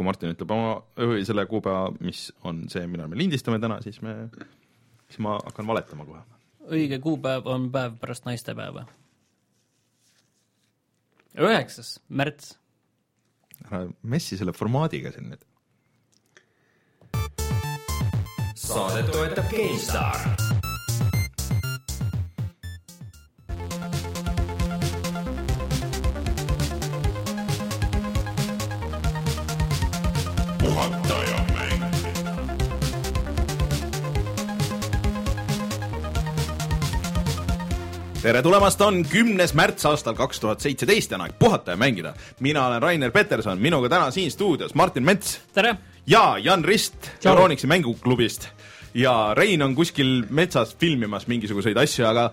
kui Martin ütleb oma või selle kuupäeva, mis on see, millal me lindistame täna, siis me, siis ma hakkan valetama kohe. õige kuupäev on päev pärast naistepäeva. üheksas märts. ära messi selle formaadiga siin nüüd. saadet toetab GameStar tere tulemast, on kümnes märts aastal kaks tuhat seitseteist ja on aeg puhata ja mängida. mina olen Rainer Peterson, minuga täna siin stuudios Martin Mets. tere! ja Jan Rist Euronixi mänguklubist. ja Rein on kuskil metsas filmimas mingisuguseid asju, aga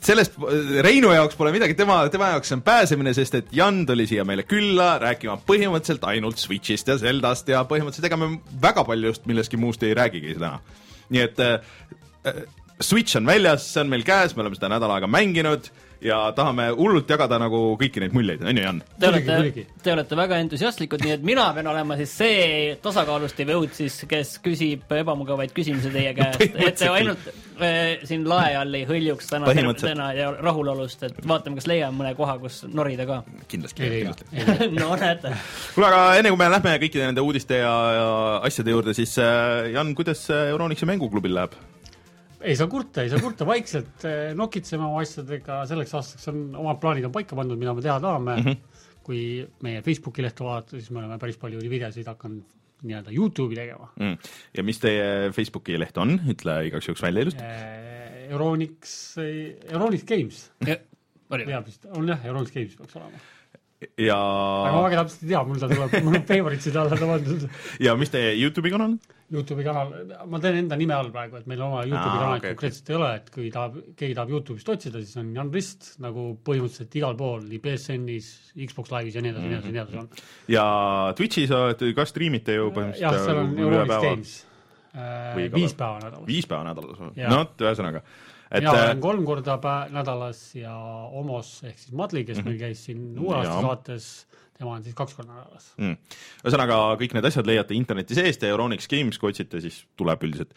sellest Reinu jaoks pole midagi, tema, tema jaoks on pääsemine, sest et Jan tuli siia meile külla rääkima põhimõtteliselt ainult Switch'ist ja Zeldast ja põhimõtteliselt ega me väga paljust millestki muust ei räägigi täna. nii et äh, Switch on väljas, see on meil käes, me oleme seda nädal aega mänginud ja tahame hullult jagada nagu kõiki neid muljeid, on ju, Jan? Te olete, te olete väga entusiastlikud, nii et mina pean olema siis see tasakaalustav jõud siis, kes küsib ebamugavaid küsimusi teie käest, et te ainult äh, siin lae all ei hõljuks täna, täna ja rahulolust, et vaatame, kas leiame mõne koha, kus norida ka. kindlasti, kindlasti. no näete. kuule, aga enne kui me lähme kõikide nende uudiste ja, ja asjade juurde, siis äh, Jan, kuidas Euronixi mänguklubil läheb? Ei saa kurta, ei saa kurta, vaikselt eh, nokitseme oma asjadega, selleks aastaks on, omad plaanid on paika pandud, mida me teha tahame mm. -hmm. kui meie Facebooki lehte vaadata, siis me oleme päris palju videosid hakanud nii-öelda Youtube'i tegema mm.. ja mis teie Facebooki leht on, ütle igaks juhuks välja ilusti. Eh, Euronix, Euronix Games. peab vist, on jah, Euronix Games peaks olema ja aga ma väga täpselt ei tea, mul ta tuleb, mul on favorites'id alla ta pandud. ja mis teie Youtube'i kanal? Youtube'i kanal, ma teen enda nime all praegu, et meil oma Youtube'i kanalit okay, konkreetselt ei ole, et kui tahab, keegi tahab Youtube'ist otsida, siis on Jan Rist nagu põhimõtteliselt igal pool, nii BSN-is, Xbox Live'is ja nii edasi mm, -hmm. nii edasi, nii edasi on. ja Twitch'is olete, ka striimite ju põhimõtteliselt jah, seal on Euronics Games äh,, viis päeva nädalas. viis päeva nädalas, no vot, ühesõnaga et mina olen äh, kolm korda nädalas ja Omos ehk siis Madli, kes mm -hmm. meil käis siin uue aasta saates, tema on siis kaks korda nädalas mm.. ühesõnaga, kõik need asjad leiate interneti seest ja Euronix Games, kui otsite, siis tuleb üldiselt.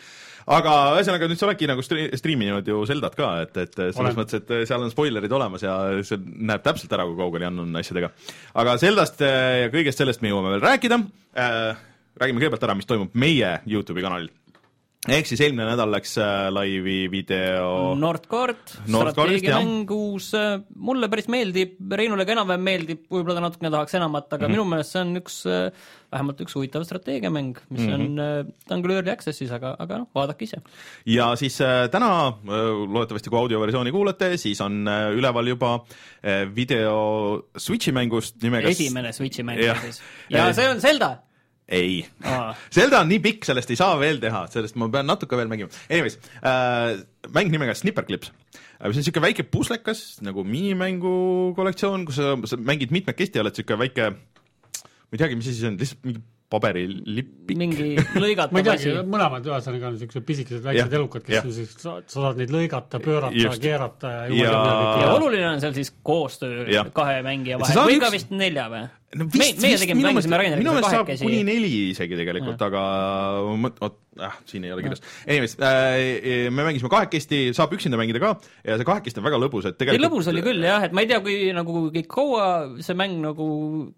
aga ühesõnaga, nüüd sa oledki nagu stri-, striiminud ju Zeldat ka, et, et selles Olen. mõttes, et seal on spoilerid olemas ja see näeb täpselt ära, kui kaugel Jan on asjadega. aga Zeldast äh, ja kõigest sellest me jõuame veel rääkida äh,, räägime kõigepealt ära, mis toimub meie Youtube'i kanalil ehk siis eelmine nädal läks äh, laivi video Nordkord, strateegiamäng uus, äh, mulle päris meeldib, Reinule ka enam-vähem meeldib, võib-olla ta natukene tahaks enamat, aga mm -hmm. minu meelest see on üks, äh, vähemalt üks huvitav strateegiamäng, mis mm -hmm. on, ta on küll early access'is, aga, aga noh, vaadake ise. ja siis täna, loodetavasti kui audioversiooni kuulate, siis on üleval juba video Switchi mängust nimega esimene Switchi mäng siis. ja see on Zelda ei Zelda on nii pikk, sellest ei saa veel teha, sellest ma pean natuke veel mängima. Anyways äh,, mäng nimega Snipperclips äh,. see on niisugune väike puslekas nagu minimängu kollektsioon, kus sa, sa mängid mitmekesti ja oled niisugune väike ma ei teagi, mis asi see on, lihtsalt mingi paberilipik. mingi lõigatav teagi, mõlemad ühesõnaga on niisugused pisikesed väiksed elukad, kes siis, sa saad neid lõigata, pöörata, keerata ja ja, ja oluline on seal siis koostöö ja. kahe mängija vahel või üks... ka vist nelja või? No vist, meie tegime, mängisime Raineriga kahekesi. kuni neli isegi tegelikult, aga vot, ah, siin ei ole kirjas. Anyways äh,, me mängisime kahekesti, saab üksinda mängida ka ja see kahekesti on väga lõbus, et tegelikult lõbus oli küll jah, et ma ei tea, kui nagu kui kaua see mäng nagu,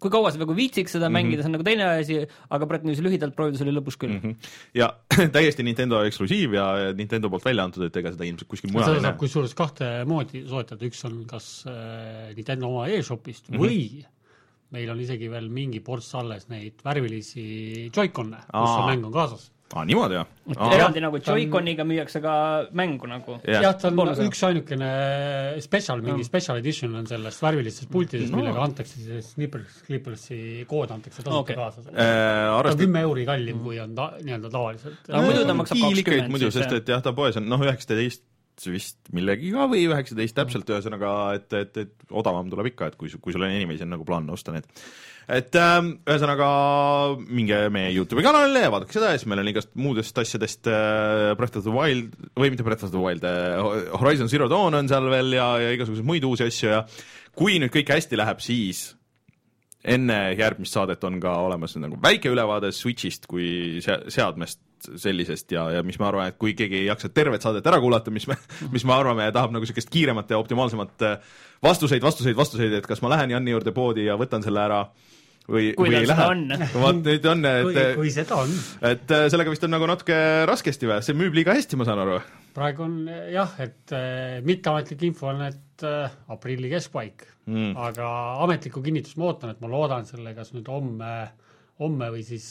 kui kaua sa nagu viitsiks seda mm -hmm. mängida, see on nagu teine asi, aga praegu niiviisi lühidalt proovides oli lõbus küll mm. -hmm. ja täiesti Nintendo eksklusiiv ja Nintendo poolt välja antud, et ega seda ilmselt kuskil mujal ei näe. kusjuures kahte moodi soetada, üks on kas äh, Nintendo oma e-shopist mm -hmm. või meil on isegi veel mingi ports alles neid värvilisi Joy-Con'e, kus see mäng on kaasas aa, niimoodi jah? eraldi nagu Joy-Coniga on... müüakse ka mängu nagu yeah.. jah, ta on üks ainukene special, mingi no. special edition on sellest värvilisest pultidest no., millega antakse siis Snippers, Clippersi kood antakse tasuta okay. kaasa äh,. Ta on kümme euri kallim, kui on ta nii-öelda tavaliselt. aga muidu ta maksab kakskümmend. muidu, sest et jah, ta poes on noh, üheksateist vist millegiga või üheksateist täpselt, ühesõnaga, et, et, et odavam tuleb ikka, et kui, kui sul on inimesi on nagu plaan osta need. Et äh, ühesõnaga minge meie Youtube'i kanalile ja vaadake seda ja siis meil on igast muudest asjadest äh, Breath of the Wild või mitte Breath of the Wild äh,, Horizon Zero Dawn on seal veel ja, ja igasuguseid muid uusi asju ja kui nüüd kõik hästi läheb, siis enne järgmist saadet on ka olemas nagu väike ülevaade Switch'ist kui se seadmest sellisest ja, ja mis ma arvan, et kui keegi ei jaksa tervet saadet ära kuulata, mis me, mis me arvame ja tahab nagu niisugust kiiremat ja optimaalsemat äh, vastuseid, vastuseid, vastuseid, et kas ma lähen Janni juurde poodi ja võtan selle ära või, või ei lähe. on. vot nüüd on, kui, et kui seda on. et äh, sellega vist on nagu natuke raskesti või, see müüb liiga hästi, ma saan aru. praegu on jah, et äh, mitteametlik info on, et äh, aprilli keskpaik mm., aga ametlikku kinnitust ma ootan, et ma loodan selle kas nüüd homme, homme või siis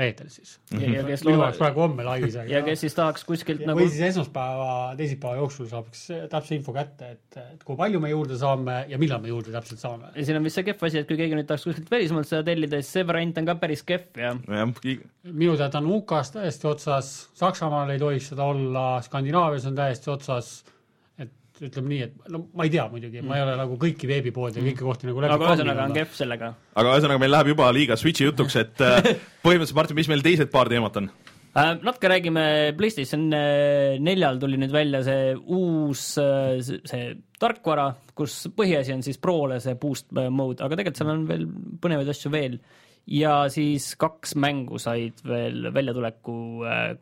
reedel siis. ja kes minu jaoks praegu homme laivis, aga ja kes siis tahaks kuskilt Ja nagu või siis esmaspäeva, teisipäeva jooksul saaks täpse info kätte, et, et kui palju me juurde saame ja millal me juurde täpselt saame. ja siin on vist see kehv asi, et kui keegi nüüd tahaks kuskilt välismaalt seda tellida, siis see variant on ka päris kehv ja jah, minu teada on UK-s täiesti otsas, Saksamaal ei tohiks seda olla, Skandinaavias on täiesti otsas, et ütleme nii, et no ma ei tea muidugi, ma ei ole nagu kõiki veebipoode ja kõiki kohti nagu läbi aga ühesõnaga on kehv sellega. aga ühesõnaga meil läheb juba liiga Switchi jutuks, et äh, põhimõtteliselt Martin, mis meil teised paar teemat on? Äh, natuke räägime PlayStation äh, neljal tuli nüüd välja see uus see- tarkvara, kus põhiasi on siis Prole see boost mode, aga tegelikult seal on veel põnevaid asju veel. ja siis kaks mängu said veel väljatuleku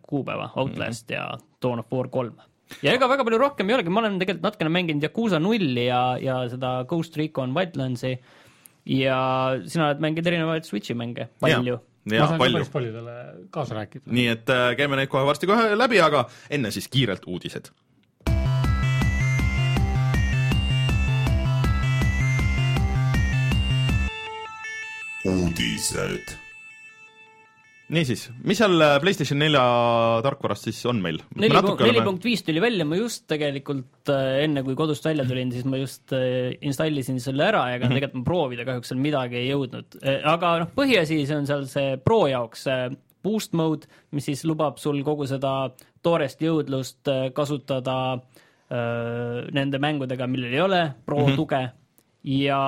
kuupäeva, Outlast ja Dawn of War kolm. Ja ega väga palju rohkem ei olegi, ma olen tegelikult natukene mänginud Yakuusa nulli ja, ja seda Ghost Recon Wildlandsi ja sina oled mänginud erinevaid Switchi mänge, palju. ma jaa, saan ka palju päris. paljudele kaasa rääkida. nii et äh, käime neid kohe varsti kohe läbi, aga enne siis kiirelt uudised. uudised. niisiis, mis seal äh, PlayStation nelja tarkvarast siis on meil? neli punkt, viis tuli välja, ma just tegelikult äh, enne, kui kodust välja tulin, siis ma just äh, installisin selle ära ja ega tegelikult ma proovida kahjuks seal midagi ei jõudnud. aga noh, põhiasi, see on seal see Pro jaoks boost mode, mis siis lubab sul kogu seda toorest jõudlust kasutada äh, nende mängudega, millel ei ole Pro mm -hmm. tuge ja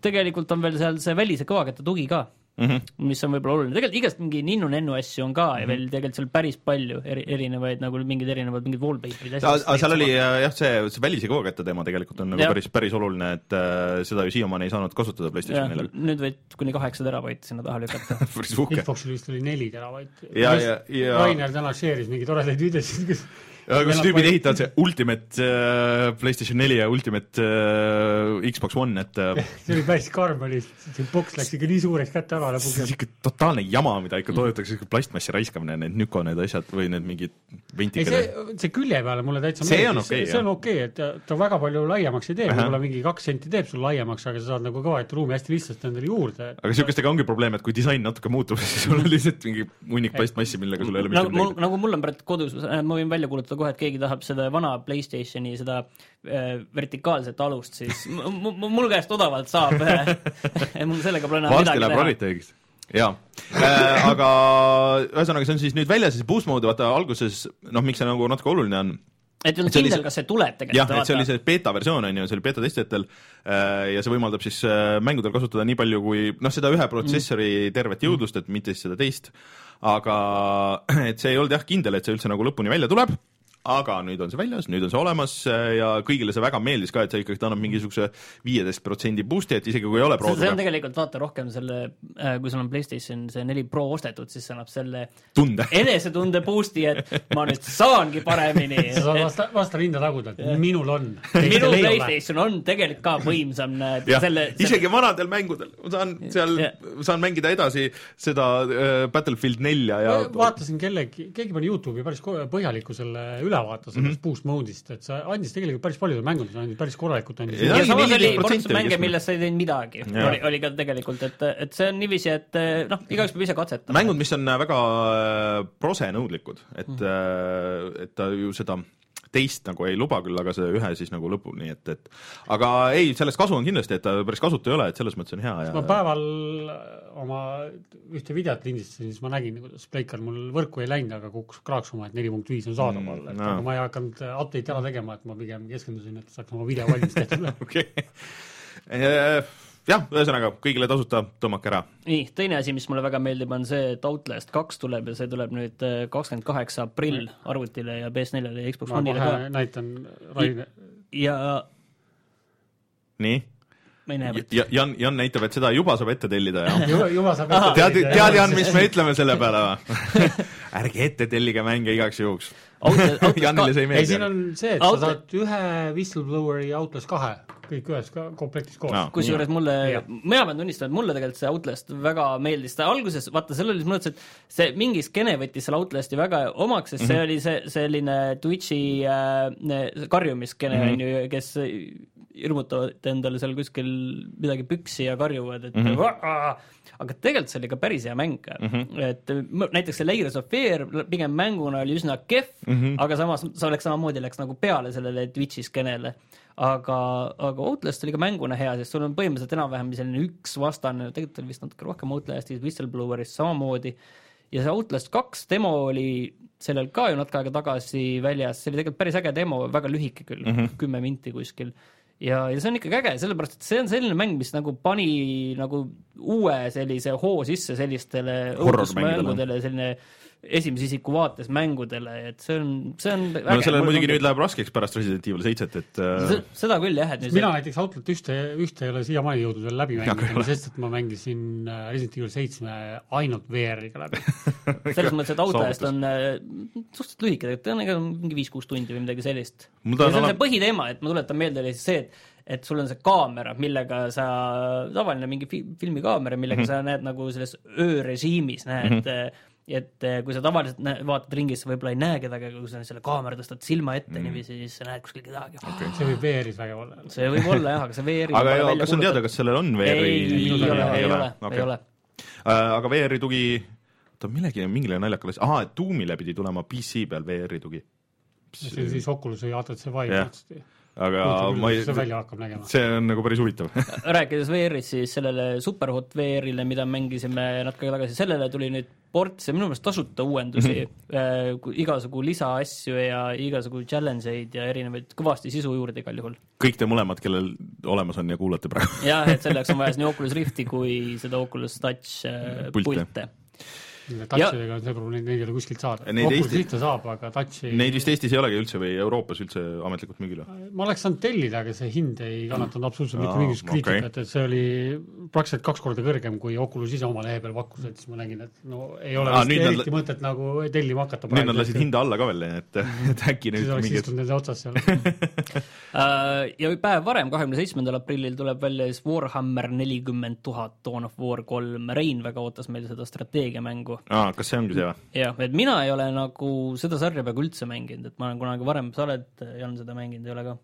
tegelikult on veel seal see välise kõvaketta tugi ka mm, Mhm. -hmm. mis on võib-olla oluline, tegelikult igast mingi ninnu-nennu asju on ka mm -hmm. ja veel tegelikult seal päris palju eri, erinevaid nagu mingid erinevad mingid wallpaper'id aga seal oli äh, jah, see, see välise kõvaketta teema tegelikult on nagu Jah. päris, päris oluline, et äh, seda ju siiamaani ei saanud kasutada PlayStation jah, neljal. nüüd võid kuni kaheksa terabaiti sinna taha lükata. päris uhke. Xboxil vist oli neli teravaiti. Ja- ja- ja- Rainer täna share'is mingeid toredaid videosid, kus kus tüübid ehitavad see Ultimate äh, PlayStation neli ja Ultimate äh, Xbox One, et äh, see oli päris karm oli, see boks läks ikka nii suureks kätte ära see on lõpuks. siuke totaalne jama, mida ikka toodetakse, siuke plastmassi raiskamine, need Nüko need asjad või need mingid ei, ventikad see, see külje peale mulle täitsa See on meeldis. okei, see on okei, et ta, ta väga palju laiemaks ei tee, võib-olla mingi kaks senti teeb sul laiemaks, aga sa saad nagu kõva ruumi hästi lihtsasti endale juurde. aga siukestega ongi probleem, et kui disain natuke muutub, siis sul on lihtsalt mingi hunnik plastmassi, millega sul ei ole mitte nagu mul, midagi. nagu mul on praegu kodus, ma võin välja kuulutada kohe, et keegi tahab seda vana Playstationi seda äh, vertikaalset alust, siis mul käest odavalt saab. mul sellega pole enam midagi teha. Raritegist. jaa äh,, aga ühesõnaga, see on siis nüüd väljas, siis boost mode, vaata alguses noh, miks see nagu natuke oluline on et ei olnud kindel, kas see tuleb jah, tegelikult. et see oli see beeta versioon on ju, see oli beeta testijatel äh, ja see võimaldab siis äh, mängudel kasutada nii palju kui noh, seda ühe protsessori tervet jõudlust, et mitte siis seda teist, aga et see ei olnud jah kindel, et see üldse nagu lõpuni välja tuleb, aga nüüd on see väljas, nüüd on see olemas äh, ja kõigile see väga meeldis ka, et see ikkagi annab mingisuguse viieteist protsendi boost'i, et isegi kui ei ole see, see on tegelikult vaata rohkem selle, kui sul on Playstation see neli Pro ostetud, siis see annab selle tunde. enesetunde boost'i, et ma nüüd saangi paremini. sa saad vasta, vasta rinda taguda, et minul on. minu Playstation on tegelikult ka võimsam, näed, jah selle, isegi vanadel mängudel, ma saan seal saan mängida edasi seda äh, Battlefield nelja ja vaatasin kellegi, keegi pani Youtube'i päris põhjaliku selle ülevaate sellest mm -hmm. boost mode'ist, et see andis tegelikult päris paljudele mängudele andis päris korralikult andis Ja ja samas oli 14% polnud mänge, keskmine. milles sa ei teinud midagi, oli, oli ka tegelikult, et, et see on niiviisi, et noh, igaüks peab ise katsetama. mängud, mis on väga äh, prosenõudlikud, et mm., et ta ju seda teist nagu ei luba küll, aga see ühe siis nagu lõpuni, et, et aga ei, sellest kasu on kindlasti, et ta päris kasutu ei ole, et selles mõttes on hea ja ma päeval oma ühte videot lindistasin, siis ma nägin, kuidas Pleikar mul võrku ei läinud, aga kukkus kraaksuma, et neli punkt viis on saadaval Mm, et jaa. aga ma ei hakanud update'i ära tegema, et ma pigem keskendusin, et saaks oma video valmis tehtud. okei okay.. jah, ühesõnaga kõigile tasuta, tõmmake ära. nii, teine asi, mis mulle väga meeldib, on see, et Outlast kaks tuleb ja see tuleb nüüd äh, kakskümmend kaheksa aprill arvutile ja PS4-le ja Xbox One'ile ka. näitan Rainer, ja nii, ma ei näe võtta. ja Jan, Jan näitab, et seda juba saab ette tellida ja juba, juba saab tead, tead Jan, mis me ütleme selle peale või? ärge ette tellige mänge igaks juhuks. Janile see ei ei, siin meeldi. on see, et Out- sa saad ühe Whistlebloweri Outlast kahe, kõik ühes ka- komplektis koos Aa. kusjuures mulle mina pean tunnistama, et mulle tegelikult see Outlast väga meeldis, ta alguses, vaata, seal oli mõttes, et see mingi skeene võttis selle Outlasti väga omaks, sest Mhm. see oli see selline Twitch'i äh, karjumiskeene Mhm. on ju, kes hirmutavad endale seal kuskil midagi püksi ja karjuvad, et mm Mhm. -hmm. aga tegelikult see oli ka päris hea mäng mm. -hmm. et näiteks see Layers of Fear pigem mänguna oli üsna kehv mm, Mhm. -hmm. aga samas see oleks samamoodi, läks nagu peale sellele Twitch'i skeenele aga, aga Outlast oli ka mänguna hea, sest sul on põhimõtteliselt enam-vähem selline üks vastane, tegelikult oli vist natuke rohkem Outlastis, Whistlebloweris samamoodi, ja see Outlast kaks demo oli sellel ka ju natuke aega tagasi väljas, see oli tegelikult päris äge demo, väga lühike küll mm, -hmm. kümme minti kuskil. ja, ja see on ikkagi äge, sellepärast et see on selline mäng, mis nagu pani nagu uue sellise hoo sisse sellistele õudusmängudele, selline esimese isiku vaates mängudele, et see on, see on no sellel muidugi nüüd läheb raskeks pärast Resident Evil seitset, et äh, Se- seda küll jah, et nüüd mina näiteks Outlet ühte, ühte ei ole siiamaani jõudnud veel läbi mängida, sest et ma mängisin äh, Resident Evil seitsme ainult VR-iga läbi. selles mõttes, et Outlast on äh, suhteliselt lühike, tegelikult ta on ega mingi viis-kuus tundi või midagi sellist. See on ole- see põhiteema, et ma tuletan meelde oli siis see, et et sul on see kaamera, millega sa, tavaline mingi fi- filmikaamera, millega mm -hmm. sa näed nagu selles öörežiimis näed mm, -hmm. Et eh, kui sa tavaliselt näe, vaatad ringi, siis sa võib-olla ei näe kedagi, aga kui sa selle kaamera tõstad silma ette mm niiviisi, siis sa näed kuskil kedagi okay.. see võib VR-is vägev olla. see võib olla jah, aga see VR-i aga ja, kas on teada, kas sellel on VR-i? ei, ei ole, ei ole, ei ole. Äh, aga VR-i tugi, oota millegi, mingile naljakale ahaa, et Doomile pidi tulema PC peal VR-i tugi. see on siis Oculus või HTC Vive Aga ma ei, see välja hakkab nägema. see on nagu päris huvitav. rääkides VR-ist, siis sellele Superhot VR-ile, mida mängisime natuke aega tagasi, sellele tuli nüüd ports ja minu meelest tasuta uuendusi mm, -hmm. igasugu lisaasju ja igasugu challenge eid ja erinevaid kõvasti sisu juurde igal juhul. kõik te mõlemad, kellel olemas on ja kuulate praegu. jah, et selleks on vaja siis nii Oculus Rifti kui seda Oculus Touch äh, Pilte. pilte. Touchidega on see probleem, neid ei ole kuskilt saada. Oculus Eesti- Rifte saab, aga Touchi Neid vist Eestis ei olegi üldse või Euroopas üldse ametlikult müügil või? ma oleks saanud tellida, aga see hind ei kannatanud absoluutselt mitte mingisugust kriitikat, et see oli praktiliselt kaks korda kõrgem, kui Oculus ise oma lehe peal pakkus, et siis ma nägin, et no ei ole Aa, vist nüüd nad- eriti mõtet nagu tellima hakata. nüüd nad lasid hinda alla ka veel, et, et äkki siis nüüd oleks mingid istunud nende otsas seal. Äh, ja päev varem, kahekümne seitsmendal aprillil tuleb välja siis Warhammer nelikümmend tuhat Dawn of War kolm. Rein väga ootas meil seda strateegiamängu aa, kas see ongi see või? jah, et mina ei ole nagu seda sarja peaaegu üldse mänginud, et ma olen kunagi varem, sa oled, Jan, seda mänginud, ei ole ka?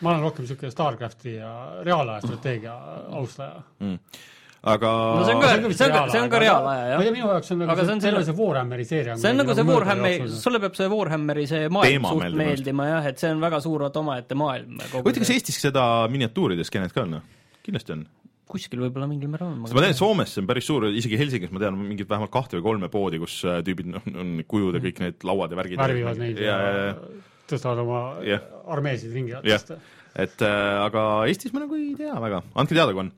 ma olen rohkem niisugune StarCrafti ja reaalaja strateegia austaja. aga No see on ka- see on- see on ka reaalaja, jah. ei minu jaoks on Aga nagu see on see, terve selle- see Warhammeri seeria see on nagu see Warhammeri, Warhammer sulle peab see Warhammeri see maailm Teema suht meeldima. meeldima jah, et see on väga suur vaata omaette maailm. huvitav, kas Eestis seda miniatuuride skeenet ka on? kindlasti on. Kuskil võib-olla mingil määral on. ma tean, et Soomes see on päris suur, isegi Helsingis ma tean mingit vähemalt kahte või kolme poodi, kus äh, tüübid noh, on kujud ja kõik need lauad ja värgid. värvivad neid ja, ja, ja, tõstavad oma Jah. armeesid ringi jah et äh, aga Eestis ma nagu ei tea väga, andke teada, kui on.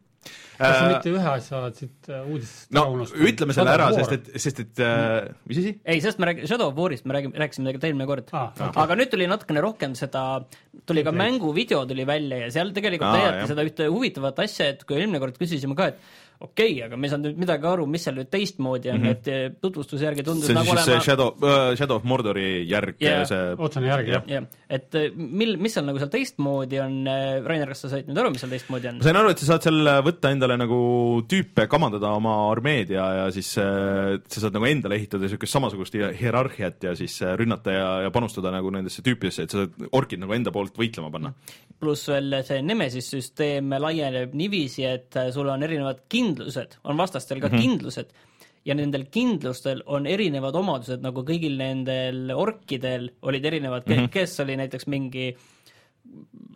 Kas sa mitte ühe asja oled siit äh, uudisest no ära unustanud? ütleme selle ära, sest et, sest et äh, mis asi? ei, sest me räägime Shadow of War'ist, me räägime, rääkisime tegelikult eelmine kord Aa, okei. aga nüüd tuli natukene rohkem seda, tuli ka mänguvideo tuli välja ja seal tegelikult näidati jah. seda ühte huvitavat asja, et kui eelmine kord küsisime ka, et okei okay,, aga me ei saanud nüüd midagi aru, mis seal nüüd teistmoodi on mm, -hmm. et eh, tutvustuse järgi tundus see on nagu siis see olema Shadow uh,, Shadow of Mordori järg yeah., see otsene järgi, jah. jah, et eh, mil, mis seal nagu seal teistmoodi on, Rainer, kas sa said nüüd aru, mis seal teistmoodi on ma? sain aru, et sa saad seal võtta endale nagu tüüpe, kamandada oma armeed ja, ja siis äh, sa saad nagu endale ehitada niisugust samasugust hi- hierarhiat ja siis äh, rünnata ja, ja panustada nagu nendesse tüüpidesse, et sa saad orkid nagu enda poolt võitlema panna. pluss veel see Nemesis süsteem laieneb niiviisi, et sul on erinevad kindlused, on vastastel ka mm -hmm. kindlused ja nendel kindlustel on erinevad omadused, nagu kõigil nendel orkidel olid erinevad mm, -hmm. kes oli näiteks mingi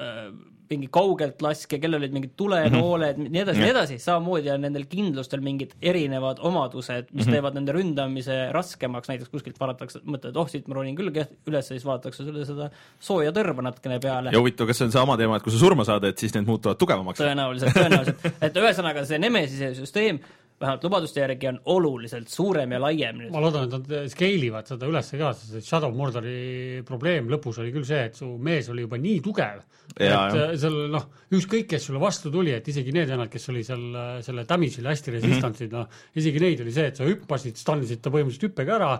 äh, mingi kaugelt laskja, kellel olid mingid tulenooled mm, -hmm. nii edasi, nii edasi, samamoodi on nendel kindlustel mingid erinevad omadused, mis mm -hmm. teevad nende ründamise raskemaks, näiteks kuskilt vaadatakse, mõtled, oh siit ma ronin küll üles, siis vaadatakse sulle seda sooja tõrva natukene peale ja huvitav, kas see on sama teema, et kui sa surma saad, et siis need muutuvad tugevamaks? tõenäoliselt, tõenäoliselt, et ühesõnaga see Nemesise süsteem vähemalt lubaduste järgi on oluliselt suurem ja laiem nüüd. ma loodan, et nad scale ivad seda üles ka, sest et Shadow Mordori probleem lõpus oli küll see, et su mees oli juba nii tugev, et jah. seal noh, ükskõik, kes sulle vastu tuli, et isegi need vennad, kes oli seal äh, selle damage'ile hästi resistantsid mm, -hmm. noh, isegi neid oli see, et sa hüppasid, stannisid ta põhimõtteliselt hüppega ära,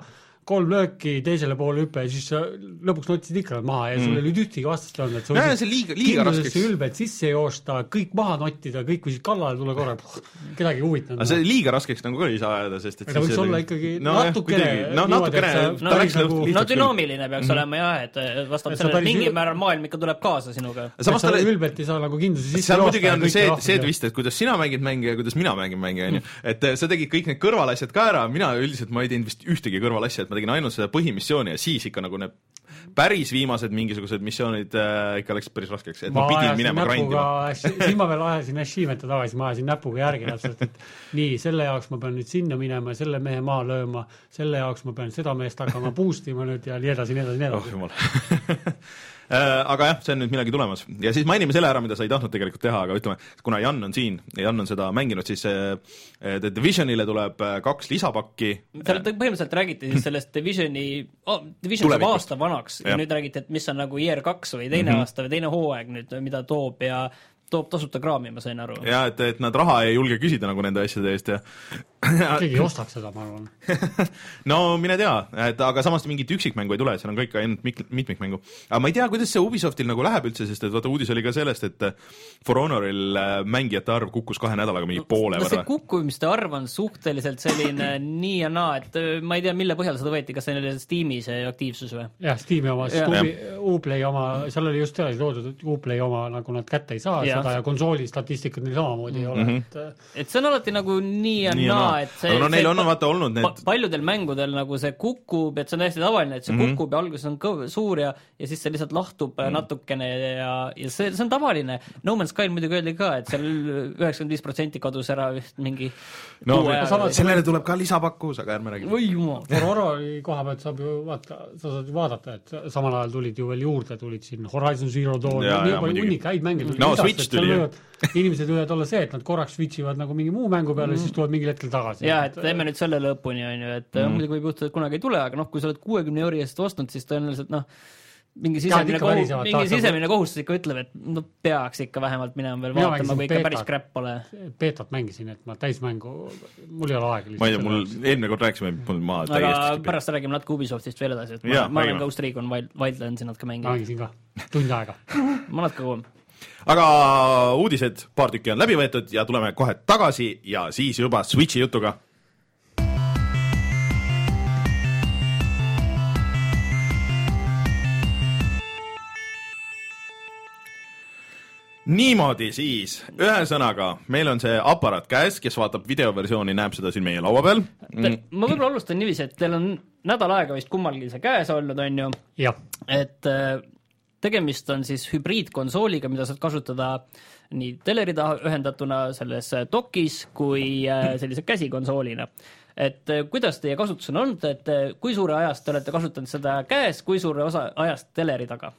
kolm lööki teisele poole hüpe ja siis sa lõpuks notsid ikka maha ja sul ei olnud ühtegi vastast olnud, et sa Nojah, see liiga- liiga raskeks- ülbelt sisse joosta, kõik maha nottida, kõik võisid kallale tulla korraga, kedagi ei huvitanud. aga see liiga raskeks nagu ka ei saa ajada, sest et ta võiks olla ikkagi No natukene. No natukene- ta läks nagu- no dünaamiline peaks olema jah, et eh, vastavalt sellele mingil määral maailm ikka tuleb kaasa sinuga. samas sa ta ülbelt ei saa nagu kindluse sisse seal muidugi on see see twist, et kuidas sina mängid mänge ja kuidas mina mängin mänge, onju. et eh, sa tegid kõik need kõrvalasjad ka ära, mina üldiselt ma ei teinud vist ühtegi kõrvalasja, et ma tegin ainult seda põhimissiooni ja siis ikka nagu need päris viimased mingisugused missioonid äh, ikka läksid päris raskeks, et ma, ma pidin minema grindima. siis ma veel ajasin Ashimeta tagasi, ma ajasin näpuga järgi täpselt, et nii, selle jaoks ma pean nüüd sinna minema ja selle mehe maha lööma, selle jaoks ma pean seda meest hakkama boost ima nüüd ja nii edasi, nii edasi, nii oh edasi. jumal Äh, aga jah, see on nüüd millalgi tulemas ja siis mainime selle ära, mida sa ei tahtnud tegelikult teha, aga ütleme, kuna Jan on siin ja Jan on seda mänginud, siis äh, The Divisionile tuleb äh, kaks lisapakki. seal te- põhimõtteliselt räägiti siis sellest Divisioni oh,, Division saab aasta vanaks ja, ja nüüd räägiti, et mis on nagu year kaks või teine mm -hmm. aasta või teine hooaeg nüüd, mida toob ja toob tasuta kraami, ma sain aru. ja et, et nad raha ei julge küsida nagu nende asjade eest ja keegi ei ostaks seda, ma arvan. no mine tea, et aga samas mingit üksikmängu ei tule, seal on kõik ainult mik- mitmikmängu. aga ma ei tea, kuidas see Ubisoftil nagu läheb üldse, sest et vaata uudis oli ka sellest, et For Honoril äh, mängijate arv kukkus kahe nädalaga mingi poole no see võrra. kukkumiste arv on suhteliselt selline nii ja naa, et öö, ma ei tea, mille põhjal seda võeti, kas see oli Steam'i see aktiivsus või? jah, Steam'i oma. Uplay oma, seal oli just see toodud, et Uplay oma nagu nad kätte ei saa. Seda ja konsooli statistikat neil samamoodi ei ole Mhm. mm, -hmm. et et see on alati nagu nii ja Nii ja naa, et see Aga no neil see on vaata olnud need- pa- paljudel mängudel nagu see kukub, et see on täiesti tavaline, et see mm. -hmm. kukub ja alguses on kõv-, suur ja ja siis see lihtsalt lahtub mm -hmm. natukene ja, ja see, see on tavaline. No Man's Skyl muidugi öeldi ka, et seal üheksakümmend viis protsenti kadus ära vist mingi no sellele tuleb ka lisapakkus, aga ärme räägi. oi jumal. Horrori koha pealt saab ju vaata, sa saad ju vaadata, et samal ajal tulid ju veel juurde, tulid siin Horizon Zero Dawn ja nii jaa, palju muidugi. hunnik häid mänge tuli No lisaks, Switch seal tuli, jah. inimesed võivad olla see, et nad korraks switch ivad nagu mingi muu mängu peale mm, -hmm. siis tulevad mingil hetkel tagasi. jah, et teeme nüüd selle lõpuni, on ju, et mm. muidugi võib juhtuda, et kunagi ei tule, aga noh, kui sa oled kuuekümne euri eest ostnud, siis tõenäoliselt noh, mingi sisemine kohus, mingi nagu- sisemine kohustus ikka ütleb, et no peaks ikka vähemalt minema veel Mina vaatama, kui ikka päris crap pole. beetat mängisin, et ma täismängu, mul ei ole aega ma ei tea, mul eelmine kord rääkisime, mul ma aga täiesti pärast räägime natuke Ubisoftist veel edasi, et ma, ma olen. Ghost Recon Wild, Wildlandsi natuke mänginud, mängisin ka, tund aega. ma natuke kauem. Aga uudised, paar tükki on läbi võetud ja tuleme kohe tagasi ja siis juba Switchi jutuga. niimoodi siis, ühesõnaga, meil on see aparaat käes, kes vaatab videoversiooni, näeb seda siin meie laua peal. Ma võib-olla alustan niiviisi, et teil on nädal aega vist kummalgi see käes olnud, on ju, et äh, tegemist on siis hübriidkonsooliga, mida saad kasutada nii teleri taha ühendatuna selles dokis kui äh, sellise käsikonsoolina. et äh, kuidas teie kasutus on olnud, et äh, kui suure ajast te olete kasutanud seda käes, kui suure osa ajast teleri taga?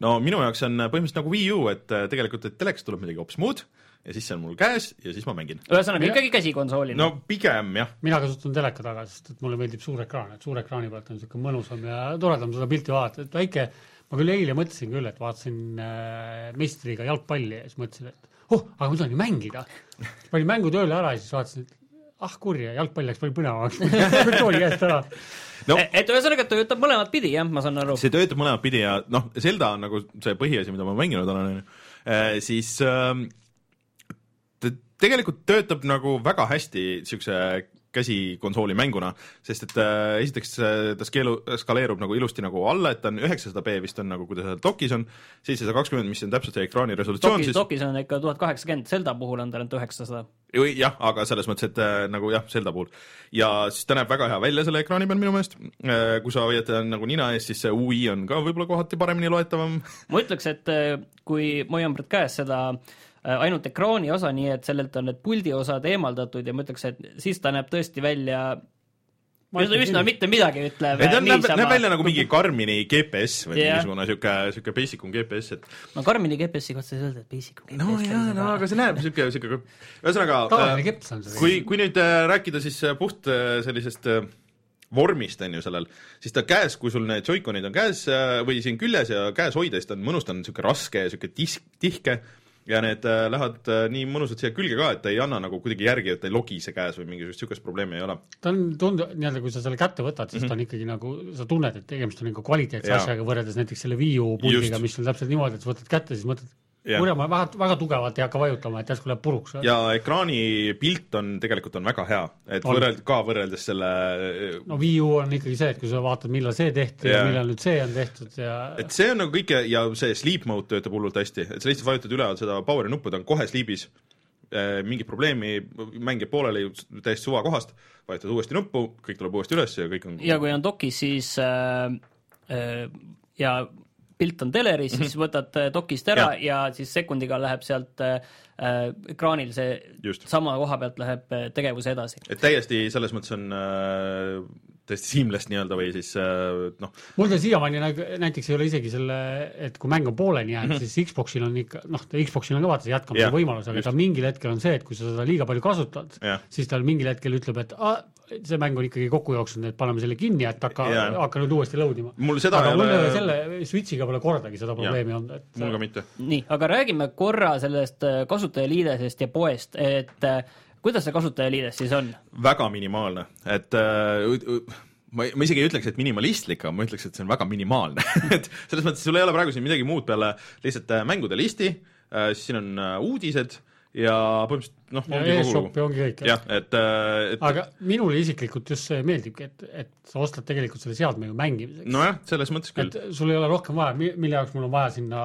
no minu jaoks on põhimõtteliselt nagu Wii U, et tegelikult, et telekast tuleb midagi hoopis muud ja siis see on mul käes ja siis ma mängin. ühesõnaga Mina- ikkagi käsikonsoolina no pigem jah, mina kasutan teleka taga, sest et mulle meeldib suur ekraan, et suure ekraani pealt on niisugune mõnusam ja toredam seda pilti vaadata, et väike, ma küll eile mõtlesin küll, et vaatasin äh, meistriga jalgpalli ja siis mõtlesin, et oh, aga ma tahan ju mängida. panin mängu tööle ära ja siis vaatasin, et ah kurja, jalgpall läks palju põnevamaks, kontrolli käest ära. no E- et ühesõnaga töötab mõlemat pidi, jah, ma saan aru. see töötab mõlemat pidi ja noh, Zelda on nagu see põhiasi, mida ma mänginud olen, on ju, siis ähm, ta tegelikult töötab nagu väga hästi niisuguse käsikonsooli mänguna, sest et äh, esiteks äh, ta skeelu-, skaleerub nagu ilusti nagu alla, et ta on üheksasada B vist on nagu, kui ta seal dokis on, seitsesada kakskümmend, mis on täpselt see ekraani resolutsioon dokis, siis, dokis on ikka tuhat kaheksakümmend, Zelda puhul on ta ainult üheksasada. jah, aga selles mõttes, et äh, nagu jah, Zelda puhul. ja siis ta näeb väga hea välja selle ekraani peal minu meelest, kui sa hoiad teda nagu nina ees, siis see UI on ka võib-olla kohati paremini loetavam ma ütleks, et äh, kui hoian praegu käes seda äh, ainult ekraani osa, nii et sellelt on need puldi osad eemaldatud ja ma ütleks, et siis ta näeb tõesti välja Ma üsna, üsna mitte midagi ütlev ta näeb, näeb välja nagu mingi Karmini GPS või Jah. mingisugune sihuke, sihuke basic um GPS, et no Karmini GPS-i kohta ei öelda, et basic no GPS, jaa, päris no aga see näeb sihuke, sihuke, ühesõnaga äh, kui, kui nüüd äh, rääkida siis äh, puht äh, sellisest äh, vormist, on ju, sellel, siis ta käes, kui sul need Joy-Conid on käes äh, või siin küljes ja käes hoida, siis ta on mõnus, ta on niisugune raske ja niisugune tis-, tihke ja need äh, lähevad äh, nii mõnusalt siia külge ka, et ta ei anna nagu kuidagi järgi, et ta ei logise käes või mingisugust niisugust probleemi ei ole. ta on tunda, nii-öelda kui sa selle kätte võtad, siis ta on ikkagi nagu, sa tunned, et tegemist on nagu kvaliteetse Mhm. Asjaga võrreldes näiteks selle Wii U puldiga mis on täpselt niimoodi, et sa võtad kätte, siis mõtled, Ma väga, väga tugevalt ei hakka vajutama, et järsku läheb puruks. ja ekraani pilt on tegelikult on väga hea, et On. võrreld-, ka võrreldes selle no Wii U on ikkagi see, et kui sa vaatad, millal see tehti ja Jaa. millal nüüd see on tehtud ja et see on nagu kõike ja see sleep mode töötab hullult hästi, et sa lihtsalt vajutad üleval seda power'i nuppu, ta on kohe sleep'is, mingit probleemi, mäng jääb pooleli täiesti suva kohast, vajutad uuesti nuppu, kõik tuleb uuesti üles ja kõik on ja kui on dokis, siis äh, äh, ja pilt on teleris siis võtad äh, dokist ära ja. ja siis sekundiga läheb sealt äh, äh, ekraanil see Just. sama koha pealt läheb äh, tegevus edasi. et täiesti selles mõttes on äh, täiesti seamless nii-öelda või siis äh, noh, mul ta siiamaani nagu näiteks ei ole isegi selle, et kui mäng on pooleli jäänud mm, -hmm. siis Xboxil on ikka, noh, Xboxil on ka vaata see jätkamise Jah, võimalus, aga just. ta mingil hetkel on see, et kui sa seda liiga palju kasutad Jah., siis tal mingil hetkel ütleb, et aa, see mäng on ikkagi kokku jooksnud, et paneme selle kinni, et hakka Jah., hakka nüüd uuesti load ima. mul seda aga ei mul ei ole selle Switchiga pole kordagi seda probleemi olnud, et mul ka mitte. nii, aga räägime korra sellest äh, kasutajaliidesest ja poest, et äh, kuidas see kasutajaliides siis on? väga minimaalne, et äh, ma, ma isegi ei ütleks, et minimalistlik, aga ma ütleks, et see on väga minimaalne et selles mõttes sul ei ole praegu siin midagi muud peale lihtsalt äh, mängude listi äh,, siis siin on äh, uudised ja põhimõtteliselt noh, ja ongi kogu lugu. ja ongi kõik. jah, et, et aga minule isiklikult just see meeldibki, et, et sa ostad tegelikult selle seadme ju mängimiseks. nojah, selles mõttes küll et. sul ei ole rohkem vaja, mille jaoks mul on vaja sinna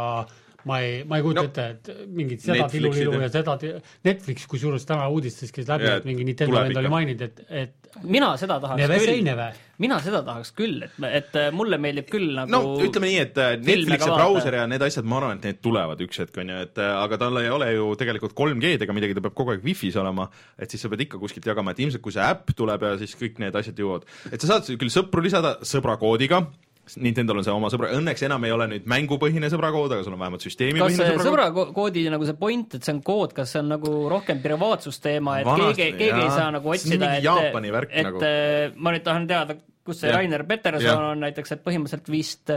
ma ei, ma ei kujuta No, ette, et mingit seda tilulilu ja- seda Netflix kusjuures täna uudistes käis läbi, et mingi Nintendo vend oli maininud, et, et mina seda tahaks neve küll. mina seda tahaks küll, et, et äh, mulle meeldib küll nagu no ütleme nii, et äh, Netflix ja brauser ja need asjad, ma arvan, et need tulevad üks hetk, on ju, et äh, aga tal ei ole ju tegelikult 3G-d ega midagi, ta peab kogu aeg wifi's olema, et siis sa pead ikka kuskilt jagama, et ilmselt kui see äpp tuleb ja siis kõik need asjad jõuavad. et sa saad küll sõpru lisada sõbrakoodiga, Nintendo'l on see oma sõbra, õnneks enam ei ole nüüd mängupõhine sõbrakood, aga sul on vähemalt süsteemipõhine see sõbrakood. sõbrakoodi nagu see point, et see on kood, kas see on nagu rohkem privaatsusteema, et Vanasti, keegi, keegi ei jaa. saa nagu otsida, et värk et nagu. äh, ma nüüd tahan teada, kus see Jah. Rainer Peterson Jah. on näiteks, et põhimõtteliselt vist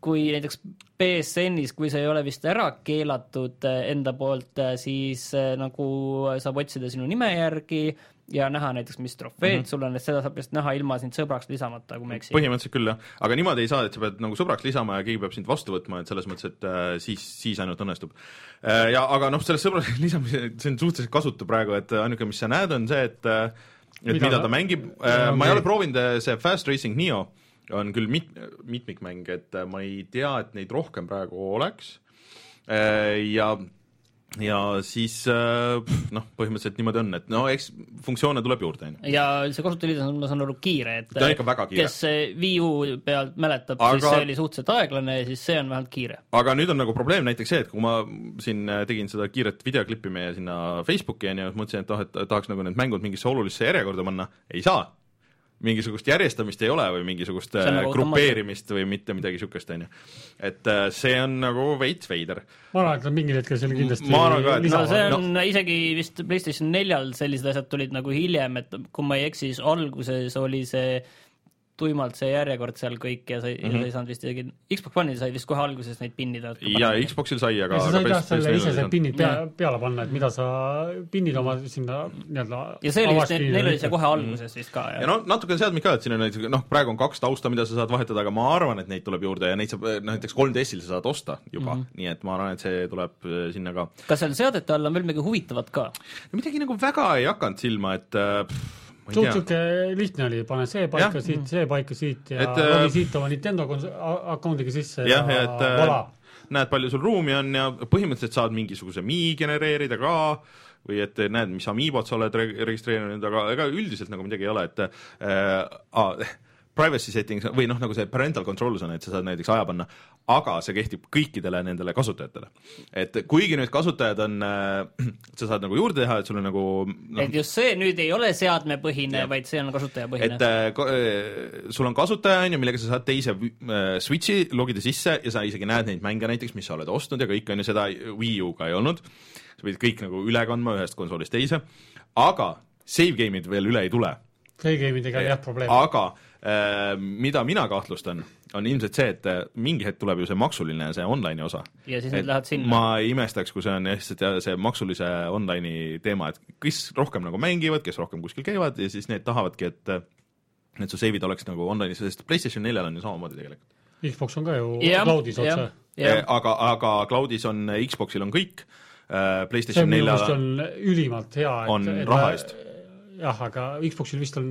kui näiteks BSN-is, kui see ei ole vist ära keelatud äh, enda poolt, siis äh, nagu saab otsida sinu nime järgi ja näha näiteks, mis trofeed mm -hmm. sul on, et seda saab vist näha ilma sind sõbraks lisamata, kui ma ei eksi. põhimõtteliselt küll jah, aga niimoodi ei saa, et sa pead nagu sõbraks lisama ja keegi peab sind vastu võtma, et selles mõttes, et äh, siis, siis ainult õnnestub äh,. ja aga noh, sellest sõbraks lisamise, see on suhteliselt kasutu praegu, et ainuke, mis sa näed, on see, et äh, et mida, Mida ta- ta mängib äh,, ma ei ole proovinud, see Fast Racing Neo on küll mit-, mitmikmäng, et äh, ma ei tea, et neid rohkem praegu oleks äh, ja ja siis äh, noh, põhimõtteliselt niimoodi on, et no eks funktsioone tuleb juurde, on ju. ja see kasutajaliides on, ma saan aru, kiire, et Ta on ikka väga kiire. kes Wii U pealt mäletab Aga- siis see oli suhteliselt aeglane ja siis see on vähemalt kiire. aga nüüd on nagu probleem näiteks see, et kui ma siin äh, tegin seda kiiret videoklippi meie sinna Facebooki on ju, mõtlesin, et noh, et tahaks nagu need mängud mingisse olulisse järjekorda panna, ei saa. Mingisugust järjestamist ei ole või mingisugust äh, nagu grupeerimist või mitte midagi niisugust, on ju. et äh, see on nagu veits veider. ma arvan, et nad mingil hetkel selle kindlasti Ma arvan ka, et- no see on no. isegi vist PlayStation neljal sellised asjad tulid nagu hiljem, et kui ma ei eksi, siis alguses oli see tuimalt see järjekord seal kõik ja sa ei mm, Mhm. -hmm. sa ei saanud vist isegi, Xbox One'il sai vist kohe alguses neid pinnida. ja Xboxil sai, aga sa said jah selle PS4-l ise ei need pinnid pea, peale panna, et mida sa pinnid oma sinna nii-öelda ja see oli vist, neil oli see kohe alguses vist ka, ja no natuke on seadmeid ka, et siin on näiteks noh, praegu on kaks tausta, mida sa saad vahetada, aga ma arvan, et neid tuleb juurde ja neid saab noh, näiteks 3DS-il sa saad osta juba mm, -hmm. nii et ma arvan, et see tuleb äh, sinna ka. kas seal seadete all on veel midagi huvitavat ka? no midagi nagu väga ei hakanud silma, et äh, pff, suht tea. siuke lihtne oli, pane see paika Jah. siit, see paika siit ja Et, et, äh, logi siit oma Nintendo a- account'iga sisse jah, ja et äh, voilà. näed, palju sul ruumi on ja põhimõtteliselt saad mingisuguse Mii genereerida ka või et näed, mis Amiibot sa oled re- registreerinud, aga ega üldiselt nagu midagi ei ole, et äh, ah, privacy settings või noh, nagu see parental controls on, et sa saad näiteks aja panna, aga see kehtib kõikidele nendele kasutajatele. et kuigi nüüd kasutajad on äh,, sa saad nagu juurde teha, et sul on nagu no, et just see nüüd ei ole seadmepõhine, vaid see on kasutajapõhine. et äh, sul on kasutaja, on ju, millega sa saad teise äh, switch'i logida sisse ja sa isegi näed neid mänge näiteks, mis sa oled ostnud ja kõik, on ju, seda Wii U-ga ei olnud. sa pidid kõik nagu üle kandma ühest konsoolist teise, aga save game'id veel üle ei tule. Save game idega on jah probleem. aga äh, mida mina kahtlustan, on ilmselt see, et äh, mingi hetk tuleb ju see maksuline, see online'i osa. ja siis need lähevad sinna. ma ei imestaks, kui see on lihtsalt see maksulise online'i teema, et kes rohkem nagu mängivad, kes rohkem kuskil käivad ja siis need tahavadki, et et su save'id oleks nagu online'is, sest PlayStation neljal on ju samamoodi tegelikult. Xbox on ka ju ja, cloud'is otse. aga, aga cloud'is on, Xboxil on kõik, äh, PlayStation neljal on ülimalt hea, et on raha eest jah, aga Xboxil vist on,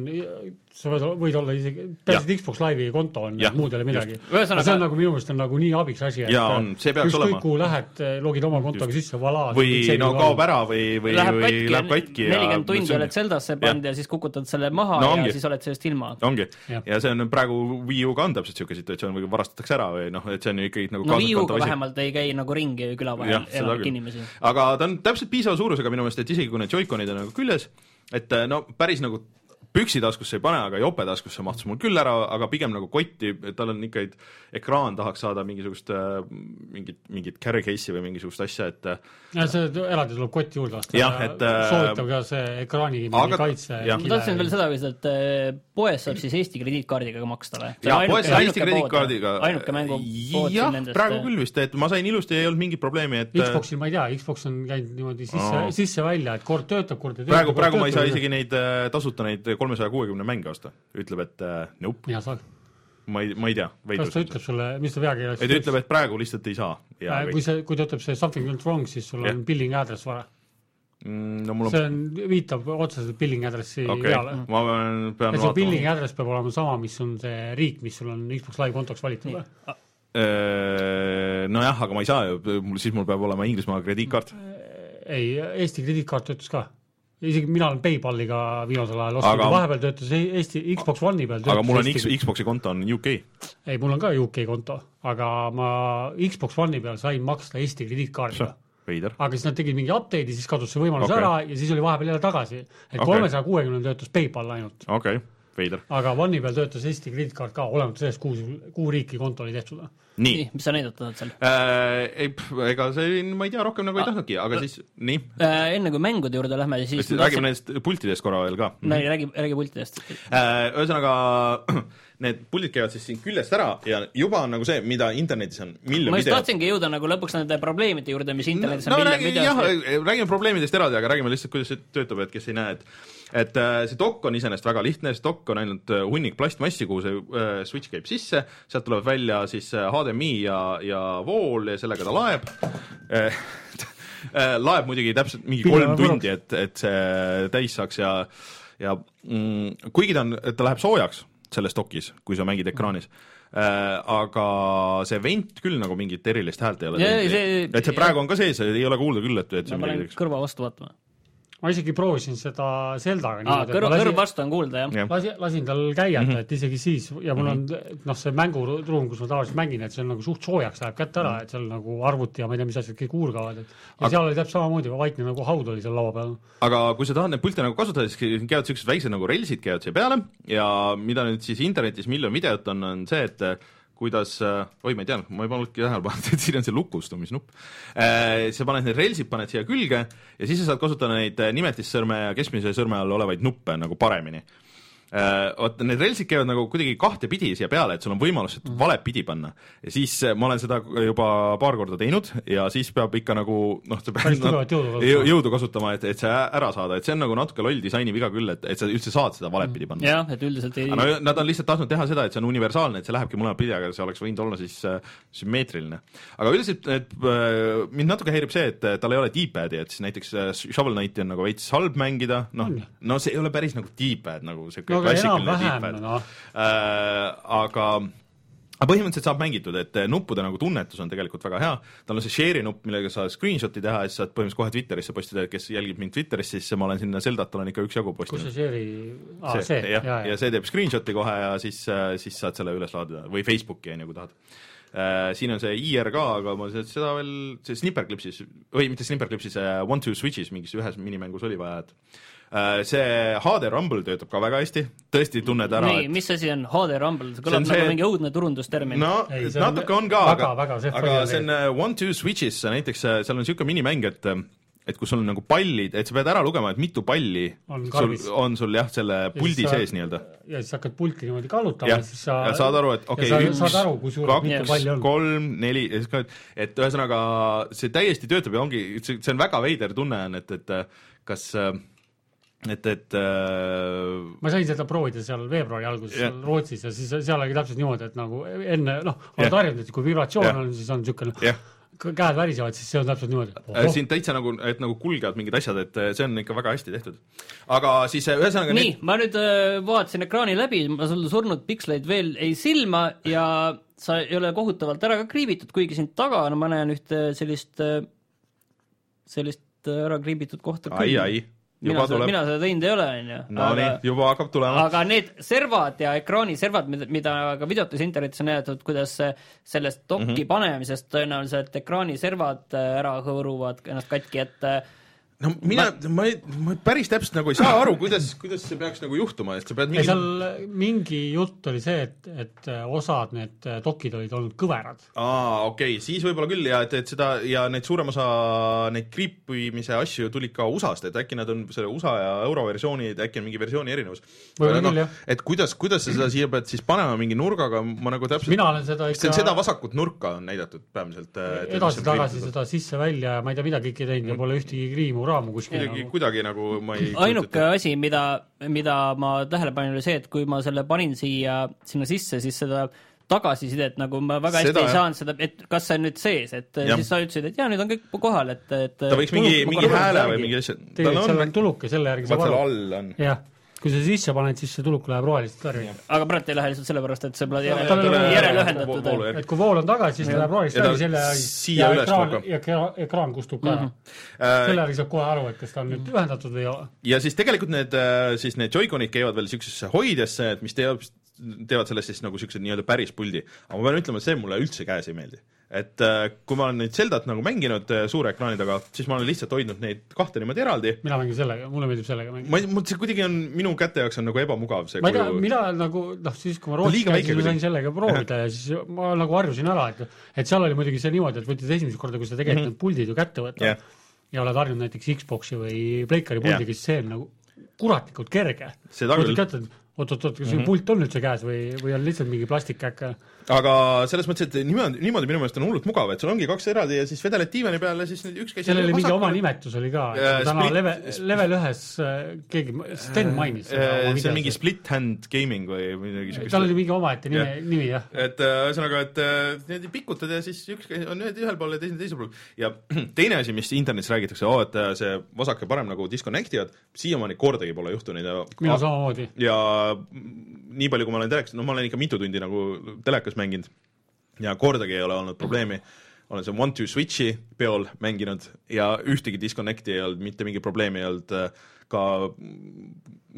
sa võid, võid olla isegi, täiesti Xbox Live'i konto on, muud ei ole midagi. Ühesõnaga... see on nagu minu meelest on nagu nii abiks asi, et jaa, on, see peaks olema. kuhu lähed, logid oma kontoga Just. sisse, voilà. või no kaob ära või, või katki, läheb katki ja nelikümmend tundi oled Zeldasse pannud ja siis kukutad selle maha no, ja siis oled sellest ilma. ongi, ja see on praegu Wii U-ga on täpselt niisugune situatsioon, või varastatakse ära või noh, et see on ju ikkagi nagu no Wii U-ga vähemalt ei käi nagu ringi küla vahel enamik inimesi. aga ta on täpselt piisava suurusega minu meelest, et isegi kui need Joy-Conid on nagu küljes, et no päris nagu püksitaskusse ei pane, aga jopetaskusse mahtus mul küll ära, aga pigem nagu kotti, tal on ikka, ekraan tahaks saada mingisugust äh, mingit, mingit carry case'i või mingisugust asja, et äh, ja see eraldi tuleb kotti juurde osta. jah, et äh, soovitav ka see ekraani aga, kaitse. ma tahtsin veel seda küsida, et poes saab siis Eesti krediitkaardiga ka maksta või? jah, poes saab Eesti krediitkaardiga. ainuke mängupood siin nendest. praegu küll vist, et ma sain ilusti, ei olnud mingit probleemi, et Xboxil ma ei tea, Xbox on käinud niimoodi sisse, sisse-välja, et kord töötab, kord ei tööta. praegu, praegu ma ei saa isegi neid tasuta neid kolmesaja kuuekümne mänge osta, ütleb, et uh, nope. mina saan. ma ei, ma ei tea. kas ta ütleb sulle, mis ta peakeeles ei, ta ütleb, et praegu lihtsalt ei saa. Äh, kui see, kui ta ütleb see something went wrong, siis sul yeah. on billing address vara mm, no mul on see on, viitab otseselt billing addressi okay. peale. ma pean, pean ja see billing address peab olema sama, mis on see riik, mis sul on Xbox Live kontoks valitud või? Äh, nojah, aga ma ei saa ju, mul, siis mul peab olema Inglismaa krediitkaart. ei, Eesti krediitkaart töötas ka isegi mina olen PayPaliga viimasel ajal ostnud aga... vahepeal töötas e- Eesti Xbox One'i peal aga mul on X, Xbox'i konto on UK. ei, mul on ka UK konto, aga ma Xbox One'i peal sain maksta Eesti krediitkaardiga. aga siis nad tegid mingi update'i, siis kadus see võimalus okay. ära ja siis oli vahepeal jälle tagasi. et kolmesaja okay. kuuekümnel töötas PayPal ainult. okei okay., veider. aga One'i peal töötas Eesti krediitkaart ka, olenemata sellest, kuhu, kuhu riiki konto oli tehtud nii, nii, mis sa näidata tahad seal äh,? ei, ega see, ma ei tea, rohkem nagu ei ah. tahtnudki, aga siis nii äh,. enne kui mängude juurde lähme, siis räägime nendest pultidest korra veel ka. no räägi, räägi pultidest äh,. ühesõnaga need puldid käivad siis siin küljest ära ja juba on nagu see, mida internetis on miljon ma just videot. tahtsingi jõuda nagu lõpuks nende probleemide juurde, mis internetis no, on no, miljon videot. jah, räägime probleemidest eraldi, aga räägime lihtsalt, kuidas see töötab, et kes ei näe, et et äh, see dokk on iseenesest väga lihtne, see dokk on ainult äh, hunnik plastmassi, kuhu see äh, switch käib sisse, sealt tuleb välja siis HDMI ja, ja vool ja sellega ta laeb laeb muidugi täpselt mingi kolm tundi, et, et see täis saaks ja ja mm, kuigi ta on, ta läheb soojaks selles dokis, kui sa mängid ekraanis äh,, aga see vent küll nagu mingit erilist häält ei ole teinud. et see praegu on ka sees, ei ole kuulda küll, et, et ma panen kõrva vastu vaatama ma isegi proovisin seda Zeldaga niimoodi. kõrv, kõrv vastu on kuulda, jah ja.? lasin, lasin tal käiata mm, -hmm. et isegi siis ja mul on mhm. noh, see mänguruum, kus ma tavaliselt mängin, et see on nagu suht soojaks läheb kätte ära -hmm. et seal nagu arvuti ja ma ei tea, mis asjad kõik huurgavad, et ja aga... seal oli täpselt samamoodi, vaikne nagu haud oli seal laua peal. aga kui sa tahad neid pilte nagu kasutada, siis käivad niisugused väiksed nagu relsid käivad siia peale ja mida nüüd siis internetis miljon videot on, on see, et kuidas, äh, oi, ma ei tea, ma ei pannudki tähele pannud, et siin on see lukustumisnupp. Äh, sa paned need relsid, paned siia külge ja siis sa saad kasutada neid äh, nimetissõrme ja keskmise sõrme all olevaid nuppe nagu paremini Äh, vot need relsid käivad nagu kuidagi kahtepidi siia peale, et sul on võimalus seda valet pidi panna. ja siis äh, ma olen seda juba paar korda teinud ja siis peab ikka nagu noh, sa pead jõudu, jõudu kasutama, et, et see ära saada, et see on nagu natuke loll disaini viga küll, et, et sa üldse saad seda valet pidi panna. jah, et üldiselt ei no nad on lihtsalt tahtnud teha seda, et see on universaalne, et see lähebki mõlemat pidi, aga see oleks võinud olla siis äh, sümmeetriline. aga üldiselt et, äh, mind natuke häirib see, et tal ei ole D-pad'i, et siis näiteks äh, Shovel Knighti on nagu veits halb mängida, noh, no see ei ole päris nagu D-pad nagu see no, klassikaline tippad no.. Äh, aga aga põhimõtteliselt saab mängitud, et nuppude nagu tunnetus on tegelikult väga hea, tal on see share'i nupp, millega sa screenshot'i teha ja siis saad põhimõtteliselt kohe Twitterisse postitada, et kes jälgib mind Twitteris, siis ma olen sinna Zeldat olen ikka üksjagu kus postinud see share'i ah,, see, see., jah, ja jaa. see teeb screenshot'i kohe ja siis, siis saad selle üles laadida. Või Facebooki on ju, kui tahad. Äh, siin on see IR ka, aga ma seda- veel, see Snipperclipsis või mitte Snipperclipsis, One Two Switch'is mingis ühes minimängus oli vaja, et äh, see HD Rumble töötab ka väga hästi, tõesti tunned ära, nii, mis asi on HD Rumble, see See kõlab on nagu see- mingi õudne turundustermin. No Ei, see on natuke on ka, väga- aga see, aga faial see on äh, One Two Switch'is näiteks, seal on niisugune minimäng, et et kus sul on nagu pallid, et sa pead ära lugema, et mitu palli On sul karbis. on sul jah, selle puldi sa- sees nii-öelda. ja siis hakkad pulti niimoodi kallutama ja siis sa ja saad aru, et okei ja okay,, sa saad aru, kui suured mitu kaks palli on., kolm, neli ja siis ka, et ühesõnaga see täiesti töötab ja ongi, see see on väga veider tunne on, et, et kas et, et äh, ma sain seda proovida seal veebruari alguses seal Rootsis ja siis seal oli täpselt niimoodi, et nagu enne noh, oled harjunud, et kui vibratsioon Jah. on, siis on niisugune jah, käed värisevad, siis see on täpselt niimoodi. äh, siin täitsa nagu, et nagu kulgevad mingid asjad, et äh, see on ikka väga hästi tehtud. aga siis äh, ühesõnaga nii, ma nüüd äh, vaatasin ekraani läbi, ma sul surnud piksleid veel ei silma ja sa ei ole kohutavalt ära ka kriibitud, kuigi sind taga on, ma näen ühte sellist, sellist ära kriibitud kohta ai, ai, mina seda, mina seda teinud ei ole, onju. no nii, juba hakkab tulema. aga need servad ja ekraaniservad, mida, mida ka videotes internetis on näidatud, kuidas sellest dokki mm. -hmm. panemisest tõenäoliselt ekraaniservad äh, ära hõõruvad ennast katki, et no mina, ma ei, ma päris täpselt nagu ei saa aru, kuidas, kuidas see peaks nagu juhtuma, et sa pead ei, mingi seal mingi jutt oli see, et, et osad need dokid olid olnud kõverad. aa, okei okay,, siis võib-olla küll ja et, et seda ja neid suurem osa neid kriipimise asju tulid ka USA-st, et äkki nad on selle USA ja euro versioonid, äkki on mingi versiooni erinevus. Võib-olla küll, jah. et kuidas, kuidas sa seda siia pead siis panema mingi nurgaga, ma nagu täpselt mina olen seda ikka seda vasakut nurka on näidatud peamiselt? edasi-tagasi seda sisse-välja ja ma ei tea, mida kõike teinud ja pole ühtegi kriimu raamu kuskil kuidagi, nagu. kuidagi nagu ma ei ainuke asi, mida, mida ma tähele panin, oli see, et kui ma selle panin siia, sinna sisse, siis seda tagasisidet nagu ma väga hästi Seda, ei saanud seda, et kas see on nüüd sees, et Jah. ja. siis sa ütlesid, et jaa, nüüd on kõik kohal, et, et ta võiks mingi, mingi hääle või mingi asja, tal tegelikult seal on tuluke, selle järgi vaat seal all on. jah, kui sa sisse paned, siis see tuluk läheb rohelist värvi. aga praegu ei lähe lihtsalt sellepärast, et see pole Tal järele, ei ole- järele ühendatud. et kui vool on tagasi, siis ta läheb rohelist värvi, selle ja üles ekraan ekraan, ekraan kustub ka ära. Äh, selle järgi saab kohe aru, et kas ta on nüüd ühendatud või ei ole. ja siis tegelikult need, siis need Joy-Conid käivad veel niisugusesse hoidjasse, et mis teevad, teevad sellest siis nagu niisuguse nii-öelda päris puldi. aga ma pean ütlema, et see mulle üldse käes ei meeldi. Et äh, kui ma olen nüüd Zeldat nagu mänginud äh, suure ekraani taga, siis ma olen lihtsalt hoidnud neid kahte niimoodi eraldi. mina mängin sellega, mulle meeldib sellega mängida. ma ei, mul see kuidagi on, minu käte jaoks on nagu ebamugav see ma ei tea, mina nagu noh, siis kui ma Rootsis käisin, ma sain sellega proovida ja siis ma nagu harjusin ära, et et seal oli muidugi see niimoodi, et võtsid esimest korda, kui sa tegelikult need puldid ju kätte võtad Jah. ja oled harjunud näiteks Xbox'i või Jah. puldiga, siis see on nagu kuratlikult kerge. Mhm. oot-oot-oot, kas see pult on üldse käes või, või on lihtsalt mingi plastikkäkk? Aga selles mõttes, et niimoodi, niimoodi minu meelest on hullult mugav, et sul ongi kaks eraldi ja siis vedeled diivani peale, siis nüüd üks käis sellel oli mingi oma nimetus oli ka Äh,, täna split- level, level ühes äh, keegi, Sten mainis seda oma see on mingi split hand gaming või midagi siukest. tal oli mingi omaette nimi Jah., nimi jah. et äh, ühesõnaga, et äh, niimoodi pikutad ja siis üks käis- on ühed ühel pool ja teine teisel pool ja teine asi, mis internetis räägitakse oh,, et see vasak ja parem nagu disconnect ivad, siiamaani kordagi pole juhtunud ja mina samamoodi. ja nii palju, kui ma olen telekas, no ma olen ikka mitu tundi nagu telekas mänginud ja kordagi ei ole olnud probleemi, olen seal One Two Switchi peol mänginud ja ühtegi disconnect'i ei olnud, mitte mingi probleemi ei olnud äh, ka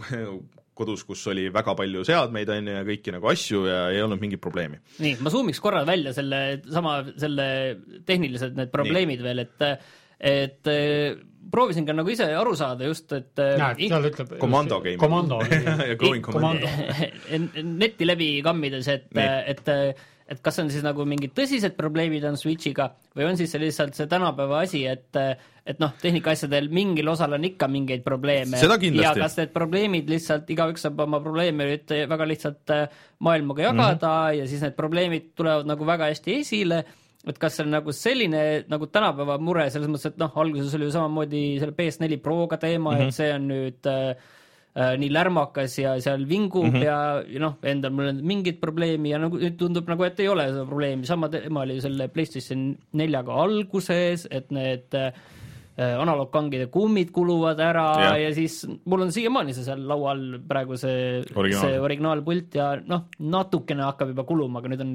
kodus, kus oli väga palju seadmeid on ju ja kõiki nagu asju ja ei olnud mingit probleemi. nii, ma zoom iks korra välja selle sama, selle tehnilised need probleemid nii. veel, et et eh, proovisin ka nagu ise aru saada just, et näed, seal ütleb Komando game. komando. netti läbi kammides, et et et kas on siis nagu mingid tõsised probleemid on Switchiga või on siis see lihtsalt see tänapäeva asi, et et noh, tehnikaasjadel mingil osal on ikka mingeid probleeme. Ja kas need probleemid lihtsalt, igaüks saab oma probleeme nüüd väga lihtsalt äh, maailmaga jagada mm -hmm. ja siis need probleemid tulevad nagu väga hästi esile et kas see on nagu selline nagu tänapäeva mure selles mõttes, et noh, alguses oli ju samamoodi selle PS4 Proga teema mm, -hmm. et see on nüüd äh, äh, nii lärmakas ja seal vingub mm -hmm. ja, ja noh, endal mul on mingit probleemi ja nagu nüüd tundub nagu, et ei ole seda probleemi, sama teema oli selle PlayStation neljaga alguses, et need äh, analoogkangide kummid kuluvad ära ja, ja siis mul on siiamaani see seal laua all praegu see, Originaal. see originaalpult ja noh, natukene hakkab juba kuluma, aga nüüd on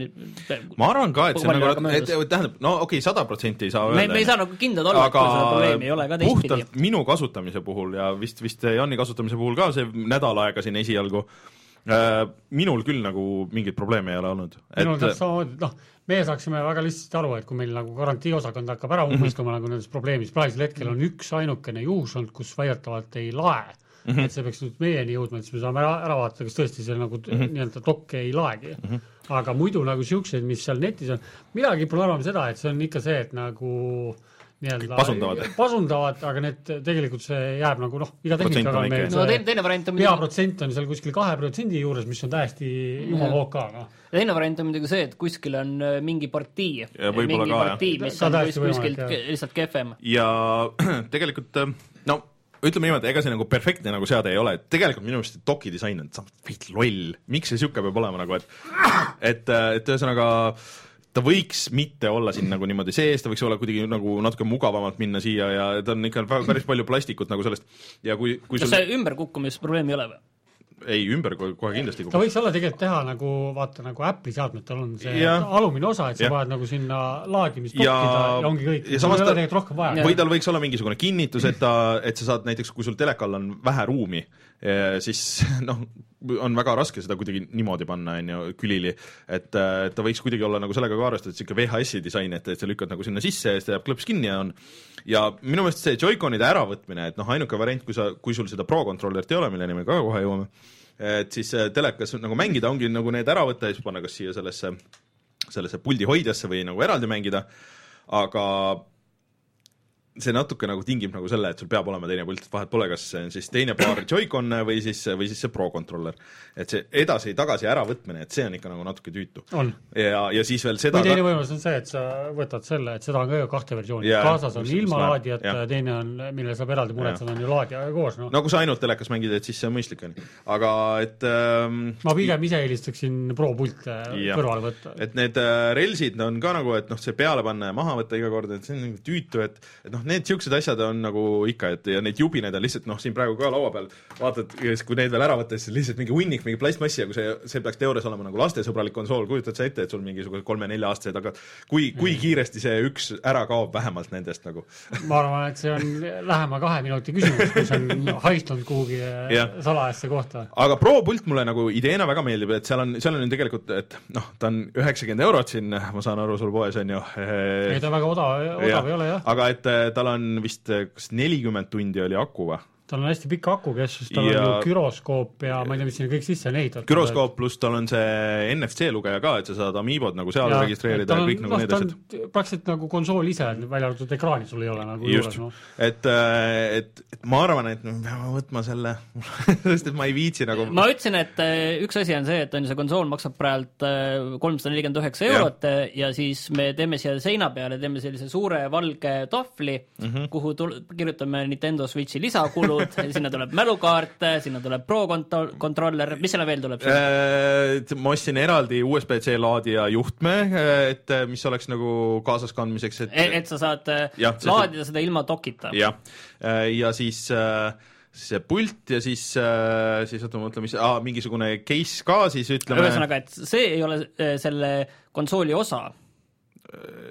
ma arvan ka, et see nagu, et tähendab, no okei okay,, sada protsenti ei saa öelda. me ei saa nagu kindlad olla, et seda probleemi ei ole ka teistpidi. puhtalt minu kasutamise puhul ja vist, vist Janni kasutamise puhul ka see nädal aega siin esialgu äh, minul küll nagu mingeid probleeme ei ole olnud. minul täpselt samamoodi, noh, meie saaksime väga lihtsasti aru, et kui meil nagu garantiiosakond hakkab ära ummistuma mm -hmm. nagu nendes probleemides, praegusel hetkel on üks ainukene juhus olnud, kus väidetavalt ei lae mm. -hmm. et see peaks nüüd meieni jõudma, et siis me saame ära, ära vaadata, kas tõesti see nagu mm -hmm. nii-öelda dokk ei laegi mm. -hmm. aga muidu nagu siukseid, mis seal netis on, mina kipun arvama seda, et see on ikka see, et nagu nii-öelda pasundavad. pasundavad, aga need tegelikult see jääb nagu noh, iga tehnikaga on meil no teine, teine variant on hea muidugi, protsent on seal kuskil kahe protsendi juures, mis on täiesti jumala OK, noh. teine variant on muidugi see, et kuskil on äh, mingi partii, Ja mingi ka, partii, mis Ka on kuskilt lihtsalt kehvem. ja tegelikult äh, no ütleme niimoodi, ega see nagu perfektne nagu seade ei ole, et tegelikult minu meelest doki disain on veits loll, miks see niisugune peab olema nagu, et et, et ühesõnaga ta võiks mitte olla siin nagu niimoodi sees, ta võiks olla kuidagi nagu natuke mugavamalt minna siia ja ta on ikka päris palju plastikut nagu sellest ja kui, kui kas sul see ümberkukkumisprobleem ei ole või? ei, ümber kohe kindlasti ta võiks olla tegelikult teha nagu vaata, nagu Apple'i seadmetel on see Jah. alumine osa, et sa paned nagu sinna laadimist ja, ja ongi kõik. ja samas sul ei ta, ole tegelikult rohkem vaja. või tal võiks olla mingisugune kinnitus, et ta, et sa saad näiteks, kui sul telekal on vähe ruumi, siis noh, on väga raske seda kuidagi niimoodi panna, on ju, külili, et äh, ta võiks kuidagi olla nagu sellega ka arvestatud, niisugune VHS-i disain, et, et sa lükkad nagu sinna sisse ja siis ta jääb klõps kinni ja on. Ja minu meelest see Joy-Conide äravõtmine, et noh, ainuke variant, kui sa, kui sul seda Pro controller'it ei ole, milleni me ka kohe jõuame, et siis äh, telekas nagu mängida ongi nagu need ära võtta ja siis panna kas siia sellesse, sellesse puldi hoidjasse või nagu eraldi mängida, aga see natuke nagu tingib nagu selle, et sul peab olema teine pult, et vahet pole, kas see on siis teine paar Joy-Con'e või siis, või siis see Pro controller. et see edasi-tagasi äravõtmine, et see on ikka nagu natuke tüütu. on. ja, ja siis veel seda või teine võimalus on see, et sa võtad selle, et seda on ka ju kahte versiooni Jaa, kaasas on ilma laadijata ja teine on, millele saab eraldi muretseda, on ju laadija koos, noh. no kui sa ainult telekas mängid, et siis see on mõistlik, on ju. aga et ähm, ma pigem ise eelistaksin Pro pilte kõrvale võtta. et need äh, relsid on ka nagu, et noh, see peale panna ja maha võtta iga kord, et see on nagu tüütu, et et noh, need niisugused asjad on nagu ikka, et ja neid jubinaid on lihtsalt noh, siin praegu ka laua peal, vaatad, kui neid veel ära võtta, siis lihtsalt mingi hunnik, mingi plastmassi ja kui see, see peaks teoorias olema nagu lastesõbralik konsool, kujutad sa ette, et sul mingisugused kolme-nelja-aastased, aga kui, kui kiiresti see üks ära kaob vähemalt nendest nagu ma arvan, et see on lähema kahe minuti küsimus, kui see on haistunud kuhugi salajasse kohta. aga Pro pult mulle nagu ideena väga meeldib, et seal on, seal on tegelikult, et noh, ta on üheksakümmend eurot siin, ma saan aru, sul poes on ju. ei, ta väga odav, odav ei ole jah. aga et eh, tal on vist eh, kas nelikümmend tundi oli aku või? Tal on hästi pikk akukestus, tal Ja- on ju gyroskoop ja ma ei tea, mis sinna kõik sisse on ehitatud. güroskoop pluss tal on see NFC lugeja ka, et sa saad Amiibod nagu seal ja, registreerida ja kõik nagu need asjad. praktiliselt nagu konsool ise, välja arvatud ekraani sul ei ole nagu just juures, noh., et, et, et ma arvan, et me peame võtma selle sest et ma ei viitsi nagu ma ütlesin, et äh, üks asi on see, et on ju see konsool maksab praegu kolmsada nelikümmend üheksa eurot äh, ja siis me teeme siia seina peale, teeme sellise suure valge tahvli mm, -hmm. kuhu tul-, kirjutame Nintendo Switchi lisakulud sinna tuleb mälukaart, sinna tuleb Pro kontro-, controller, mis sinna veel tuleb? Äh, ma ostsin eraldi USB-C laadija juhtme, et mis oleks nagu kaasas kandmiseks, et et, et sa saad äh, see- laadida seda ilma dokita. jah, ja siis äh, see pult ja siis, siis oota, ma mõtlen, mis ah,, mingisugune case ka siis ütleme, ühesõnaga, et see ei ole äh, selle konsooli osa,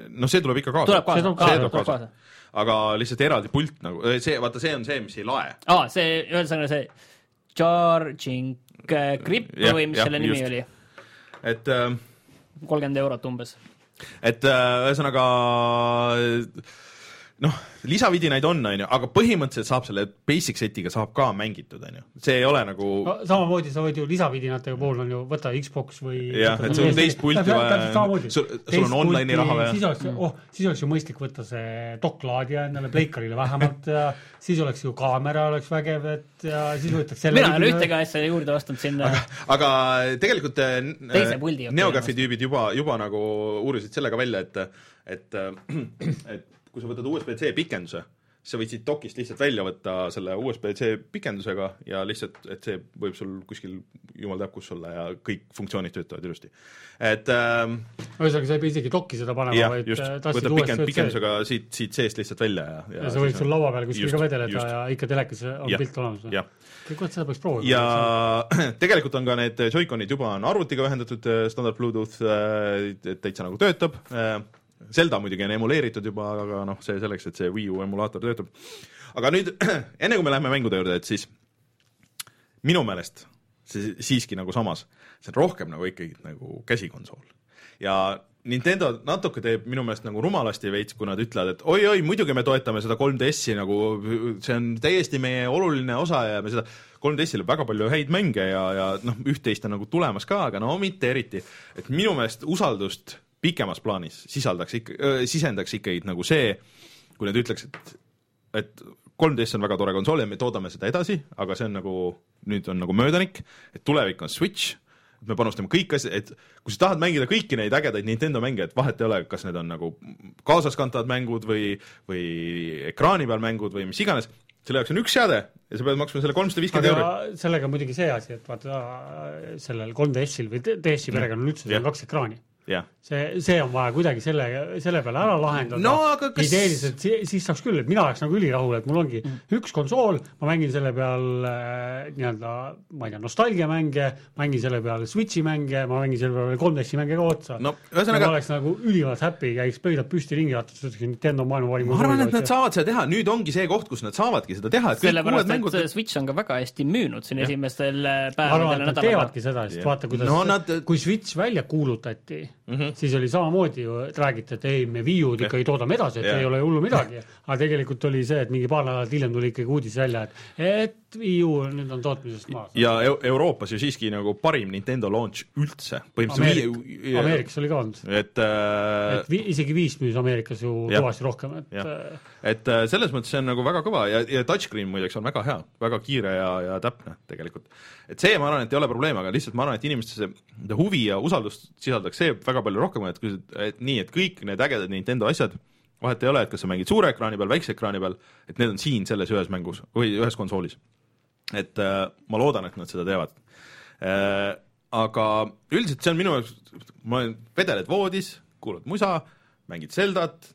noh, see tuleb ikka kaasa. kaasa, tuleb aa, kaasa, tuleb tuleb kaasa. Aga lihtsalt eraldi pult nagu, see, vaata, see on see, mis ei lae. aa, see, ühesõnaga see charging äh, grip Jah, või mis jah, selle nimi just. oli, et äh, kolmkümmend eurot umbes et äh, ühesõnaga noh, lisavidinaid on, on ju, aga põhimõtteliselt saab selle basic setiga saab ka mängitud, on ju, see ei ole nagu no samamoodi sa võid ju lisavidinate puhul on ju, võta Xbox või Jah, et sul on teist pulti vaja, sul- sul on online'i raha vaja. siis oleks, oh, siis oleks ju mõistlik võtta see dokklaadija endale Pleikarile vähemalt ja siis oleks ju kaamera oleks vägev, et ja siis võtaks selle mina ei ole ühtegi asja juurde ostnud sinna. Aga tegelikult äh, Teise puldi, Neografi tüübid juba, juba nagu uurisid selle ka välja, et et, et kui sa võtad USB-C pikenduse, sa võid siit dokist lihtsalt välja võtta selle USB-C pikendusega ja lihtsalt, et see võib sul kuskil jumal teab kus olla ja kõik funktsioonid töötavad ilusti. et ähm, ühesõnaga, sa ei pea isegi dokki seda panema, vaid just, äh, pikend, USB-C. pikendusega siit, siit seest lihtsalt välja ja, ja sa võid siis sul laua peal kuskil ka vedeleda just. ja ikka telekas on Jah, pilt olemas. jah. kuule, seda peaks proovima. ja tegelikult on ka need Joy-Conid juba on arvutiga ühendatud äh, standard Bluetooth, et täitsa nagu töötab. Zelda muidugi on emuleeritud juba, aga noh, see selleks, et see Wii U emulaator töötab. aga nüüd, enne kui me läheme mängude juurde, et siis minu meelest see siiski nagu samas, see on rohkem nagu ikkagi nagu käsikonsool. ja Nintendo natuke teeb minu meelest nagu rumalasti veits, kui nad ütlevad, et oi-oi, muidugi me toetame seda 3DS-i nagu, see on täiesti meie oluline osa ja me seda 3DS-il on väga palju häid mänge ja, ja noh, üht-teist on nagu tulemas ka, aga no mitte eriti. et minu meelest usaldust pikemas plaanis sisaldaks ikka, sisendaks ikkagi nagu see, kui nad ütleks, et et 3DS on väga tore konsool ja me toodame seda edasi, aga see on nagu, nüüd on nagu möödanik, et tulevik on Switch, et me panustame kõik asjad, et kui sa tahad mängida kõiki neid ägedaid Nintendo mänge, et vahet ei ole, kas need on nagu kaasaskantavad mängud või, või ekraani peal mängud või mis iganes, selle jaoks on üks seade ja sa pead maksma selle kolmsada viiskümmend aga sellega on muidugi see asi, et vaata sellel 3DS-il või DS-i perekonnal on üldse, seal on kaks ekraani. Jah, see, see on vaja kuidagi selle, selle peale ära lahendada. No aga kas- ideeliselt si- siis saaks küll, et mina oleks nagu ülirahul, et mul ongi mm. üks konsool, ma mängin selle peal äh, nii-öelda, ma ei tea, nostalgiamänge, mängin selle peal Switchi mänge, ma mängin selle peal veel 3DS-i mänge ka otsa. No ma ühesõnaga oleks nagu ülimalt happy, käiks pöidlad püsti ringi rattates, ütleksin Nintendo on maailma parim ma arvan, et nad saavad seda teha, nüüd ongi see koht, kus nad saavadki seda teha, et sellepärast, mängud et Switch on ka väga hästi müünud siin esimestel äh, ma päevadel ja nädalatel. teevadki seda, sest vaata, kuidas No nad... kui Switch välja kuulutati mm. -hmm. siis oli samamoodi ju, et räägiti, et ei, me Wii U-d ikkagi toodame edasi, et Jah. ei ole hullu midagi. aga tegelikult oli see, et mingi paar nädalat hiljem tuli ikkagi uudis välja, et, et Wii U nüüd on tootmisest maas. ja Eu Euroopas ju siiski nagu parim Nintendo launch üldse, Ameerik, põhimõtteliselt Ameerikas oli ka olnud. et äh, et vi, isegi viis müüs Ameerikas ju kõvasti rohkem, et Jah. Et äh, selles mõttes see on nagu väga kõva ja, ja touchscreen muideks on väga hea, väga kiire ja, ja täpne tegelikult. et see, ma arvan, et ei ole probleem, aga lihtsalt ma arvan, et inimestes see huvi ja usaldust sisaldaks see väga palju rohkem, et kui, et nii, et kõik need ägedad Nintendo asjad, vahet ei ole, et kas sa mängid suure ekraani peal, väikse ekraani peal, et need on siin selles ühes mängus või ühes konsoolis. et äh, ma loodan, et nad seda teevad äh,. aga üldiselt see on minu jaoks, ma olen, vedeled voodis, kuulad musa, mängid Zeldat,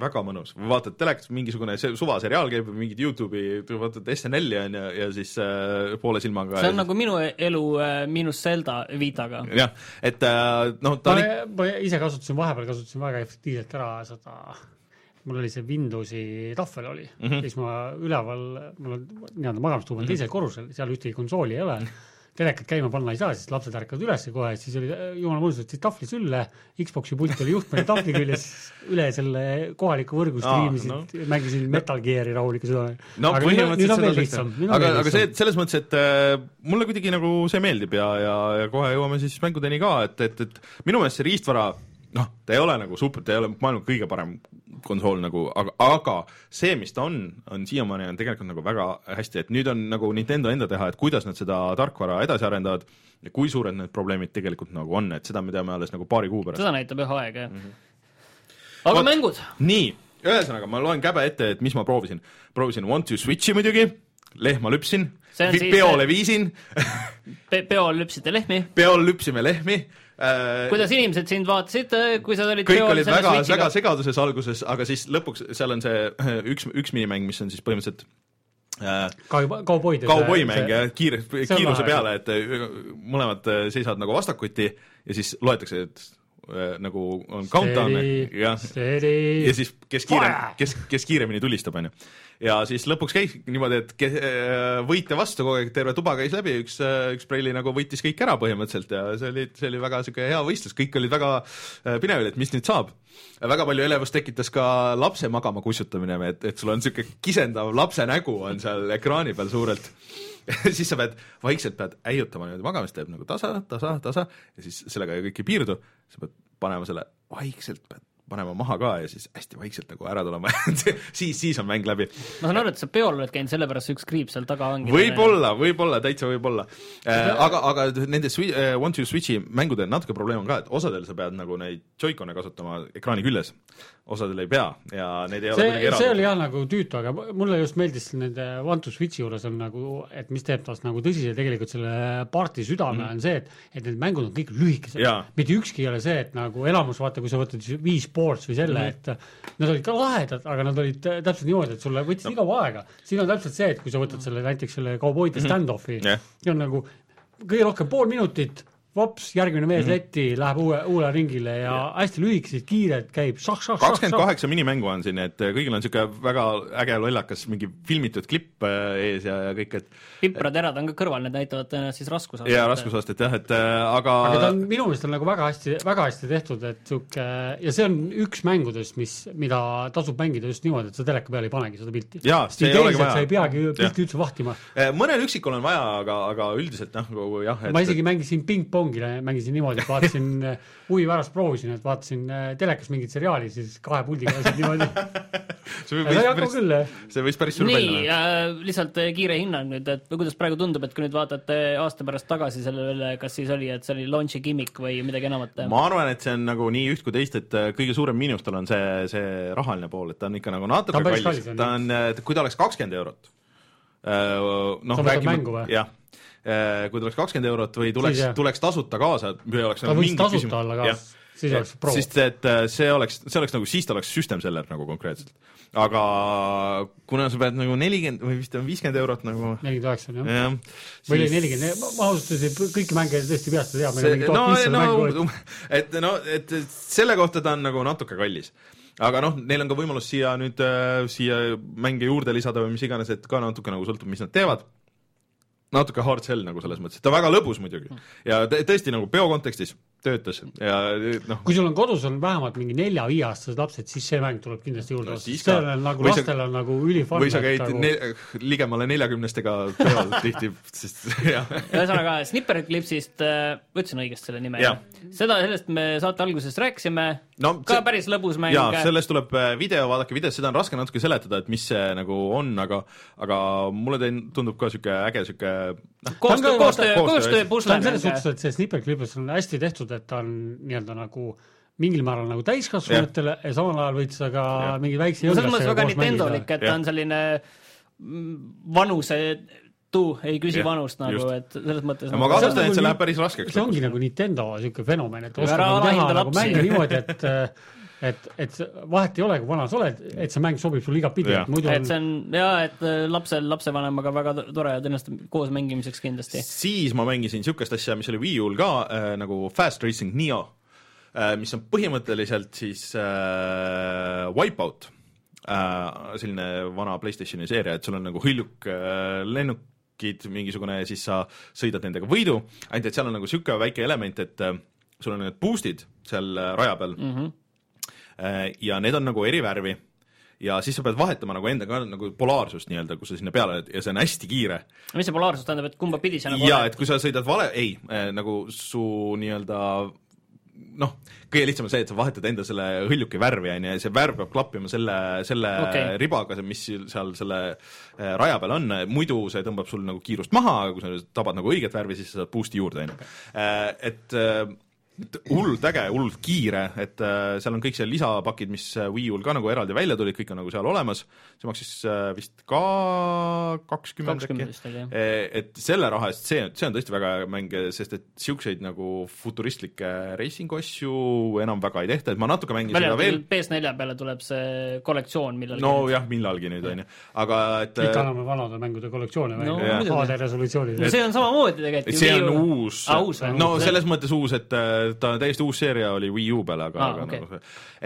väga mõnus, vaatad telekat, mingisugune suvaseriaal käib või mingit Youtube'i, vaatad SNL-i on ju, ja siis äh, poole silmaga see on nagu minu elu äh, miinus Zelda Vitaga. jah, et äh, noh, ta ma on, ma ise kasutasin, vahepeal kasutasin väga efektiivselt ära seda mul oli see Windowsi tahvel oli mm. -hmm. siis ma üleval, mul on nii-öelda magamistuba on teisel korrusel, seal ühtegi konsooli ei ole. telekat käima panna ei saa, sest lapsed ärkavad üles kohe, siis oli jumala mõnus, et siis tahvli sülle, Xbox'i pult oli juhtmeni tahvli küljes, üle selle kohaliku võrgu striimisid no. mängisin Metal Gear'i rahuliku südame. no aga põhimõtteliselt seda on aga, aga see lihtsam. selles mõttes, et äh, mulle kuidagi nagu see meeldib ja, ja, ja kohe jõuame siis mängudeni ka, et, et, et minu meelest see riistvara noh, ta ei ole nagu super, ta ei ole maailma kõige parem konsool nagu, aga, aga see, mis ta on, on siiamaani on tegelikult nagu väga hästi, et nüüd on nagu Nintendo enda teha, et kuidas nad seda tarkvara edasi arendavad ja kui suured need probleemid tegelikult nagu on, et seda me teame alles nagu paari kuu pärast. seda näitab jah aeg, jah. aga Vot. mängud, nii, ühesõnaga ma loen käbe ette, et mis ma proovisin. proovisin Want to Switch'i muidugi, lehma lüpsin See peole viisin, Pe- peol lüpsite lehmi. peol lüpsime lehmi. Kuidas inimesed sind vaatasid, kui sa olid kõik olid väga, väga segaduses alguses, aga siis lõpuks seal on see üks, üks minimäng, mis on siis põhimõtteliselt äh, kauboid. kauboimäng ja kiire, on kiiruse peale, et äh, mõlemad äh, seisavad nagu vastakuti ja siis loetakse, et äh, nagu on countdown jah, ja siis kes kiirem, kes, kes kiiremini tulistab, onju. Ja siis lõpuks käis niimoodi, et ke- äh, võitja vastu kogu aeg, terve tuba käis läbi, üks, üks preili nagu võitis kõik ära põhimõtteliselt ja see oli, see oli väga siuke hea võistlus, kõik olid väga äh, pinevil, et mis nüüd saab. väga palju elevust tekitas ka lapse magama kussutamine, et, et sul on siuke kisendav lapse nägu on seal ekraani peal suurelt. Siis sa pead, vaikselt pead äiutama niimoodi magamist, teeb nagu tasa, tasa, tasa ja siis sellega kõik ei piirdu, sa pead panema selle vaikselt, pead panema maha ka ja siis hästi vaikselt nagu ära tulema siis, siis on mäng läbi. ma saan aru, et sa peol oled käinud, sellepärast üks kriips seal taga ongi. võib-olla, võib-olla, täitsa võib-olla äh,. aga, aga nende Swi- äh,, One to Switch'i mängudel natuke probleem on ka, et osadel sa pead nagu neid Joy-Con'e kasutama ekraani küljes, osadel ei pea ja neid ei see, ole kuidagi see oli jah nagu tüütu, aga mulle just meeldis nende One to Switch'i juures on nagu, et mis teeb tast nagu tõsise tegelikult selle party südame mm. on see, et, et need mängud on kõik lühikesed. mitte ükski ei ole see, et nagu elamus, vaata, kui sa võtad Wii Sports või selle mm, -hmm. et nad olid ka lahedad, aga nad olid täpselt niimoodi, et sulle võttis no. nii kaua aega. siin on täpselt see, et kui sa võtad selle näiteks selle kauboide mm -hmm. stand-off'i yeah., see on nagu kõige rohkem pool minutit vops, järgmine mees mm -hmm. letti, läheb uue, uuele ringile ja yeah. hästi lühikesed, kiired, käib šah-šah-šah. kakskümmend kaheksa minimängu on siin, et kõigil on niisugune väga äge lollakas mingi filmitud klipp äh, ees ja, ja kõik, et pipraterad on ka kõrval, need näitavad tõenäoliselt siis raskusastet. jaa, raskusastet jah, et äh, aga aga ta on, minu meelest on nagu väga hästi, väga hästi tehtud, et niisugune, ja see on üks mängudest, mis, mida tasub mängida just niimoodi, et sa teleka peale ei panegi seda pilti. jaa, see ei olegi vaja. sa ei peagi pilti üldse vahtima. Äh, mõnel üksikul on vaja, aga, aga üldiselt noh, nagu jah et... ma isegi mängisin pingpongi, mängisin niimoodi, et vaatasin huvipärast proovisin, et vaatasin telekas mingit seriaali, siis kahe puldiga asjad niimoodi. See võis päris, küll, see võis päris suur välja näha. nii, lihtsalt kiire hinnang nüüd, et kuidas praegu tundub, et kui nüüd vaatate aasta pärast tagasi selle üle, kas siis oli, et see oli launch'i gimmick või midagi enamat? ma arvan, et see on nagu nii üht kui teist, et äh, kõige suurem miinus tal on see, see rahaline pool, et ta on ikka nagu natuke kallis, ta on, kui ta oleks kakskümmend eurot, äh, noh, räägime, jah. äh, kui tuleks kakskümmend eurot või tuleks, tuleks tasuta kaasa, või oleks ta nagu võiks tasuta küsimus, olla kaasa siis oleks pro. sest et äh, see oleks, see oleks nagu, siis ta oleks system seller nagu konkreetselt. aga kuna sa pead nagu nelikümmend või vist on viiskümmend eurot nagu nelikümmend üheksa jah ja,. või oli nelikümmend, ma ausalt öeldes kõiki mänge tõesti peast ei tea, meil on mingi tuhat viissada mängu. et no, et selle kohta ta on nagu natuke kallis aga noh, neil on ka võimalus siia nüüd äh,, siia mänge juurde lisada või mis iganes, et ka natuke nagu sõltub, mis nad teevad natuke hard sell nagu selles mõttes, et ta on väga lõbus muidugi ja tõesti nagu peo kontekstis töötas ja noh. kui sul on kodus on vähemalt mingi nelja-viieaastased lapsed, siis see mäng tuleb kindlasti juurde no,, sest sellel on nagu lastel on nagu ülifun. või sa käid nagu... ne, ligemale neljakümnestega peol tihti, sest jah. ühesõnaga Snipperclipsist äh,, ütlesin õigesti selle nime? seda, sellest me saate alguses rääkisime no,, ka see, päris lõbus mäng. jaa, sellest tuleb äh, video, vaadake videost, seda on raske natuke seletada, et mis see nagu on, aga aga mulle tundub ka niisugune äge niisugune noh, koostöö, koostöö, koostöö pusle. ta on selles suhtes, et see Snipperclipis on hästi tehtud, et ta on nii-öelda nagu mingil määral nagu täiskasvanutele ja samal ajal võid sa ka ja. mingi väikse selles mõttes väga Nintendolik, et ta on selline vanuse tuu ei küsi ja, vanust nagu, et selles mõttes no, ma kahtlustan, et see läheb päris raskeks. see ongi nagu Nintendo niisugune fenomen, et oskab nagu teha nagu mänge niimoodi, et et, et vahet ei ole, kui vana sa oled, et see mäng sobib sulle igatpidi, et muidu et see on jaa, et äh, lapsel, lapsevanemaga väga tore ja tõenäoliselt koos mängimiseks kindlasti. siis ma mängisin niisugust asja, mis oli Wii U-l ka äh, nagu Fast Racing Neo äh,, mis on põhimõtteliselt siis äh, Wipeout äh,, selline vana PlayStationi seeria, et sul on nagu hõljuk äh, lennukid, mingisugune, siis sa sõidad nendega võidu, ainult et seal on nagu niisugune väike element, et äh, sul on need boost'id seal äh, raja peal. Mm, -hmm ja need on nagu eri värvi ja siis sa pead vahetama nagu enda ka nagu polaarsust nii-öelda, kus sa sinna peale oled ja see on hästi kiire. mis see polaarsus tähendab, et kumba pidi sa nagu jaa, et kui sa sõidad vale, ei äh,, nagu su nii-öelda noh, kõige lihtsam on see, et sa vahetad enda selle hõljuki värvi, on ju, ja see värv peab klappima selle, selle okay. ribaga, mis seal selle äh, raja peal on, muidu see tõmbab sul nagu kiirust maha, aga kui sa tabad nagu õiget värvi, siis sa saad boost'i juurde, on ju. Äh, et hullult äge, hullult kiire, et äh, seal on kõik see lisapakid, mis äh, Wii U-l ka nagu eraldi välja tulid, kõik on nagu seal olemas, see maksis äh, vist ka kakskümmend äkki, et selle raha eest, see, see on tõesti väga äge mäng, sest et niisuguseid nagu futuristlikke reisingu asju enam väga ei tehta, et ma natuke mängin Välja, seda veel PS4 peale tuleb see kollektsioon millalgi. nojah, millalgi nüüd, on ju, aga et ikka anname vanade mängude kollektsioone välja. No,, HD resolutsioonid. see on samamoodi tegelikult see on uus, no selles mõttes uus, et ta täiesti uus seeria oli Wii U peal, aga ah,, aga okay. nagu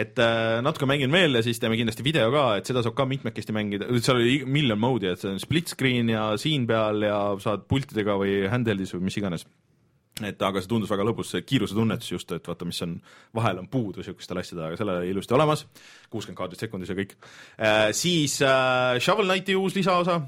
et äh, natuke mängin veel ja siis teeme kindlasti video ka, et seda saab ka mitmekesti mängida, seal oli miljon mode'i, et see on split screen ja siin peal ja saad pultidega või handheld'is või mis iganes et aga see tundus väga lõbus, see kiirusetunnetus just, et vaata, mis on, vahel on puudu niisugustel asjadel, aga sellel oli ilusti olemas, kuuskümmend kaadrit sekundis ja kõik äh,. Siis äh, Shovel Knighti uus lisaosa,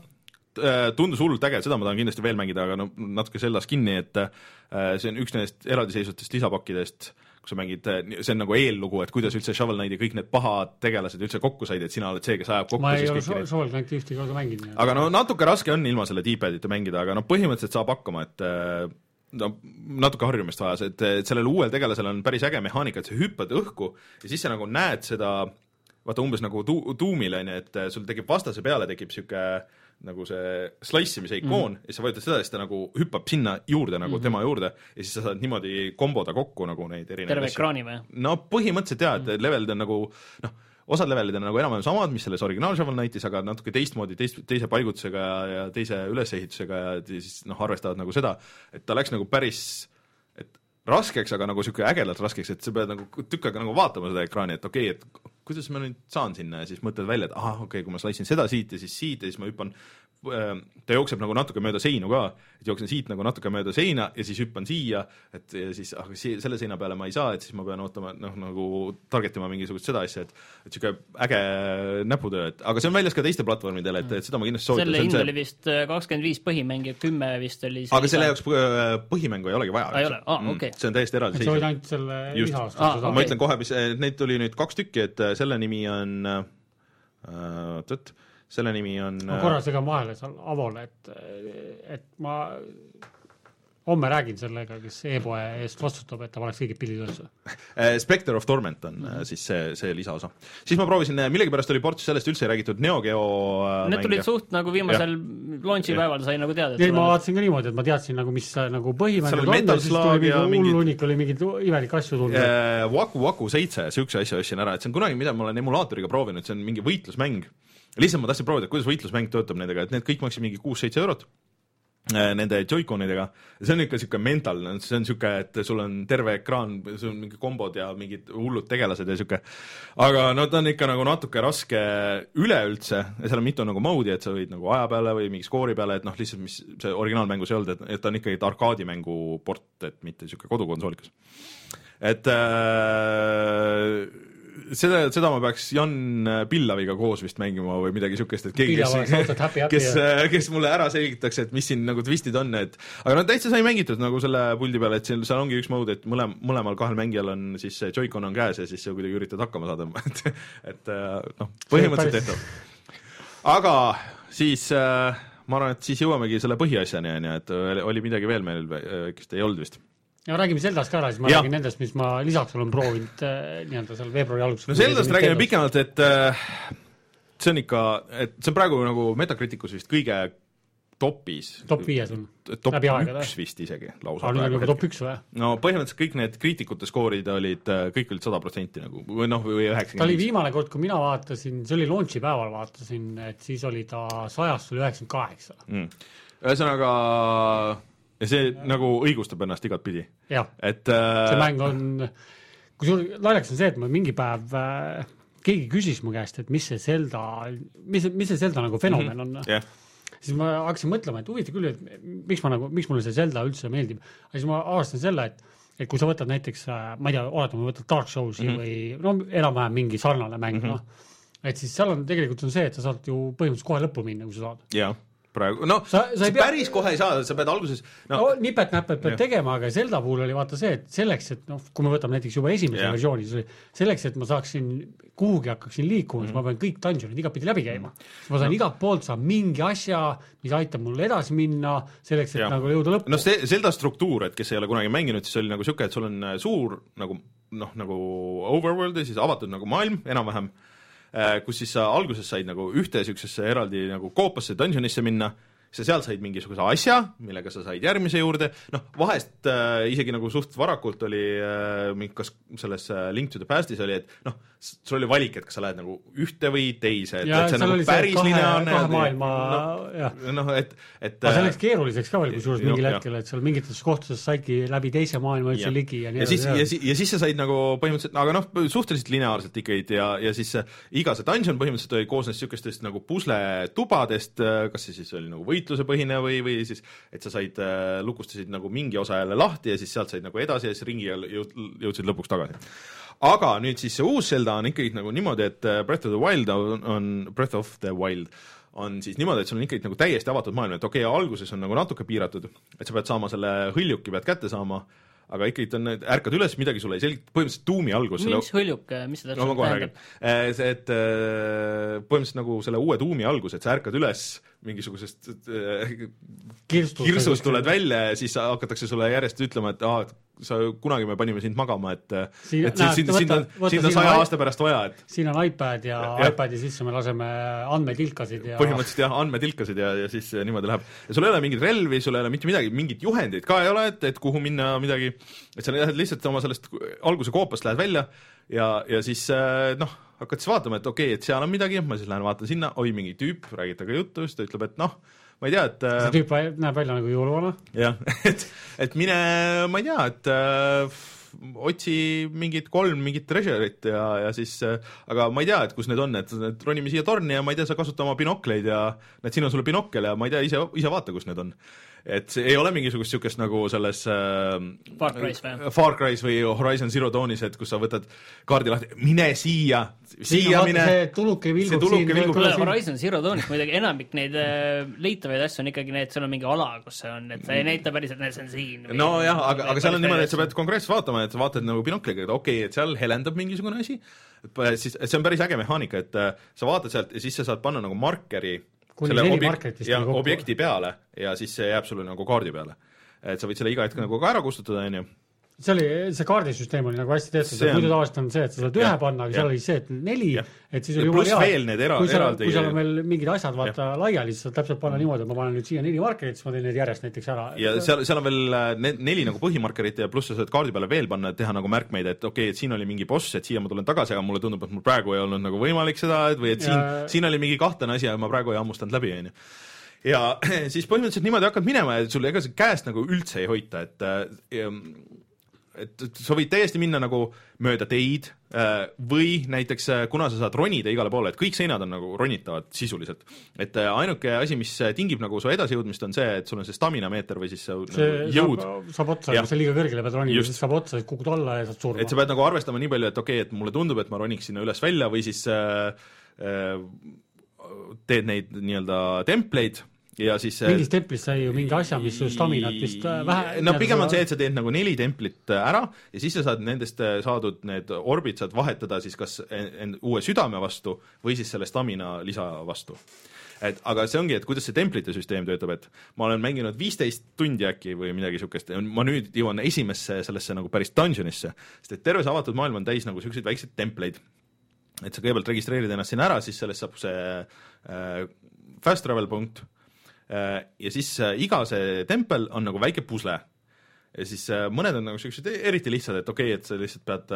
tundus hullult äge, seda ma tahan kindlasti veel mängida, aga no natuke seljas kinni, et äh, see on üks nendest eraldiseisvatest lisapakkidest, kus sa mängid, see on nagu eellugu, et kuidas üldse Shovel Knight ja kõik need pahad tegelased üldse kokku said, et sina oled see, kes ajab kokku ma ei ole Shovel neid Knighti ühtegi korda mänginud. aga no natuke raske on ilma selle D-padita mängida, aga noh, põhimõtteliselt saab hakkama, et äh, no natuke harjumist vajas, et, et sellel uuel tegelasel on päris äge mehaanika, et sa hüppad õhku ja siis sa nagu näed seda vaata umbes nagu tu-, tuumil on ju, et sul tekib vastase peale tekib niisugune nagu see slice imise ikoon mm -hmm. ja siis sa vajutad seda ja siis ta nagu hüppab sinna juurde nagu mm -hmm. tema juurde ja siis sa saad niimoodi komboda kokku nagu neid erinevaid terve ekraani või? no põhimõtteliselt jaa, et levelid on nagu noh, osad levelid on nagu enam-vähem samad, mis selles originaal Shovel Knightis, aga natuke teistmoodi, teist, teise paigutusega ja, ja teise ülesehitusega ja siis noh, arvestavad nagu seda, et ta läks nagu päris et raskeks, aga nagu niisugune ägedalt raskeks, et sa pead nagu tükk aega nagu vaatama seda ekraani, et okei okay,, et kuidas ma nüüd saan sinna ja siis mõtled välja, et ahah, okei okay,, kui ma slice'in seda siit ja siis siit ja siis ma hüppan ta jookseb nagu natuke mööda seinu ka, et jooksen siit nagu natuke mööda seina ja siis hüppan siia, et ja siis ah, si-, selle seina peale ma ei saa, et siis ma pean ootama, noh, nagu target ima mingisugust seda asja, et et niisugune äge näputöö, et aga see on väljas ka teiste platvormidel, et, et seda ma kindlasti soovitan. selle hind see... oli vist äh, kakskümmend viis põhimängi, kümme vist oli aga selle jaoks äh, põhimängu ei olegi vaja. ei ole, aa, okei. see on täiesti eraldi see oli ainult selle lisaosta ah, okay. ma ütlen kohe, mis, neid tuli nüüd kaks tükki, et äh, selle nimi on oot-oot äh,, selle nimi on ma korra segan vahele seal Avole, et, et ma homme räägin sellega, kes e-poe eest vastutab, et ta paneks kõigid pildid üles. Spectre of Torment on mm -hmm. siis see, see lisaosa. siis ma proovisin, millegipärast oli ports sellest üldse ei räägitud, Neo Geo Need tulid suht nagu viimasel launch'i päeval sai nagu teada. ei, ma vaatasin ka niimoodi, et ma teadsin nagu, mis nagu põhimängud on siis tuli mingi hull hunnik oli mingeid imelikke asju tulnud äh,. Waku Waku seitse, niisuguse asja ostsin ära, et see on kunagi, mida ma olen emulaatoriga proovinud, see on mingi võitlusmäng lihtsalt ma tahtsin proovida, kuidas võitlusmäng töötab nendega, et need kõik maksid mingi kuus-seitse eurot nende Joy-Conidega, see on ikka niisugune mental, see on niisugune, et sul on terve ekraan, sul on mingi kombod ja mingid hullud tegelased ja niisugune, aga no ta on ikka nagu natuke raske üleüldse ja seal on mitu nagu mode'i, et sa võid nagu aja peale või mingi skoori peale, et noh, lihtsalt mis see originaalmängus ei olnud, et, et ta on ikkagi arkaadimängu port, et mitte niisugune kodukonsoolikas. et äh, seda, seda ma peaks Jan Pillaviga koos vist mängima või midagi niisugust, et keegi, kes, kes, kes mulle ära selgitaks, et mis siin nagu twistid on, et aga no täitsa sai mängitud nagu selle puldi peal, et seal, seal ongi üks mode, et mõlem-, mõlemal kahel mängijal on siis see Joy-Con on käes ja siis sa kuidagi üritad hakkama saada, et et noh, põhimõtteliselt tehtav. aga siis äh, ma arvan, et siis jõuamegi selle põhiasjani, on ju, et oli midagi veel meil, kes ei olnud vist ja räägime Zeldast ka ära, siis ma ja. räägin nendest, mis ma lisaks olen proovinud äh, nii-öelda seal veebruari alguses. no Zeldast räägime pikemalt, et äh, see on ikka, et see on praegu nagu Metacriticus vist kõige topis. top viies on? top üks vist isegi lausa. on nagu top üks või? no põhimõtteliselt kõik need kriitikute skoorid olid, äh, kõik olid sada protsenti nagu või noh, või üheksakümmend. ta oli viimane kord, kui mina vaatasin, see oli launch'i päeval vaatasin, et siis oli ta sajast oli üheksakümmend kaheksa. Mm. Ja see nagu õigustab ennast igatpidi. et äh... see mäng on, kusjuures naljakas on see, et ma mingi päev äh, keegi küsis mu käest, et mis see Zelda, mis, mis see Zelda nagu fenomen mm -hmm. on yeah. siis ma hakkasin mõtlema, et huvitav küll, et miks ma nagu, miks mulle see Zelda üldse meeldib. aga siis ma avastasin selle, et et kui sa võtad näiteks, äh, ma ei tea, oletame, võtad Dark Soulsi mm -hmm. või no enam-vähem mingi sarnane mäng mm, -hmm. noh, et siis seal on, tegelikult on see, et sa saad ju põhimõtteliselt kohe lõppu minna, kui sa saad. jah praegu, noh, sa, sa pea... päris kohe ei saa, sa pead alguses no, no nipet-näpet pead tegema, aga Zelda puhul oli vaata see, et selleks, et noh, kui me võtame näiteks juba esimese versiooni, siis oli selleks, et ma saaksin kuhugi hakkaksin liikuma mm, -hmm. siis ma pean kõik dungeonid igatpidi läbi käima mm. -hmm. ma saan no. igalt poolt saan mingi asja, mis aitab mul edasi minna, selleks, et ja. nagu jõuda lõppu. noh, see Zelda struktuur, et kes ei ole kunagi mänginud, siis oli nagu niisugune, et sul on äh, suur nagu noh, nagu overworld ja siis avatud nagu maailm enam-vähem Äh, kus siis sa alguses said nagu ühte niisugusesse eraldi nagu koopasse dungeonisse minna. Sa sealt said mingisuguse asja, millega sa said järgmise juurde, noh, vahest äh, isegi nagu suht varakult oli äh, kas selles äh, Link to the Past'is oli, et noh, sul oli valik, et kas sa lähed nagu ühte või teise, et, et see on nagu päris lineaarne. kahe maailma no, jah. noh, et, et aga see läks keeruliseks ka veel kusjuures mingil hetkel, et seal mingites kohtades saidki läbi teise maailma üldse ligi ja nii edasi. ja siis, ja, ja siis sa said nagu põhimõtteliselt, aga noh, suhteliselt lineaarselt ikkagi ja, ja siis iga see dungeon põhimõtteliselt oli, koosnes niisugustest nagu pusletubadest, kas see siis oli nagu võitlusepõhine või, või siis et sa said, lukustasid nagu mingi osa jälle lahti ja siis sealt said nagu edasi ja siis ringi jõud, jõudsid lõpuks tagasi aga nüüd siis see uus Zelda on ikkagi nagu niimoodi, et äh, Breath of the Wild on, on, Breath of the Wild on siis niimoodi, et sul on ikkagi nagu täiesti avatud maailm, et okei okay,, alguses on nagu natuke piiratud, et sa pead saama selle hõljuki, pead kätte saama, aga ikkagi on, ärkad üles, midagi sulle ei selgita, põhimõtteliselt tuumi algus mis selle... hõljuk, mis see täpselt no, tähendab? see, et äh, põhimõtteliselt nagu selle uue tuumi algus, et sa ärkad üles mingisugusest äh, kirsust tuled välja ja siis hakatakse sulle järjest ütlema, et aa, sa, kunagi me panime sind magama, et siin, et sind, sind on, sind on saja aasta pärast vaja, et siin on iPad ja, ja iPadi sisse me laseme andmetilkasid ja põhimõtteliselt jah, andmetilkasid ja, ja siis niimoodi läheb. ja sul ei ole mingeid relvi, sul ei ole mitte midagi, mingit juhendit ka ei ole, et, et kuhu minna midagi, et sa lähed lihtsalt oma sellest alguse koopast lähed välja ja, ja siis noh, hakkad siis vaatama, et okei okay,, et seal on midagi, ma siis lähen vaatan sinna, oi, mingi tüüp, räägib temaga juttu, siis ta ütleb, et noh, ma ei tea, et see tüüp näeb välja nagu jõuluvana? jah, et, et mine, ma ei tea, et äh, otsi mingit kolm mingit treasure'it ja, ja siis äh, aga ma ei tea, et kus need on, et, et ronime siia torni ja ma ei tea, sa kasuta oma binokleid ja näed, siin on sulle binokkel ja ma ei tea, ise, ise vaata, kus need on et see ei ole mingisugust niisugust nagu selles äh, Far Cry's või? Far Cry's või Horizon Zero Dawnis, et kus sa võtad kaardi lahti, mine siia, siia mine. see tuluke vilgub siin. kuule, Horizon Zero Dawnis muidugi enamik neid äh, leitavaid asju on ikkagi need, seal on mingi ala, kus see on, et sa ei näita päriselt, et see on siin. nojah, aga, aga seal on niimoodi, et sa pead konkreetselt vaatama, et sa vaatad nagu binokliga, et okei okay,, et seal helendab mingisugune asi, siis see on päris äge mehaanika, et äh, sa vaatad sealt ja siis sa saad panna nagu markeri kuni neli markerit vist ja objekti peale ja siis see jääb sulle nagu kaardi peale. et sa võid selle iga hetk nagu ka ära kustutada, on ju see oli, see kaardisüsteem oli nagu hästi tehtud, muidu tavaliselt on see, et sa saad ühe panna, aga seal oli see, et neli, et siis oli jumala hea. kui seal, kui seal on veel mingid asjad vaata laiali, siis saad täpselt panna niimoodi, et ma panen nüüd siia neli markerit, siis ma teen need järjest näiteks ära. ja seal, seal on veel äh, ne, neli nagu põhimarkerit ja pluss sa saad kaardi peale veel panna, et teha nagu märkmeid, et okei okay,, et siin oli mingi boss, et siia ma tulen tagasi, aga mulle tundub, et mul praegu ei olnud nagu võimalik seda, et või et siin ja..., siin oli mingi kahtlane asi ja ma praegu ei hammustanud läbi, on ju ja siis põhimõtteliselt niimoodi hakkad minema ja sul ega see käest nagu üldse ei hoita, et äh, et, sa võid täiesti minna nagu mööda teid äh, või näiteks äh, kuna sa saad ronida igale poole, et kõik seinad on nagu ronitavad sisuliselt. et äh, ainuke asi, mis tingib nagu su edasijõudmist, on see, et sul on see stamina meeter või siis see, see nagu jõud. saab otsa, kui sa liiga kõrgele pead ronima, siis saab otsa, kukud alla ja saad surma. et sa pead nagu arvestama nii palju, et okei okay,, et mulle tundub, et ma roniks sinna üles-välja või siis äh, äh, teed neid nii-öelda templeid ja siis mingist templist sai ju mingi asja, mis su staminat vist äh, vähe no pigem on see, et sa teed nagu neli templit äh, ära ja siis sa saad nendest äh, saadud need orbid saad vahetada siis kas end uue südame vastu või siis selle stamina lisa vastu et aga see ongi, et kuidas see templite süsteem töötab, et ma olen mänginud viisteist tundi äkki või midagi ja ma nüüd jõuan esimesse sellesse nagu päris dungeonisse, sest et terve see avatud maailm on täis nagu niisuguseid väikseid templeid. et sa kõigepealt registreerid ennast sinna ära, siis sellest saab see äh, fast travel punkt ja siis äh, iga see tempel on nagu väike pusle. ja siis äh, mõned on nagu siuksed eriti lihtsad, et okei okay,, et sa lihtsalt pead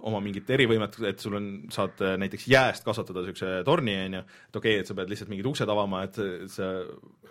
oma mingit erivõimet, et sul on, saad näiteks jääst kasvatada niisuguse torni, on ju, et okei okay,, et sa pead lihtsalt mingid uksed avama, et sa,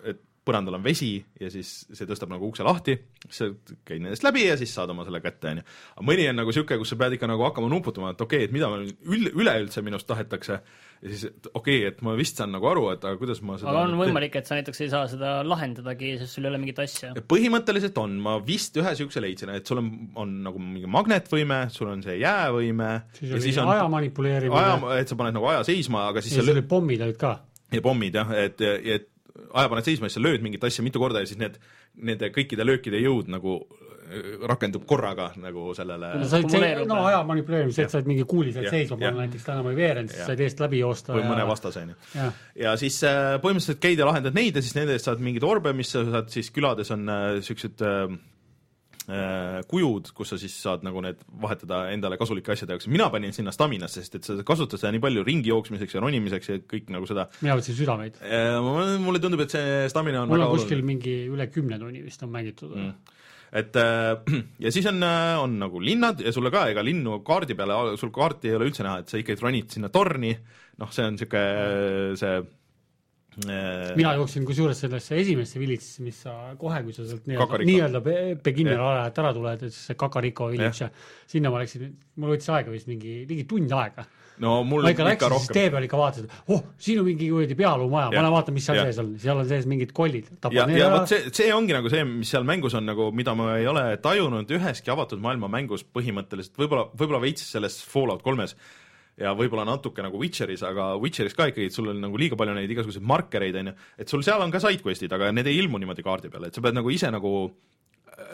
et põrandal on vesi ja siis see tõstab nagu ukse lahti, sa käid nendest läbi ja siis saad oma selle kätte, on ju. aga mõni on nagu niisugune, kus sa pead ikka nagu hakkama nuputama, et okei okay,, et mida üle, üleüldse minust tahetakse, ja siis et okei okay,, et ma vist saan nagu aru, et aga kuidas ma seda aga on võimalik, et sa näiteks ei saa seda lahendadagi, sest sul ei ole mingit asja? põhimõtteliselt on, ma vist ühe niisuguse leidsin, et sul on, on nagu mingi magnetvõime, sul on see jäävõime siis oli siis on, aja manipuleerimine aja, et sa paned nagu aja seisma, aga siis ja siis olid pommid olid ka? ja pommid jah, et, et aja paned seisma ja siis sa lööd mingit asja mitu korda ja siis need, nende kõikide löökide jõud nagu äh, rakendub korraga nagu sellele no, said see, no aja manipuleerimise, et said mingi kuuli sealt seisma panna, näiteks täna ma ei veerenud, siis said eest läbi joosta või ja... mõne vastase, on ju. ja siis äh, põhimõtteliselt käid ja lahendad neid ja siis nende eest saad mingeid orbe, mis sa saad siis külades on niisugused äh, Äh, kujud, kus sa siis saad nagu need vahetada endale kasulike asjade jaoks, mina panin sinna staminasse, sest et sa kasutad seda nii palju ringi jooksmiseks ja ronimiseks ja kõik nagu seda. Mina võtsin südameid. Äh, mulle tundub, et see stamina on mul on kuskil oluline. mingi üle kümne tunni vist on mängitud. Mm. Et äh, ja siis on, on nagu linnad ja sulle ka, ega linnu kaardi peale, sul kaarti ei ole üldse näha, et sa ikkagi ronid sinna torni, noh, see on niisugune see Äh, mina jooksin kusjuures sellesse esimesse villitsesse, mis sa kohe, kui sa sealt nii-öelda nii-öelda beginner alajalt ära tuled, et see Kakariko villits ja sinna ma läksin, mul võttis aega vist mingi, ligi tund aega. no mul ma ikka läksin, siis tee peal ikka vaatasin, oh, siin on mingi kuradi pealuumaja, ma lähen vaatan, mis seal ja. sees on, seal on sees mingid kollid. ja, ja vot see, see ongi nagu see, mis seal mängus on nagu, mida ma ei ole tajunud üheski avatud maailma mängus põhimõtteliselt, võib-olla, võib-olla veits selles Fallout kolmes ja võib-olla natuke nagu Witcheris, aga Witcheris ka ikkagi, et sul on nagu liiga palju neid igasuguseid markereid, on ju, et sul seal on ka sidequest'id, aga need ei ilmu niimoodi kaardi peale, et sa pead nagu ise nagu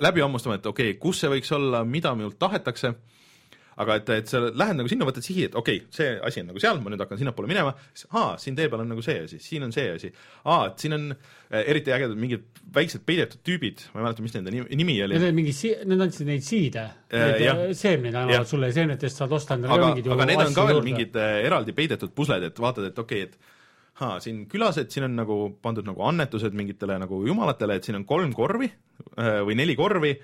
läbi hammustama, et okei okay,, kus see võiks olla, mida minult tahetakse aga et, et sa lähed nagu sinna, võtad sihi, et okei okay,, see asi on nagu seal, ma nüüd hakkan sinnapoole minema, siis aa, siin tee peal on nagu see asi, siin on see asi, aa, et siin on äh, eriti ägedad mingid väiksed peidetud tüübid, ma ei mäleta, mis nende nimi, nimi oli. Need olid mingi si-, need andsid neid siide. Äh, jah. seemneid annavad sulle ja seemnetest saad osta endale aga, aga need on ka veel mingid äh, eraldi peidetud pusled, et vaatad, et okei okay,, et haa, siin külas, et siin on nagu pandud nagu annetused mingitele nagu jumalatele, et siin on kolm korvi äh, või neli korvi,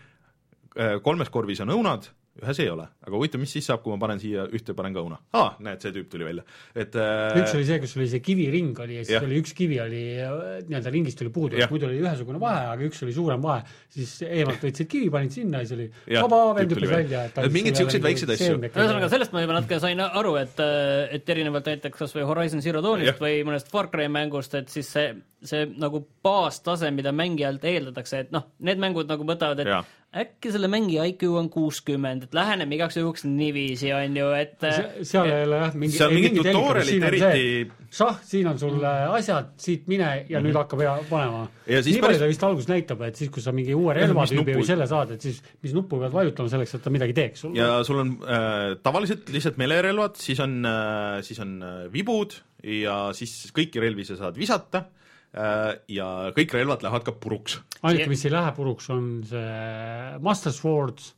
kolmes korvis on õunad, ühes ei ole, aga huvitav, mis siis saab, kui ma panen siia ühte, panen ka õuna? aa, näed, see tüüp tuli välja, et äh, üks oli see, kus oli see kiviring oli ja siis Jah. oli üks kivi oli äh, nii-öelda ringist oli puudu, muidu oli ühesugune vahe, aga üks oli suurem vahe, siis eemalt võtsid kivi, panid sinna ja siis oli Jah, vaba vend hüppas välja. Et mingeid siukseid väikseid asju. ühesõnaga, sellest ma juba natuke sain aru, et, et erinevalt näiteks kas või Horizon Zero Dawnist Jah. või mõnest Far Cry mängust, et siis see, see nagu baastase, mida mängijalt eeldatakse, et noh, need mängud nagu võtavad, et Jaa. Äkki selle mängija IQ on kuuskümmend, et läheneme igaks juhuks niiviisi, on ju, et seal ei ole jah mingi Seal siin on eriti- see, šah, siin on sul äh, asjad, siit mine ja nüüd hakka pea panema. Ja siis nii palju ta vist alguses näitab, et siis, kui sa mingi uue relvatüübi või selle saad, et siis mis nuppu pead vajutama selleks, et ta midagi teeks sulle. ja sul on äh, tavaliselt lihtsalt meelerelvad, siis on äh,, siis on äh, vibud ja siis kõiki relvi sa saad visata äh, ja kõik relvad lähevad ka puruks. ainuke, mis ei lähe puruks, on see Master Swords,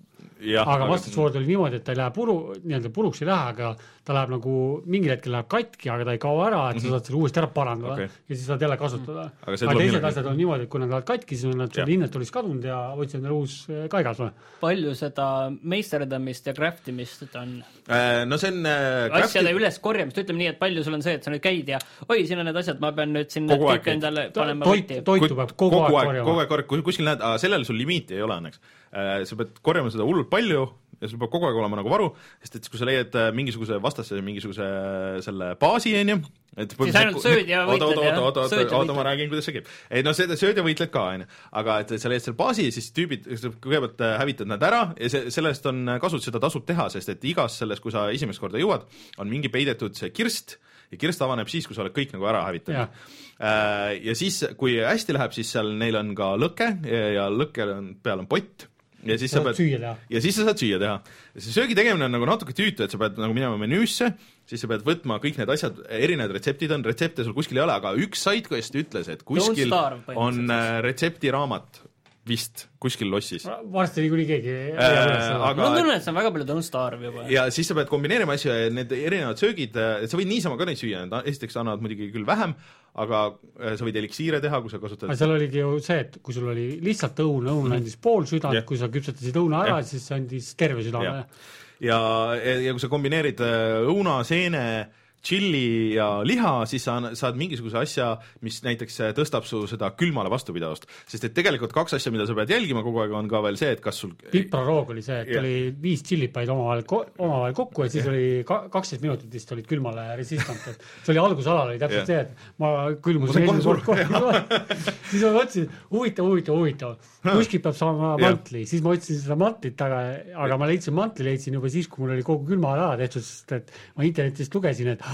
aga Master Sword oli niimoodi, et ta ei lähe puru, nii-öelda puruks ei lähe, aga ta läheb nagu mingil hetkel läheb katki, aga ta ei kao ära, et sa saad selle uuesti ära parandada okay. ja siis saad jälle kasutada. Aga aga, aga teised asjad on niimoodi, et kui nad lähevad katki, siis on nad Jah. sul inventory'is kadunud ja võtsid endale uus äh, kaigas või? palju seda meisterdamist ja craft imist on äh, no see on äh, asjade crafti- üleskorjamist, ütleme nii, et palju sul on see, et sa nüüd käid ja oi, siin on need asjad, ma pean nüüd siin Kogu kõik endale panema toit toitu peab kogu, aeg korjama. kogu aeg korjama, kuskil näed, sellel sul limiiti ei ole õnneks. Sa pead korjama seda hullult palju ja sul peab kogu aeg olema nagu varu, sest et kui sa leiad äh, mingisuguse vastase mingisuguse selle baasi, onju, et Siis ainult sööd ja võitled, jah? oota, oota, oota, ma räägin, kuidas see käib. ei no seda sööd ja võitled ka, onju, aga et sa leiad selle baasi, siis tüübid, kõigepealt äh, hävitad nad ära ja see, sellest on kasu, seda tasub teha, sest et igas selles, kui sa esimest korda jõuad, on mingi peidetud see kirst ja kirst avaneb siis, kui sa oled kõik nagu ära hävitanud ja siis, kui hästi läheb, siis seal neil on ka lõke ja, ja lõkkel on, peal on pott ja siis sa saad pead süüa teha. ja siis sa saad süüa teha. see söögi tegemine on nagu natuke tüütu, et sa pead nagu minema menüüsse, siis sa pead võtma kõik need asjad, erinevad retseptid on, retsepte sul kuskil ei ole, aga üks sidequest ütles, et kuskil on äh, retseptiraamat vist kuskil lossis. varsti niikuinii keegi ei Äh, aga- mul on tunne, et see on väga palju Don't Starve juba. ja siis sa pead kombineerima asju ja need erinevad söögid, et sa võid niisama ka neid süüa, need esiteks annavad muidugi küll vähem, aga äh, sa võid eliksiire teha, kui sa kasutad aga seal oligi ju see, et kui sul oli lihtsalt õun, õun andis pool südant Jah. kui sa küpsetasid õuna ära Jah., siis see andis terve südame Jah.. ja, ja kui sa kombineerid äh, õuna, seene, tšilli ja liha, siis sa saad mingisuguse asja, mis näiteks äh, tõstab su seda külmale vastupidavust. sest et tegelikult kaks asja, mida sa pead jälgima kogu aeg, on ka veel see, et kas sul pipraroog oli see, et Jah. oli viis tšillipaid omavahel, omavahel kokku ja siis oli ka- kaksteist minutit vist olid külmale resistant, et see oli algusalal oli täpselt Jah. see, et ma külmusin esimene kord kohe. Siis ma mõtlesin, huvitav, huvitav, huvitav, kuskilt peab saama mantli, siis ma otsisin seda mantlit, aga, aga ma leidsin mantli, leidsin juba siis, kui mul oli kogu külma ära tehtud, sest et ma internetist lugesin, et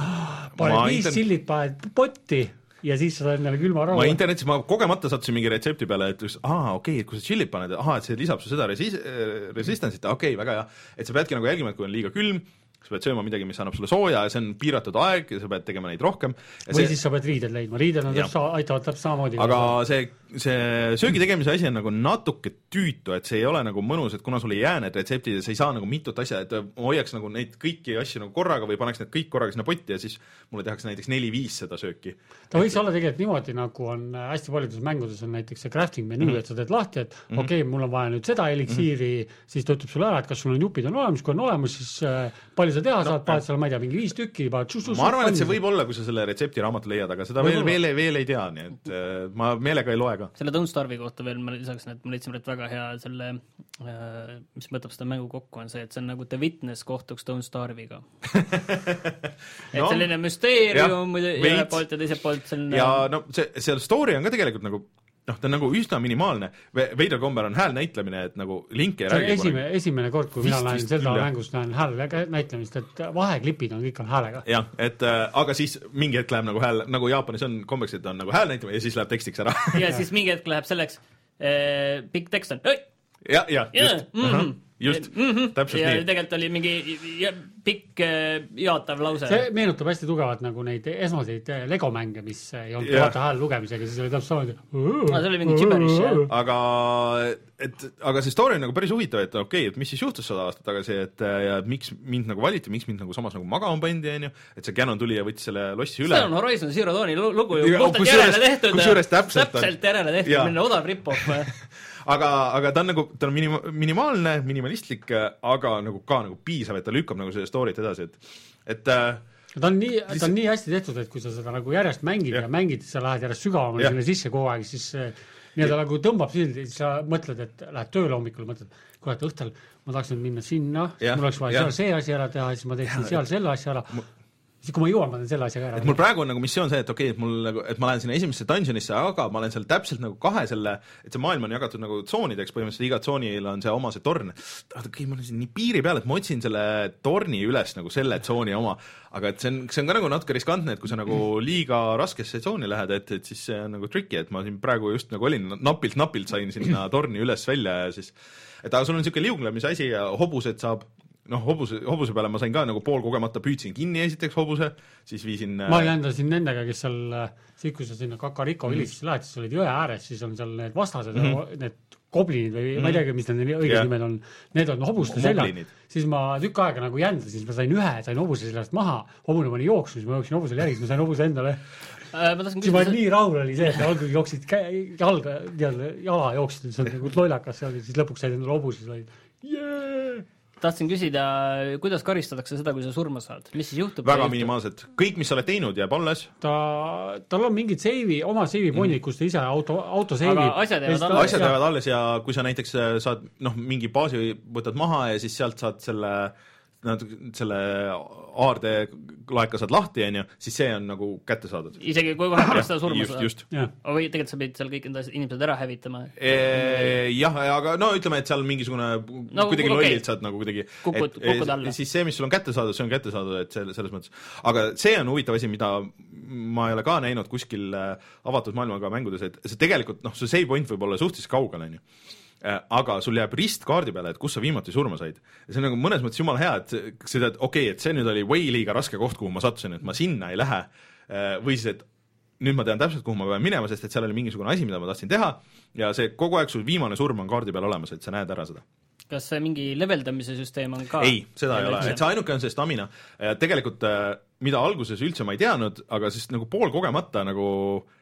pane Ma viis intern- tšillit, paned potti ja siis saad endale külma rahu ma. internetis, ma kogemata sattusin mingi retsepti peale, et üks, aa okei okay,, et kui sa tšillit paned, ahah, et see lisab su seda resi-, resistance'it, okei okay,, väga hea. et sa peadki nagu jälgima, et kui on liiga külm, sa pead sööma midagi, mis annab sulle sooja ja see on piiratud aeg ja sa pead tegema neid rohkem. või siis sa pead riided leidma, riided on täpselt, aitavad täpselt samamoodi. aga see, see söögi tegemise asi on nagu natuke tüütu, et see ei ole nagu mõnus, et kuna sul ei jää need retseptid ja sa ei saa nagu mitut asja, et ma hoiaks nagu neid kõiki asju nagu korraga või paneks need kõik korraga sinna potti ja siis mulle tehakse näiteks neli-viis seda sööki. ta võiks olla tegelikult niimoodi, nagu on äh, hästi paljudes mängudes on näiteks see crafting menüü mm, -hmm. et sa teed lahti, et mm -hmm. okei okay,, mul on vaja nüüd seda eliksiiri mm, -hmm. siis ta ütleb sulle ära, et kas sul on jupid on olemas, kui on olemas, siis äh, palju sa teha no, saad, paned seal, ma ei tea, mingi viis tükki, paned tšus-tšus. ma arvan, et see võib olla, kui sa selle retseptiraamatu leiad, aga seda veel, veel, veel ei tea, nii et äh, ma meelega ei loe ka. selle Don't Starve'i kohta veel ma lisaksin, et ma leidsin praegu väga hea selle, mis võtab seda mängu kokku, on see, et see on nagu The Witness kohtuks Don't Starve'iga. et No, selline müsteerium ühelt poolt ja teiselt poolt selline ja no see, seal story on ka tegelikult nagu noh, ta on nagu üsna minimaalne, veidral kombel on hääl näitlemine, et nagu Link ei räägi esimene, esimene kord, kui mina Vist- näen Zelda küll, jah. mängus näen hääle näitlemist, et vaheklipid on kõik on häälega. jah, et äh, aga siis mingi hetk läheb nagu hääl, nagu Jaapanis on kombeks, et on nagu hääl näitamine ja siis läheb tekstiks ära ja siis mingi hetk läheb selleks äh,, pikk tekst on ja, ja Jaa, just mhm. uh, -huh, just mm, -hmm. täpselt ja nii. tegelikult oli mingi ja, pikk äh, jaatav lause. see meenutab hästi tugevalt nagu neid esmaseid eh, Lego mänge, mis ei olnud Jah. kohata hääl lugemisega, siis oli täpselt samamoodi. see oli mingi gibberish, jah. aga et, aga see story on nagu päris huvitav, et okei okay,, et mis siis juhtus sada aastat tagasi, et ja et miks mind nagu valiti, miks mind nagu samas nagu magama pandi, onju, et see Canon tuli ja võttis selle lossi üle see on Horizon Zero Dawni lu- lugu ju puhtalt kusjuures- järele tehtud. kusjuures täpselt täpselt järele tehtud, Jaa. selline odav rip-off. aga, aga ta on nagu, ta on minima-, minimaalne, minimalistlik, aga nagu ka nagu piisav, et ta lükkab nagu seda story't edasi, et et äh, ta on nii, ta on nii hästi tehtud, et kui sa seda nagu järjest mängid ja, ja mängid, sa lähed järjest sügavamale sinna sisse kogu aeg, siis nii-öelda nagu tõmbab sind, siis sa mõtled, et lähed tööle hommikul, mõtled, et õhtul ma tahaks nüüd minna sinna, siis mul oleks vaja jah. seal see asi ära teha, siis ma teeksin seal selle asja ära. Kui ma jõuan, ma teen selle asja ka ära et. mul praegu on nagu missioon see, et okei okay,, et mul nagu, et ma lähen sinna esimesse dungeonisse, aga ma olen seal täpselt nagu kahe selle, et see maailm on jagatud nagu tsoonideks, põhimõtteliselt iga tsoonil on see oma see torn. okei okay,, ma olen siin nii piiri peal, et ma otsin selle torni üles nagu selle tsooni oma, aga et see on, see on ka nagu natuke riskantne, et kui sa nagu liiga raskesse tsooni lähed, et, et siis see on nagu tricky, et ma siin praegu just nagu olin, napilt-napilt sain sinna torni üles-välja ja siis et aga sul on niisugune liuglemise asi ja hobused saab noh, hobuse, hobuse peale ma sain ka nagu poolkogemata püüdsin kinni esiteks hobuse, siis viisin ma lendasin nendega, kes seal, siis kui sa sinna Kakariko Mhm. vilitsesse lähed, siis olid jõe ääres, siis on seal need vastased mm, -hmm. need goblinid või mm -hmm. ma ei teagi, mis need õiged Jah. nimed on, need on hobuste Moblinid., siis ma tükk aega nagu jändasin, siis ma sain ühe, sain hobuse seljast maha, hobune pani jooksma, siis ma jooksin hobusele järgi, siis ma sain hobuse endale. Äh, ma tahtsin siis ma küsida, nii rahul oli see, et algul jooksid jalga, nii-öelda jala jooksid, see on nagu lollakas siis lõpuks said endale hobuse, siis olid yeah!. Tahtsin küsida, kuidas karistatakse seda, kui sa surma saad, mis siis juhtub? väga minimaalselt, kõik, mis sa oled teinud, jääb alles, ta, tal on mingid seivi, oma seivi pondid, kus ta ise auto, auto seivib. Aga asjad jäävad alles. asjad jäävad alles ja kui sa näiteks äh, saad noh, mingi baasi võtad maha ja siis sealt saad selle natuke selle aardelaeka saad lahti, onju, siis see on nagu kätte saadud. isegi kui kohe pärast seda surma just, saad? või tegelikult sa pidid seal kõik need asjad- inimesed ära hävitama? jah, aga no ütleme, et seal mingisugune no, kuidagi okay. lollilt saad nagu kuidagi Kukud- kukud alla. siis see, mis sul on kätte saadud, see on kätte saadud, et selle, selles mõttes. aga see on huvitav asi, mida ma ei ole ka näinud kuskil äh, avatud maailmaga mängudes, et see tegelikult noh, see save point võib olla suhteliselt kaugel, onju aga sul jääb rist kaardi peale, et kus sa viimati surma said. ja see on nagu mõnes mõttes jumala hea, et sa tead, okei okay,, et see nüüd oli way liiga raske koht, kuhu ma sattusin, et ma sinna ei lähe. või siis, et nüüd ma tean täpselt, kuhu ma pean minema, sest et seal oli mingisugune asi, mida ma tahtsin teha ja see kogu aeg sul viimane surm on kaardi peal olemas, et sa näed ära seda. kas see mingi leveldamise süsteem on ka? ei, seda ei ole, et see ainuke on see stamina. tegelikult äh, mida alguses üldse ma ei teadnud, aga siis nagu poolkogemata nagu äh,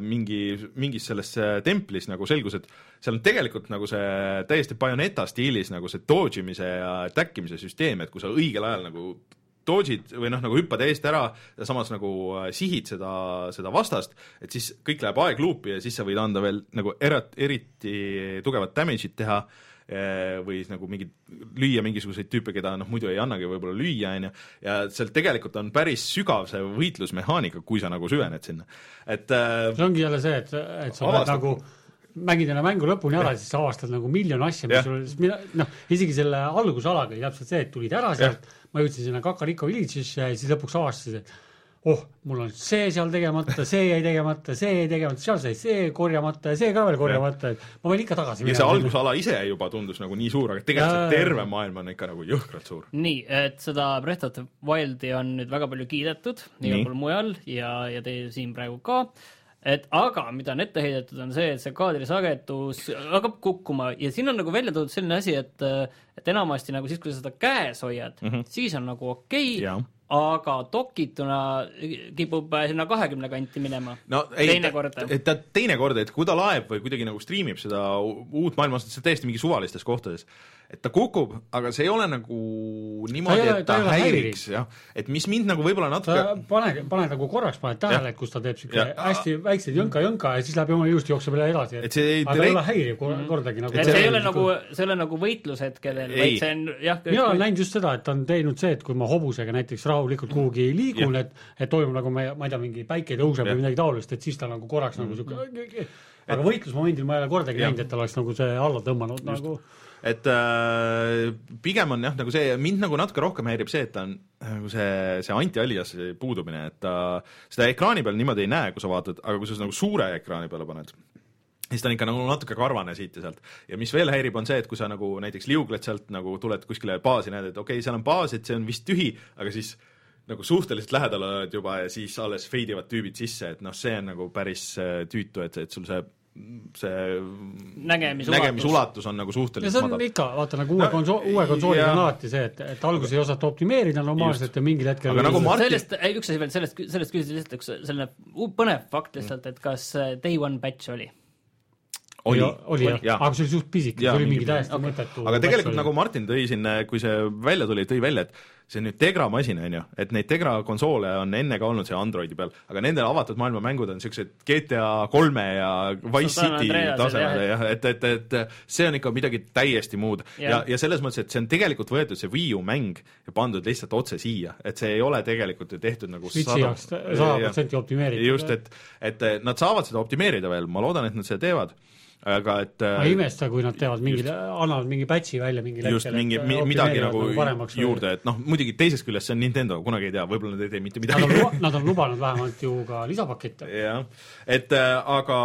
mingi, mingis selles äh, templis nagu selgus, et seal on tegelikult nagu see täiesti Bayoneta stiilis nagu see dodge imise ja attack imise süsteem, et kui sa õigel ajal nagu dodge'id või noh, nagu hüppad eest ära ja samas nagu äh, sihid seda, seda vastast, et siis kõik läheb aegluupi ja siis sa võid anda veel nagu erat-, eriti tugevat damage'it teha. eh, või siis nagu mingi, lüüa mingisuguseid tüüpe, keda noh, muidu ei annagi võib-olla lüüa, on ju, ja seal tegelikult on päris sügav see võitlusmehaanika, kui sa nagu süvened sinna. et äh, see ongi jälle see, et, et sa Avastad. nagu mängid enne mängu lõpuni ära, siis sa avastad nagu miljon asja, mis sul, noh, isegi selle algusalaga oli täpselt see, et tulid ära sealt, ma jõudsin sinna Kakariko Village'isse ja siis lõpuks avastasid, et oh, mul on see seal tegemata, see jäi tegemata, see jäi tegemata, seal sai see korjamata ja see ka veel korjamata, et ma võin ikka tagasi ja see. algusala ise juba tundus nagu nii suur, aga tegelikult jaa, terve maailm on ikka nagu jõhkralt suur. nii, et seda Breath of the Wildi on nüüd väga palju kiidetud Nii. igal pool mujal ja, ja teie siin praegu ka, et aga mida on ette heidetud, on see, et see kaadrisagedus hakkab kukkuma ja siin on nagu välja toodud selline asi, et et enamasti nagu siis, kui sa seda käes hoiad mm, -hmm. siis on nagu okei okay,, aga dokituna kipub sinna kahekümne kanti minema. no ei, teinekord. et ta teinekord, et kui ta laeb või kuidagi nagu striimib seda uut maailma, see on täiesti mingi suvalistes kohtades, et ta kukub, aga see ei ole nagu niimoodi et ta ta häiriks, jah. et mis mind nagu võib-olla natuke pane, pane nagu korraks paned tähele, et kus ta teeb siuke Jah. hästi väikseid jõnka-jõnka ja siis läheb jumala ilusti jookseb jälle edasi. Et see ei- aga ta ei ole häiriv kor- kordagi nagu. et see ei ole nagu, see ei ole nagu võitlushetkedel, Ei. vaid see on jah, mina olen näinud just seda, et ta on teinud see, et kui ma hobusega näiteks rahulikult kuhugi liigun, et, et toimub nagu ma ei, ma ei tea, mingi päike tõuseb või midagi taolist, et siis ta nagu korraks nagu siuke aga võitlusmomendil ma ei ole kordagi näinud, et ta oleks nagu see alla tõmmanud nagu et äh, pigem on jah, nagu see, mind nagu natuke rohkem häirib see, et ta on nagu see, see anti-alias'i puudumine, et ta seda ekraani peal niimoodi ei näe, kui sa vaatad, aga kui sa nagu suure ekraani peale paned, siis ta on ikka nagu natuke karvane siit ja sealt. ja mis veel häirib, on see, et kui sa nagu näiteks liugled sealt nagu tuled kuskile baasi, näed, et okei okay,, seal on baas, et see on vist tühi, aga siis nagu suhteliselt lähedal oled juba ja siis alles feidivad tüübid sisse, et noh, see on nagu päris äh, tüütu, et, et sul see see nägemisulatus. nägemisulatus on nagu ja suhteliselt see on madal. ikka, vaata nagu uue No, konsool, uue konsooliga on alati see, et, et alguses ei osata optimeerida normaalselt ja mingil hetkel Aga nagu Martin- sellest, üks asi veel, sellest, sellest küsida lihtsalt üks selline põnev fakt lihtsalt, et kas äh, Day One Batch oli? oli, oli jah, Jaa. aga see oli suht pisike, see oli mingi- täiesti okei. mõttetu aga tegelikult nagu Martin tõi siin, kui see välja tuli, tõi välja, et see on nüüd Tegra masin, on ju, et neid Tegra konsoole on enne ka olnud see Androidi peal, aga nende avatud maailma mängud on niisugused GTA kolme ja Wise City tasemel jah. jah, et, et, et see on ikka midagi täiesti muud. Ja, Jah. ja selles mõttes, et see on tegelikult võetud see Wii U mäng ja pandud lihtsalt otse siia, et see ei ole tegelikult ju tehtud nagu Switchi jaoks sada protsenti optimeeritud. just, et, et nad saavad seda optimeerida veel, ma loodan, et nad seda teevad, aga et ma ei imesta, kui nad teevad mingi, annavad mingi patch'i välja mingil just hetkel, mingi, et midagi nagu või- juurde, et noh, muidugi teisest küljest see on Nintendo, kunagi ei tea, võib-olla nad ei tee mitte midagi., nad on lubanud vähemalt ju ka lisapakette. jah, et äh, aga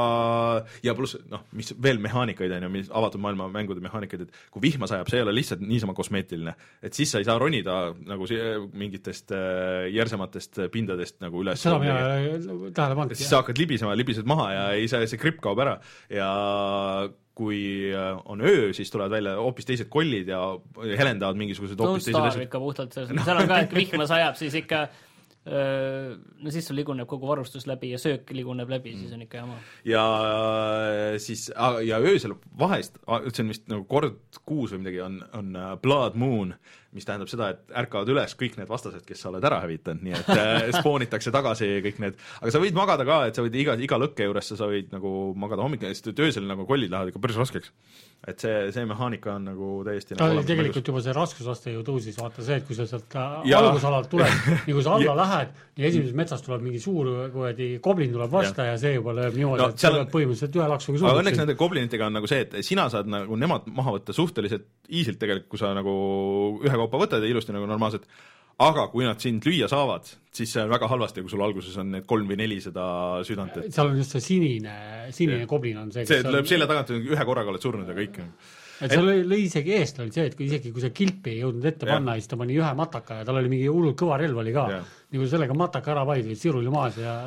ja pluss noh, mis veel mehaanikaid on ju, mis avatud maailma mängude mehaanikaid, et kui vihma sajab, see ei ole lihtsalt niisama kosmeetiline, et siis sa ei saa ronida nagu si- mingitest äh, järsematest pindadest nagu üles. seda mina ei ole tähele pannud. siis sa hakkad libisema, libised maha ja ei saa, see gripp kaob ära ja kui äh, on öö, siis tulevad välja hoopis teised kollid ja helendavad mingisugused hoopis teised Starve asjad. ikka puhtalt selles mõttes, seal on ka, et vihma sajab, siis ikka öö, no siis sul liguneb kogu varustus läbi ja söök liguneb läbi, siis on ikka jama. ja äh, siis ja öösel vahest, see on vist nagu kord kuus või midagi, on, on äh, Blood Moon, mis tähendab seda, et ärkavad üles kõik need vastased, kes sa oled ära hävitanud, nii et äh, spoonitakse tagasi kõik need, aga sa võid magada ka, et sa võid iga, iga lõkke juures sa võid nagu magada hommikul, sest et öösel nagu kollid lähevad ikka päris raskeks. et see, see mehaanika on nagu täiesti ta nagu oli tegelikult juba see raskusaste ju tõusis, vaata see, et kui sa sealt äh, algusalalt tuled, nii kui sa alla lähed ja esimeses metsas tuleb mingi suur kuradi goblin tuleb vastu ja see juba lööb niimoodi No et sa pead põhimõtteliselt ühe laksuga aga õnneks nende goblinitega on nagu see, et sina saad nagu nemad maha võtta suhteliselt easy't tegelikult, kui sa nagu ühekaupa võtad ja ilusti nagu normaalselt, aga kui nad sind lüüa saavad, siis see on väga halvasti, kui sul alguses on need kolm või neli seda südant, et seal on just see sinine, sinine Jah. goblin on see, see kes lööb on, selja tagant, ühe korraga oled surnud ja kõik. et seal lõi, lõi isegi eest oli see, et kui isegi kui sa kilpi ei jõudnud ette panna, siis ta pani ühe mataka ja tal oli mingi hullult kõva relv oli ka kui sellega mataka ära panid, olid siruli maas ja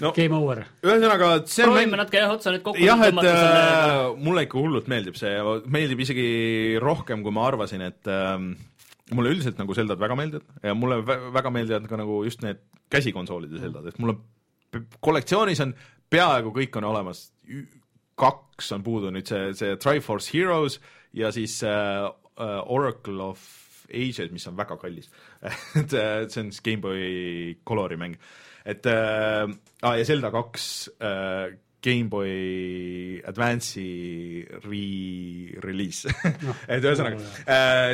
no game over. ühesõnaga, see on proovime natuke jah, otsa nüüd kokku jah, et tõmmata selle äh, mulle ikka hullult meeldib see, meeldib isegi rohkem, kui ma arvasin, et äh, mulle üldiselt nagu Zeldad väga meeldivad ja mulle vä väga meeldivad ka nagu just need käsikonsoolide Zeldad, et mul on kollektsioonis on peaaegu kõik on olemas, kaks on puudu nüüd see, see Triforce Heroes ja siis äh, äh, Oracle of Ages, mis on väga kallis. Et äh, see on siis GameBoy Colori mäng, et äh, ah, ja Zelda kaks äh, GameBoy Advance'i re-release et ühesõnaga,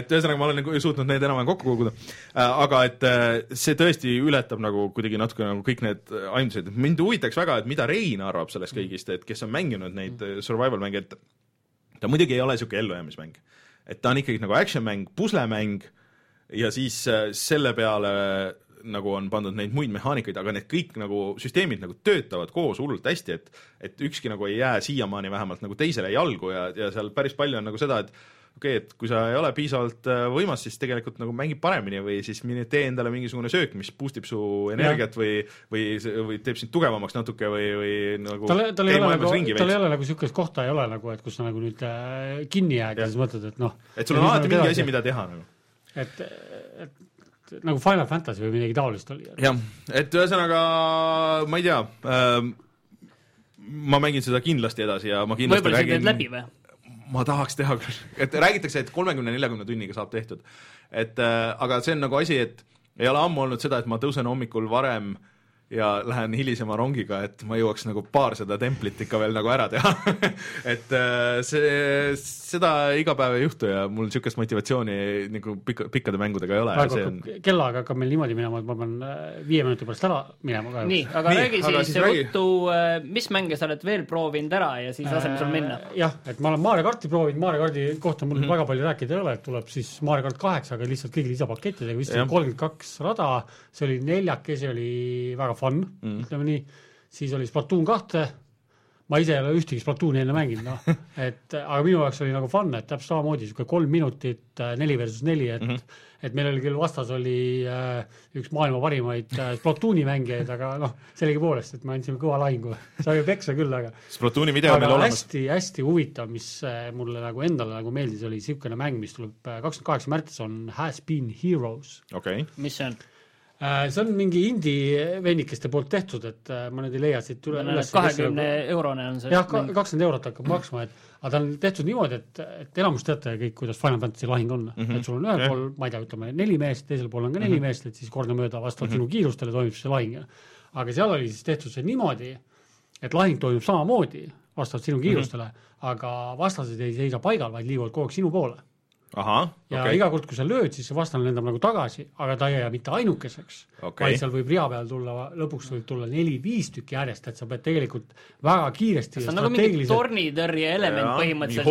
et ühesõnaga ma olen nagu suutnud need enam-vähem kokku koguda, aga et äh, see tõesti ületab nagu kuidagi natuke nagu kõik need aimdused, mind huvitaks väga, et mida Rein arvab sellest kõigist, et kes on mänginud neid äh, survival mänge, et ta muidugi ei ole niisugune ellujäämismäng. et ta on ikkagi nagu action mäng, puslemäng ja siis äh, selle peale nagu on pandud neid muid mehaanikaid, aga need kõik nagu süsteemid nagu töötavad koos hullult hästi, et et ükski nagu ei jää siiamaani vähemalt nagu teisele jalgu ja, ja seal päris palju on nagu seda, et okei okay,, et kui sa ei ole piisavalt äh, võimas, siis tegelikult nagu mängib paremini või siis tee endale mingisugune söök, mis boost ib su energiat või, või, või teeb sind tugevamaks natuke või, või nagu tal, tal ei tee ole nagu, tal ei ole nagu niisugust kohta ei ole nagu, et kus sa nagu nüüd äh, kinni jääd ja siis mõtled, et noh. et sul on alati mingi asi, mida teha nagu. et nagu Final Fantasy või midagi taolist oli. jah, et ühesõnaga ma ei tea ähm,, ma mängin seda kindlasti edasi ja ma kindlasti võib-olla sa teed läbi või? ma tahaks teha küll, et räägitakse, et kolmekümne, neljakümne tunniga saab tehtud. et äh, aga see on nagu asi, et ei ole ammu olnud seda, et ma tõusen hommikul varem ja lähen hilisema rongiga, et ma jõuaks nagu paar seda templit ikka veel nagu ära teha et äh, see, seda iga päev ei juhtu ja mul niisugust motivatsiooni nagu pika, pikkade mängudega ei ole. praegu hakkab on... kellaaeg hakkab meil niimoodi minema, et ma pean äh, viie minuti pärast ära minema kahjuks. nii, aga nii, räägi aga siis ruttu, äh, mis mänge sa oled veel proovinud ära ja siis laseme sul minna. jah, et ma olen Mario karti proovinud, Mario kardi kohta mul mm -hmm. väga palju rääkida ei ole, et tuleb siis Mario kart kaheksa, aga lihtsalt kõigi lisapakettidega, vist kolmkümmend kaks rada, see oli neljakesi, oli väga fun mm., ütleme nii, siis oli Splatoon kahte, ma ise ei ole ühtegi Splatooni enne mänginud, noh, et aga minu jaoks oli nagu fun, et täpselt samamoodi, niisugune kolm minutit, äh, neli versus neli, et mm -hmm. et meil oli küll vastas oli äh, üks maailma parimaid äh, Splatooni mängijaid, aga noh, sellegipoolest, et me andsime kõva lahingu, sai peksa küll, aga Splatooni video on meil olemas. hästi-hästi huvitav, mis äh, mulle nagu endale nagu meeldis, oli niisugune mäng, mis tuleb äh, kakskümmend kaheksa märts, on Has Been Heroes. okei okay.. mis see on? Äh, see on mingi indie vennikeste poolt tehtud, et äh, ma nüüd ei leia siit üle, kahekümne eurone on see. jah, kakskümmend eurot hakkab maksma, et aga ta on tehtud niimoodi, et, et enamus teate kõik, kuidas Final Fantasy lahing on mm, -hmm. et sul on ühel pool, ma ei tea, ütleme neli meest, teisel pool on ka neli mm -hmm. meest, et siis kordamööda vastavalt mm -hmm. sinu kiirustele toimub see lahing. aga seal oli siis tehtud see niimoodi, et lahing toimub samamoodi vastavalt sinu kiirustele mm, -hmm. aga vastased ei seisa paigal, vaid liiguvad kogu aeg sinu poole Aha, ja okay. iga kord, kui sa lööd, siis see vastane lendab nagu tagasi, aga ta ei jää mitte ainukeseks okay., vaid seal võib rea peal tulla, lõpuks võib tulla neli-viis tükki järjest, et sa pead tegelikult väga kiiresti see on nagu mingi tornitõrje element põhimõtteliselt.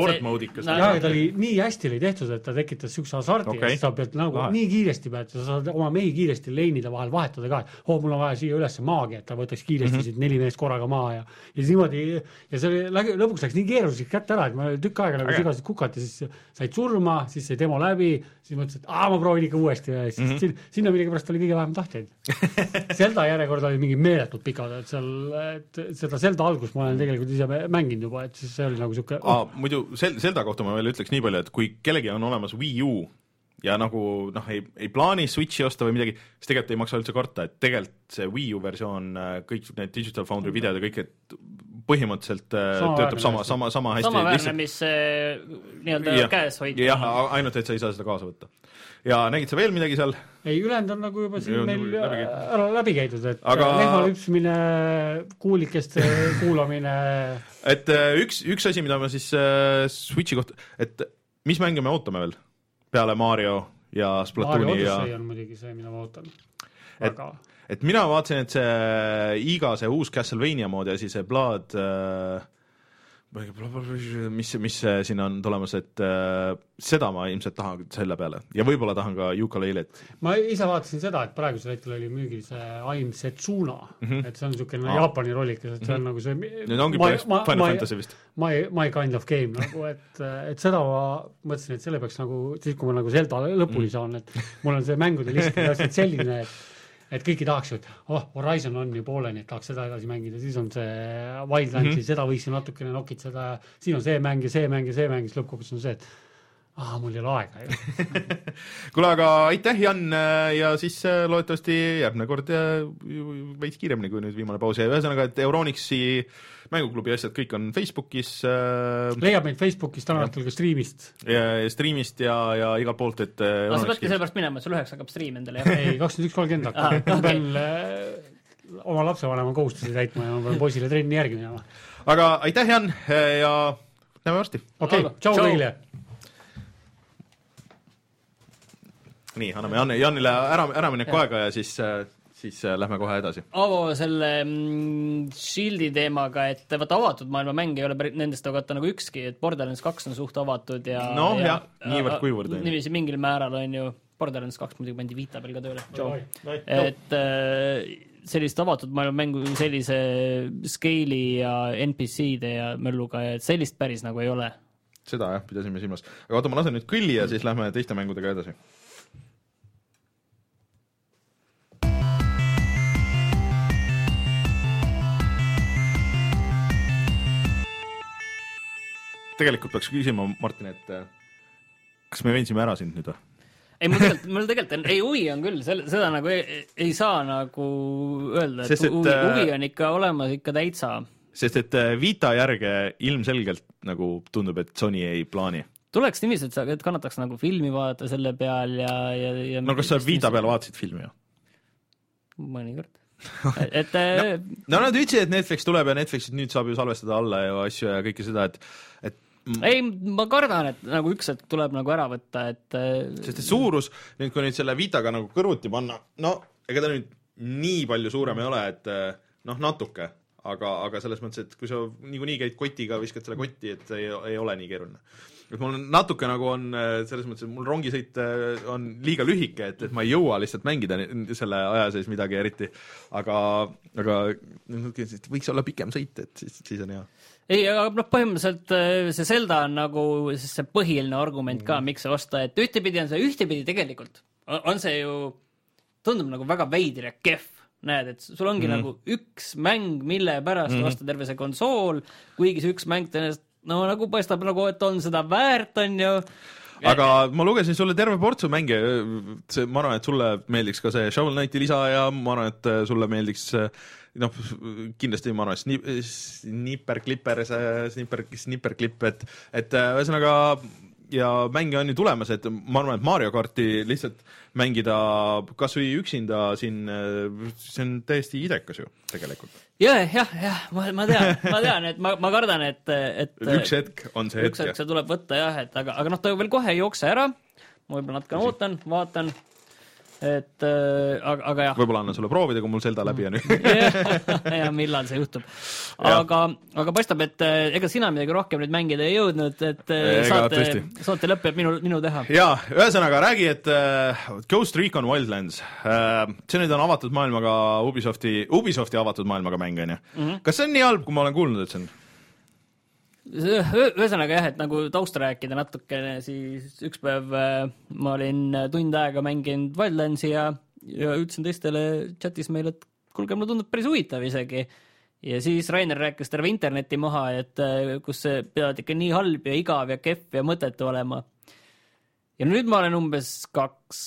Jah, ta oli nii hästi oli tehtud, et ta tekitas niisuguse hasardi okay. ja sa pead nagu Lahe. nii kiiresti pead, sa saad oma mehi kiiresti leinide vahel vahetada ka, et oo oh,, mul on vaja siia üles maagi, et ta võtaks kiiresti mm -hmm. siit neli meest korraga maha ja ja siis niimoodi ja see oli, lõpuks läks nii keeruliseks kätte ära, et ma tükk aega nagu sigasid kukati, siis said surma, siis sai demo läbi, siis mõtlesin, et aa, ma proovin ikka uuesti. Ja siis mm -hmm. sinna, sinna millegipärast oli kõige vähem tahtjaid. Zelda järjekord oli mingi meeletult pikad, et seal, et seda Zelda algust ma olen tegelikult ise mänginud juba, et siis see oli nagu niisugune oh.. muidu Zel-, Zelda kohta ma veel ütleks nii palju, et kui kellelgi on olemas Wii U ja nagu noh, ei, ei plaani Switchi osta või midagi, siis tegelikult ei maksa üldse karta, et tegelikult see Wii U versioon, kõik need Digital Foundry videod ja kõik, et põhimõtteliselt äh, sama töötab sama, sama, sama hästi. samaväärne, mis äh, nii-öelda käes hoida. jah, ainult et sa ei saa seda kaasa võtta. ja nägid sa veel midagi seal? ei, ülejäänud on nagu juba siin meil läbi ära läbi käidud, et Aga... lehma lüpsmine, kuulikeste kuulamine et äh, üks, üks asi, mida ma siis äh, Switchi kohta, et mis mänge me ootame veel peale Mario ja Splatooni ja on muidugi see, mida ma ootan. et et mina vaatasin, et see Iga, see uus Castlevania mood ja siis see Blood äh, mis, mis siin on tulemas, et äh, seda ma ilmselt tahan selle peale ja võib-olla tahan ka Yooka-Laylet. ma ise vaatasin seda, et praegusel hetkel oli müügil see Aim Setsuna mm, -hmm. et see on niisugune ah. Jaapani rollikas, et see on mm -hmm. nagu see Need ongi päris Final Fantasy vist. My, my kind of game nagu, et, et seda ma mõtlesin, et selle peaks nagu, siis kui ma nagu Zelda lõpuni mm -hmm. saan, et mul on see mängude list täpselt selline, et et kõiki tahaks ju, et oh, Horizon on ju pooleli, et tahaks seda edasi mängida, siis on see Wildlandsi mm, -hmm. seda võiks ju natukene nokitseda, siin on see mäng ja see mäng ja see mäng, siis lõppkokkuvõttes on see, et aa, mul ei ole aega ju kuule, aga aitäh, Jan, ja siis äh, loodetavasti järgmine kord äh, veits kiiremini kui nüüd viimane paus ja ühesõnaga, et Euronixi mänguklubi asjad kõik on Facebookis äh,. leiab meid Facebookist, täna õhtul ka striimist. striimist ja, ja igalt poolt, et no sa peadki sellepärast minema, et sul üheks hakkab striim endale, jah? ei, kakskümmend üks kolmkümmend hakkab, ma pean oma lapsevanema kohustusi täitma ja ma pean poisile trenni järgi minema. aga aitäh, Jan, ja näeme varsti! okei okay,, tšau kõigile! Nii, anname Jan, Janile ära, äramineku aega ja siis siis äh, lähme kohe edasi. Avo selle mm, Shieldi teemaga, et vaata avatud maailma mänge ei ole päris, nendest vaata nagu ükski, et Borderlands kaks on suht avatud ja noh ja, jah, niivõrd-kuivõrd. niiviisi mingil määral on ju, Borderlands kaks muidugi pandi Vita peal ka tööle. et äh, sellist avatud maailma mängu sellise scale'i ja NPC-de ja mölluga ja sellist päris nagu ei ole. seda jah, pidasime silmas. aga oota, ma lasen nüüd kõlli ja siis lähme teiste mängudega edasi tegelikult peaks küsima, Martin, et äh, kas me veensime ära sind nüüd või? ei, mul tegelikult, mul tegelikult on, ei huvi on küll, selle, seda nagu ei, ei saa nagu öelda, et et huvi, huvi on ikka olemas ikka täitsa. sest et äh, Vita järge ilmselgelt nagu tundub, et Sony ei plaani. tuleks niiviisi, et sa, et kannataks nagu filmi vaadata selle peal ja, ja, ja no kas sa Vita peal vaatasid filmi ju? mõnikord et no, no nad ütlesid, et Netflix tuleb ja Netflixit nüüd saab ju salvestada alla ja asju ja kõike seda, et et ei, ma kardan, et nagu üks hetk tuleb nagu ära võtta, et sest et suurus, nüüd kui nüüd selle Vitaga nagu kõrvuti panna, no ega ta nüüd nii palju suurem ei ole, et noh, natuke, aga, aga selles mõttes, et kui sa niikuinii käid kotiga, viskad selle kotti, et ei, ei ole nii keeruline. Et mul natuke nagu on äh, selles mõttes, et mul rongisõit äh, on liiga lühike, et, et ma ei jõua lihtsalt mängida selle aja sees midagi eriti, aga, aga võiks olla pikem sõit, et siis, siis on hea ei, aga noh, põhimõtteliselt äh, see Zelda on nagu see põhiline argument ka mm., miks osta, et ühtepidi on see, ühtepidi tegelikult on see ju, tundub nagu väga veider ja kehv näed, et sul ongi mm. nagu üks mäng, mille pärast mm. osta terve see konsool, kuigi see üks mäng tõenäoliselt no nagu paistab nagu, et on seda väärt, on ju aga ma lugesin sulle terve portsu mänge, see, ma arvan, et sulle meeldiks ka see Shovel Knighti lisa ja ma arvan, et sulle meeldiks noh, kindlasti ma arvan, snip-, snipper, klipper, see snipper, snipper, klipp, et et ühesõnaga ja mänge on ju tulemas, et ma arvan, et Mario karti lihtsalt mängida kas või üksinda siin, see on täiesti idekas ju tegelikult. ja, jah, jah, ma, ma tean, ma tean, et ma, ma kardan, et, et üks hetk on see hetk. üks hetk see tuleb võtta jah, et aga, aga noh, ta veel kohe ei jookse ära, ma võib-olla natukene ootan, vaatan et äh, aga, aga jah. võib-olla annan sulle proovida, kui mul Zelda läbi on ja millal see juhtub. aga, aga paistab, et äh, ega sina midagi rohkem nüüd mängida ei jõudnud, et äh, saate, saate lõpp jääb minu, minu teha. jaa, ühesõnaga räägi, et äh, Ghost Recon Wildlands äh,, see nüüd on avatud maailmaga Ubisofti, Ubisofti avatud maailmaga mäng, on ju. Mhm. kas see on nii halb, kui ma olen kuulnud, et see on? Ühesõnaga jah, et nagu tausta rääkida natukene, siis üks päev äh, ma olin äh, tund aega mänginud Wildlandsi ja, ja ütlesin teistele chatis meil, et kuulge, mulle tundub päris huvitav isegi. ja siis Rainer rääkis terve interneti maha, et äh, kus see peavad ikka nii halb ja igav ja kehv ja mõttetu olema. ja nüüd ma olen umbes kaks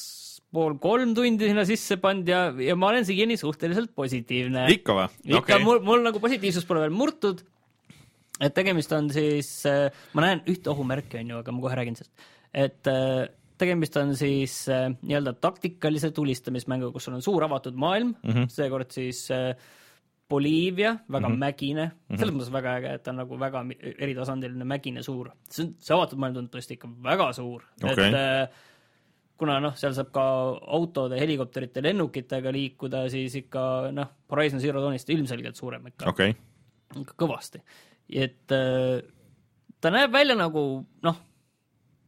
pool kolm tundi sinna sisse pannud ja, ja ma olen siiani suhteliselt positiivne. ikka või? ikka okay., mul, mul nagu positiivsus pole veel murtud et tegemist on siis, äh, ma näen ühte ohumärki, on ju, aga ma kohe räägin sellest, et äh, tegemist on siis äh, nii-öelda taktikalise tulistamismänguga, kus sul on suur avatud maailm mm, -hmm. seekord siis Boliivia, väga mm -hmm. mägine mm, -hmm. selles mõttes väga äge, et ta on nagu väga eritasandiline mägine suur. see on, see avatud maailm tundub tõesti ikka väga suur okay., et kuna noh, seal saab ka autode, helikopterite, lennukitega liikuda, siis ikka noh, Horizon Zero Dawnist ilmselgelt suurem ikka okay., ikka kõvasti et äh, ta näeb välja nagu noh,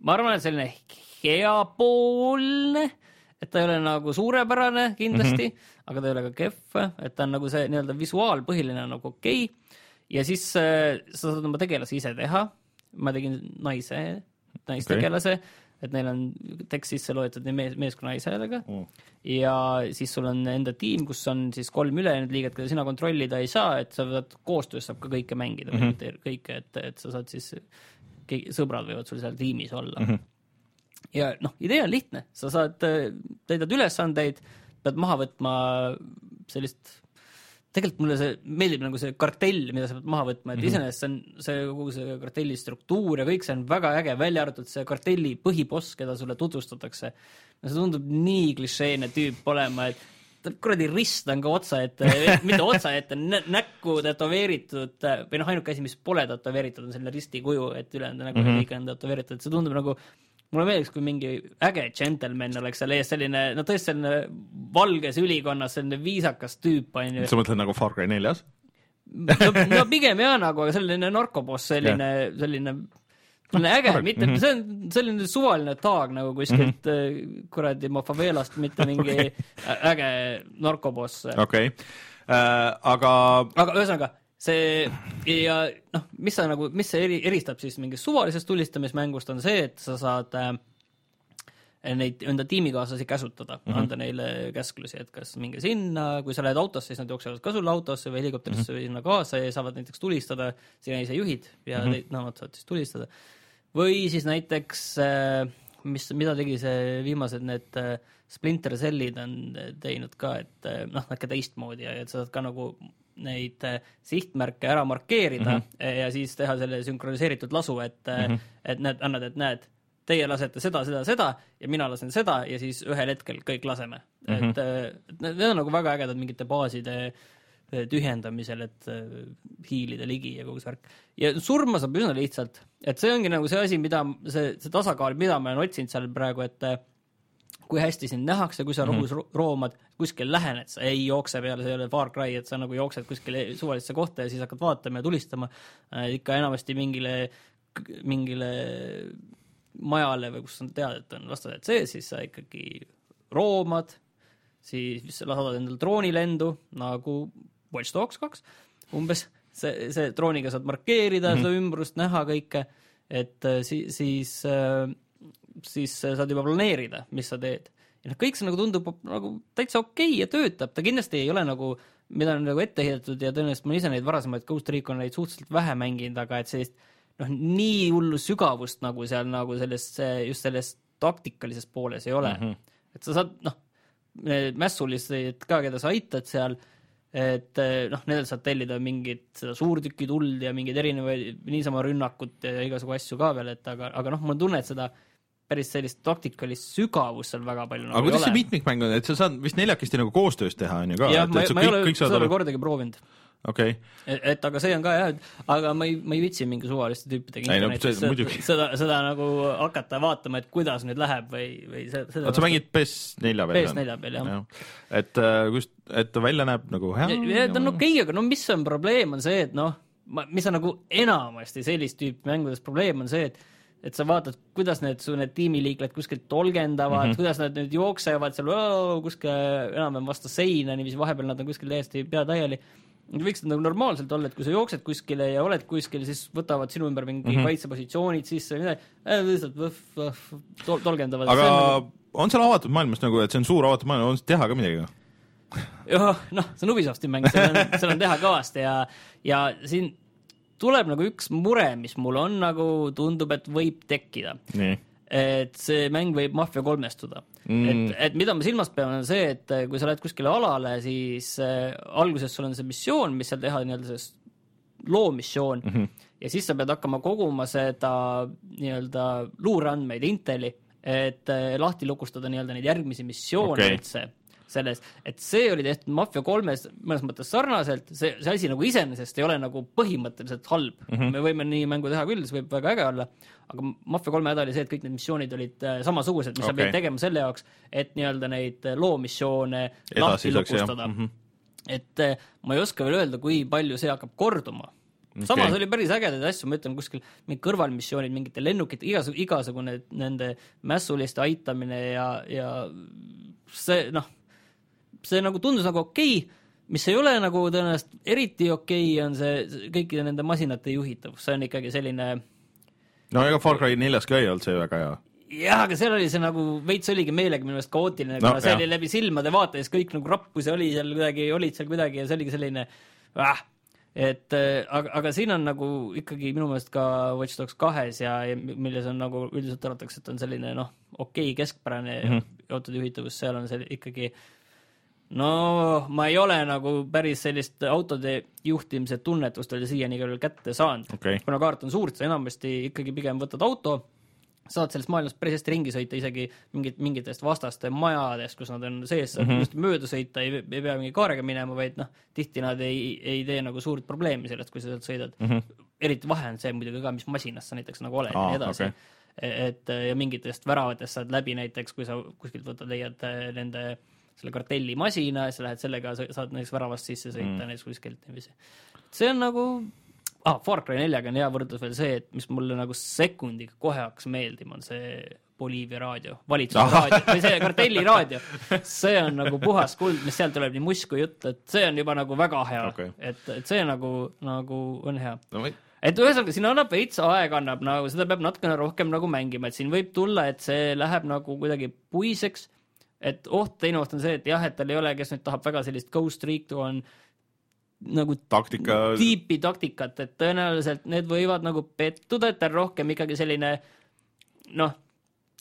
ma arvan, et selline heapoolne, et ta ei ole nagu suurepärane kindlasti mm, -hmm. aga ta ei ole ka kehv, et ta on nagu see nii-öelda visuaalpõhiline nagu okei okay. ja siis äh, sa saad oma tegelasi ise teha. ma tegin naise, naistegelase okay et neil on tekst sisse loetud nii mees, mees kui naisega mm. ja siis sul on enda tiim, kus on siis kolm ülejäänud liiget, keda sina kontrollida ei saa, et sa saad, koostöös saab ka kõike mängida mm, -hmm. kõike, et, et sa saad siis, sõbrad võivad sul seal tiimis olla mm. -hmm. ja noh, idee on lihtne, sa saad, täidad ülesandeid, pead maha võtma sellist tegelikult mulle see meeldib nagu see kartell, mida sa pead maha võtma, et mm -hmm. iseenesest see on, see kogu see kartelli struktuur ja kõik see on väga äge, välja arvatud see kartelli põhiboss, keda sulle tutvustatakse. no see tundub nii klišeene tüüp olema, et ta kuradi rist on ka otsaette, mitte otsaette, näkku tätoveeritud või noh, ainuke asi, mis pole tätoveeritud, on selline risti kuju, et ülejäänud nägu mm -hmm. kõik on tätoveeritud, see tundub nagu mulle meeldiks, kui mingi äge džentelmen oleks seal ees, selline, no tõesti selline valges ülikonnas, selline viisakas tüüp, on ju. sa mõtled nagu Far Cry neljas? no, no pigem jaa, nagu, aga selline narkoboss, selline yeah., selline selline äge, mitte mm, -hmm. see on selline suvaline taag nagu kuskilt mm -hmm. kuradi faveelast, mitte mingi okay. äge narkoboss. okei okay. äh,, aga aga ühesõnaga, see ja noh, mis sa nagu, mis see eri, eristab siis mingist suvalisest tulistamismängust, on see, et sa saad äh, neid enda tiimikaaslasi käsutada mm, -hmm. anda neile käsklusi, et kas minge sinna, kui sa lähed autosse, siis nad jooksevad ka sulle autosse või helikopterisse mm -hmm. või sinna kaasa ja saavad näiteks tulistada, sina ise juhid ja mm -hmm. neid, nemad saavad siis tulistada. või siis näiteks äh, mis, mida tegi see viimased need äh, Splinter Cellid on teinud ka, et äh, noh, natuke teistmoodi ja et sa saad ka nagu neid äh, sihtmärke ära markeerida mm -hmm. ja siis teha selle sünkroniseeritud lasu, et mm, -hmm. et näed, annad, et näed, teie lasete seda, seda, seda ja mina lasen seda ja siis ühel hetkel kõik laseme mm. -hmm. et äh, need on nagu väga ägedad mingite baaside tühjendamisel, et hiilida ligi ja kogu see värk. ja surma saab üsna lihtsalt, et see ongi nagu see asi, mida, see, see tasakaal, mida ma olen otsinud seal praegu, et kui hästi sind nähakse, kui sa mm -hmm. rohus roomad, kuskil lähened, sa ei jookse peale, see ei ole Far Cry, et sa nagu jooksed kuskile suvalisse kohta ja siis hakkad vaatama ja tulistama äh,, ikka enamasti mingile, mingile majale või kus sa tead, et on vastased sees, siis sa ikkagi roomad, siis lasad endale droonilendu nagu Watch Dogs kaks umbes, see, see drooniga saad markeerida mm -hmm. seda ümbrust, näha kõike, et äh, siis, siis, äh, siis saad juba planeerida, mis sa teed. ja noh, kõik see nagu tundub nagu täitsa okei okay ja töötab, ta kindlasti ei ole nagu mida on nagu ette heidetud ja tõenäoliselt ma ise neid varasemaid Ghost Reconeid suhteliselt vähe mänginud, aga et sellist noh, nii hullu sügavust nagu seal nagu selles, just selles taktikalises pooles ei ole mm. -hmm. et sa saad, noh, mässulised ka, keda sa aitad seal, et noh, nendelt saad tellida mingit seda suurtükituld ja mingeid erinevaid niisama rünnakut ja igasugu asju ka veel, et aga, aga noh, mul on tunne, et seda päris sellist taktikalist sügavust seal väga palju aga nagu kuidas see mitmikmäng on, et sa saad vist neljakesti nagu koostöös teha, on ju ka? jah, ma, ma ei ole seda veel kordagi proovinud. Okei. Okay.. et aga see on ka jah, aga ma ei, ma ei viitsi mingi suvaliste tüüpidega internetis no, seda, seda, seda nagu hakata vaatama, et kuidas nüüd läheb või, või seda oota, sa mängid PS4 peal? PS4 peal, jah. Ja.. et äh, just, et ta välja näeb nagu hea? ta on okei okay,, aga no mis on probleem, on see, et noh, mis on nagu enamasti sellist tüüpi mängudes probleem, on see, et et sa vaatad, kuidas need su need tiimiliikmed kuskilt tolgendavad mm, -hmm. kuidas nad nüüd jooksevad seal kuskil enam-vähem vastu seina, niiviisi vahepeal nad on kuskil täiesti pea täieli võiks nagu normaalselt olla, et kui sa jooksed kuskile ja oled kuskil, siis võtavad sinu ümber mingi mm -hmm. kaitsepositsioonid sisse või midagi äh,, lihtsalt võh, võh, tol-, tolgendavad. aga on, nagu... on seal avatud maailmas nagu, et see on suur avatud maailm, on teha ka midagi või? jah, noh, see on Ubisofti mäng, seal on, seal on teha kõvasti ja, ja siin tuleb nagu üks mure, mis mul on nagu, tundub, et võib tekkida. et see mäng võib Mafia kolmestuda mm.. et, et mida ma silmas pean, on see, et äh, kui sa lähed kuskile alale, siis äh, alguses sul on see missioon, mis seal teha, nii-öelda see loomissioon mm, -hmm. ja siis sa pead hakkama koguma seda nii-öelda luureandmeid, inteli, et äh, lahti lukustada nii-öelda neid järgmisi missioone okay. üldse selles, et see oli tehtud Mafia kolmes mõnes mõttes sarnaselt, see, see asi nagu iseenesest ei ole nagu põhimõtteliselt halb mm. -hmm. me võime nii mängu teha küll, see võib väga äge olla, aga Mafia kolme häda oli see, et kõik need missioonid olid äh, samasugused, mis okay. sa pidid tegema selle jaoks, et nii-öelda neid äh, loomissioone lahti lukustada mm. -hmm. et äh, ma ei oska veel öelda, kui palju see hakkab korduma okay.. samas oli päris ägedaid asju, ma ütlen kuskil mingid kõrvalmissioonid, mingite lennukite, igasugune, igasugune nende mässuliste aitamine ja, ja see noh see nagu tundus nagu okei okay,, mis ei ole nagu tõenäoliselt eriti okei okay,, on see kõikide nende masinate juhitavus, see on ikkagi selline no ega Far Cry neljas ka ei olnud see väga hea jah, aga seal oli see nagu veits oligi meelega minu meelest kaootiline no,, kuna see jah. oli läbi silmade vaata ja siis kõik nagu rappus ja oli seal kuidagi, olid seal kuidagi ja see oligi selline ah, et äh, aga, aga siin on nagu ikkagi minu meelest ka Watch Dogs kahes ja, ja milles on nagu üldiselt arvatakse, et on selline noh, okei okay, keskpärane mm -hmm. autode juhitavus, seal on see ikkagi no ma ei ole nagu päris sellist autode juhtimise tunnetust veel siiani küll kätte saanud okay.. kuna kaart on suur, sa enamasti ikkagi pigem võtad auto, saad sellest maailmast päris hästi ringi sõita, isegi mingit, mingitest vastaste majadest, kus nad on sees, saad mm -hmm. just mööda sõita, ei, pea mingi kaarega minema, vaid noh, tihti nad ei, ei tee nagu suurt probleemi sellest, kui sa sealt sõidad mm. -hmm. eriti vahe on see muidugi ka, mis masinas sa näiteks nagu oled ja nii edasi okay. et ja mingitest väravatest saad läbi näiteks, kui sa kuskilt võtad, leiad eh, nende äh, selle kartellimasina ja sa lähed sellega, saad näiteks väravast sisse sõita mm. näiteks kuskilt niiviisi. see on nagu ah,, Far Cry neljaga on hea võrdlus veel see, et mis mulle nagu sekundiga kohe hakkas meeldima, on see Boliivia raadio, valitsusraadio või see kartelliraadio. see on nagu puhas kuld, mis sealt tuleb nii musk kui jutt, et see on juba nagu väga hea okay., et, et see nagu, nagu on hea no,. Et ühesõnaga, siin annab veits aega, annab nagu, seda peab natukene rohkem nagu mängima, et siin võib tulla, et see läheb nagu kuidagi puiseks et oht, teine oht on see, et jah, et tal ei ole, kes nüüd tahab väga sellist Ghost Recon on nagu taktika tiipi taktikat, et tõenäoliselt need võivad nagu pettuda, et ta on rohkem ikkagi selline noh,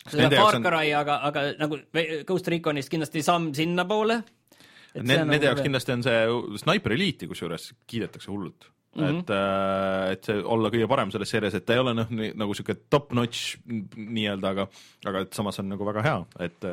seda Far Cry on..., aga, aga nagu Ghost Reconist kindlasti samm sinnapoole. Need, nende nagu jaoks kindlasti on see Sniper Elite'i kusjuures kiidetakse hullult mm, -hmm. et, äh, et see olla kõige parem selles seerias, et ta ei ole noh, nagu sihuke top-notch nii-öelda, aga, aga et samas on nagu väga hea, et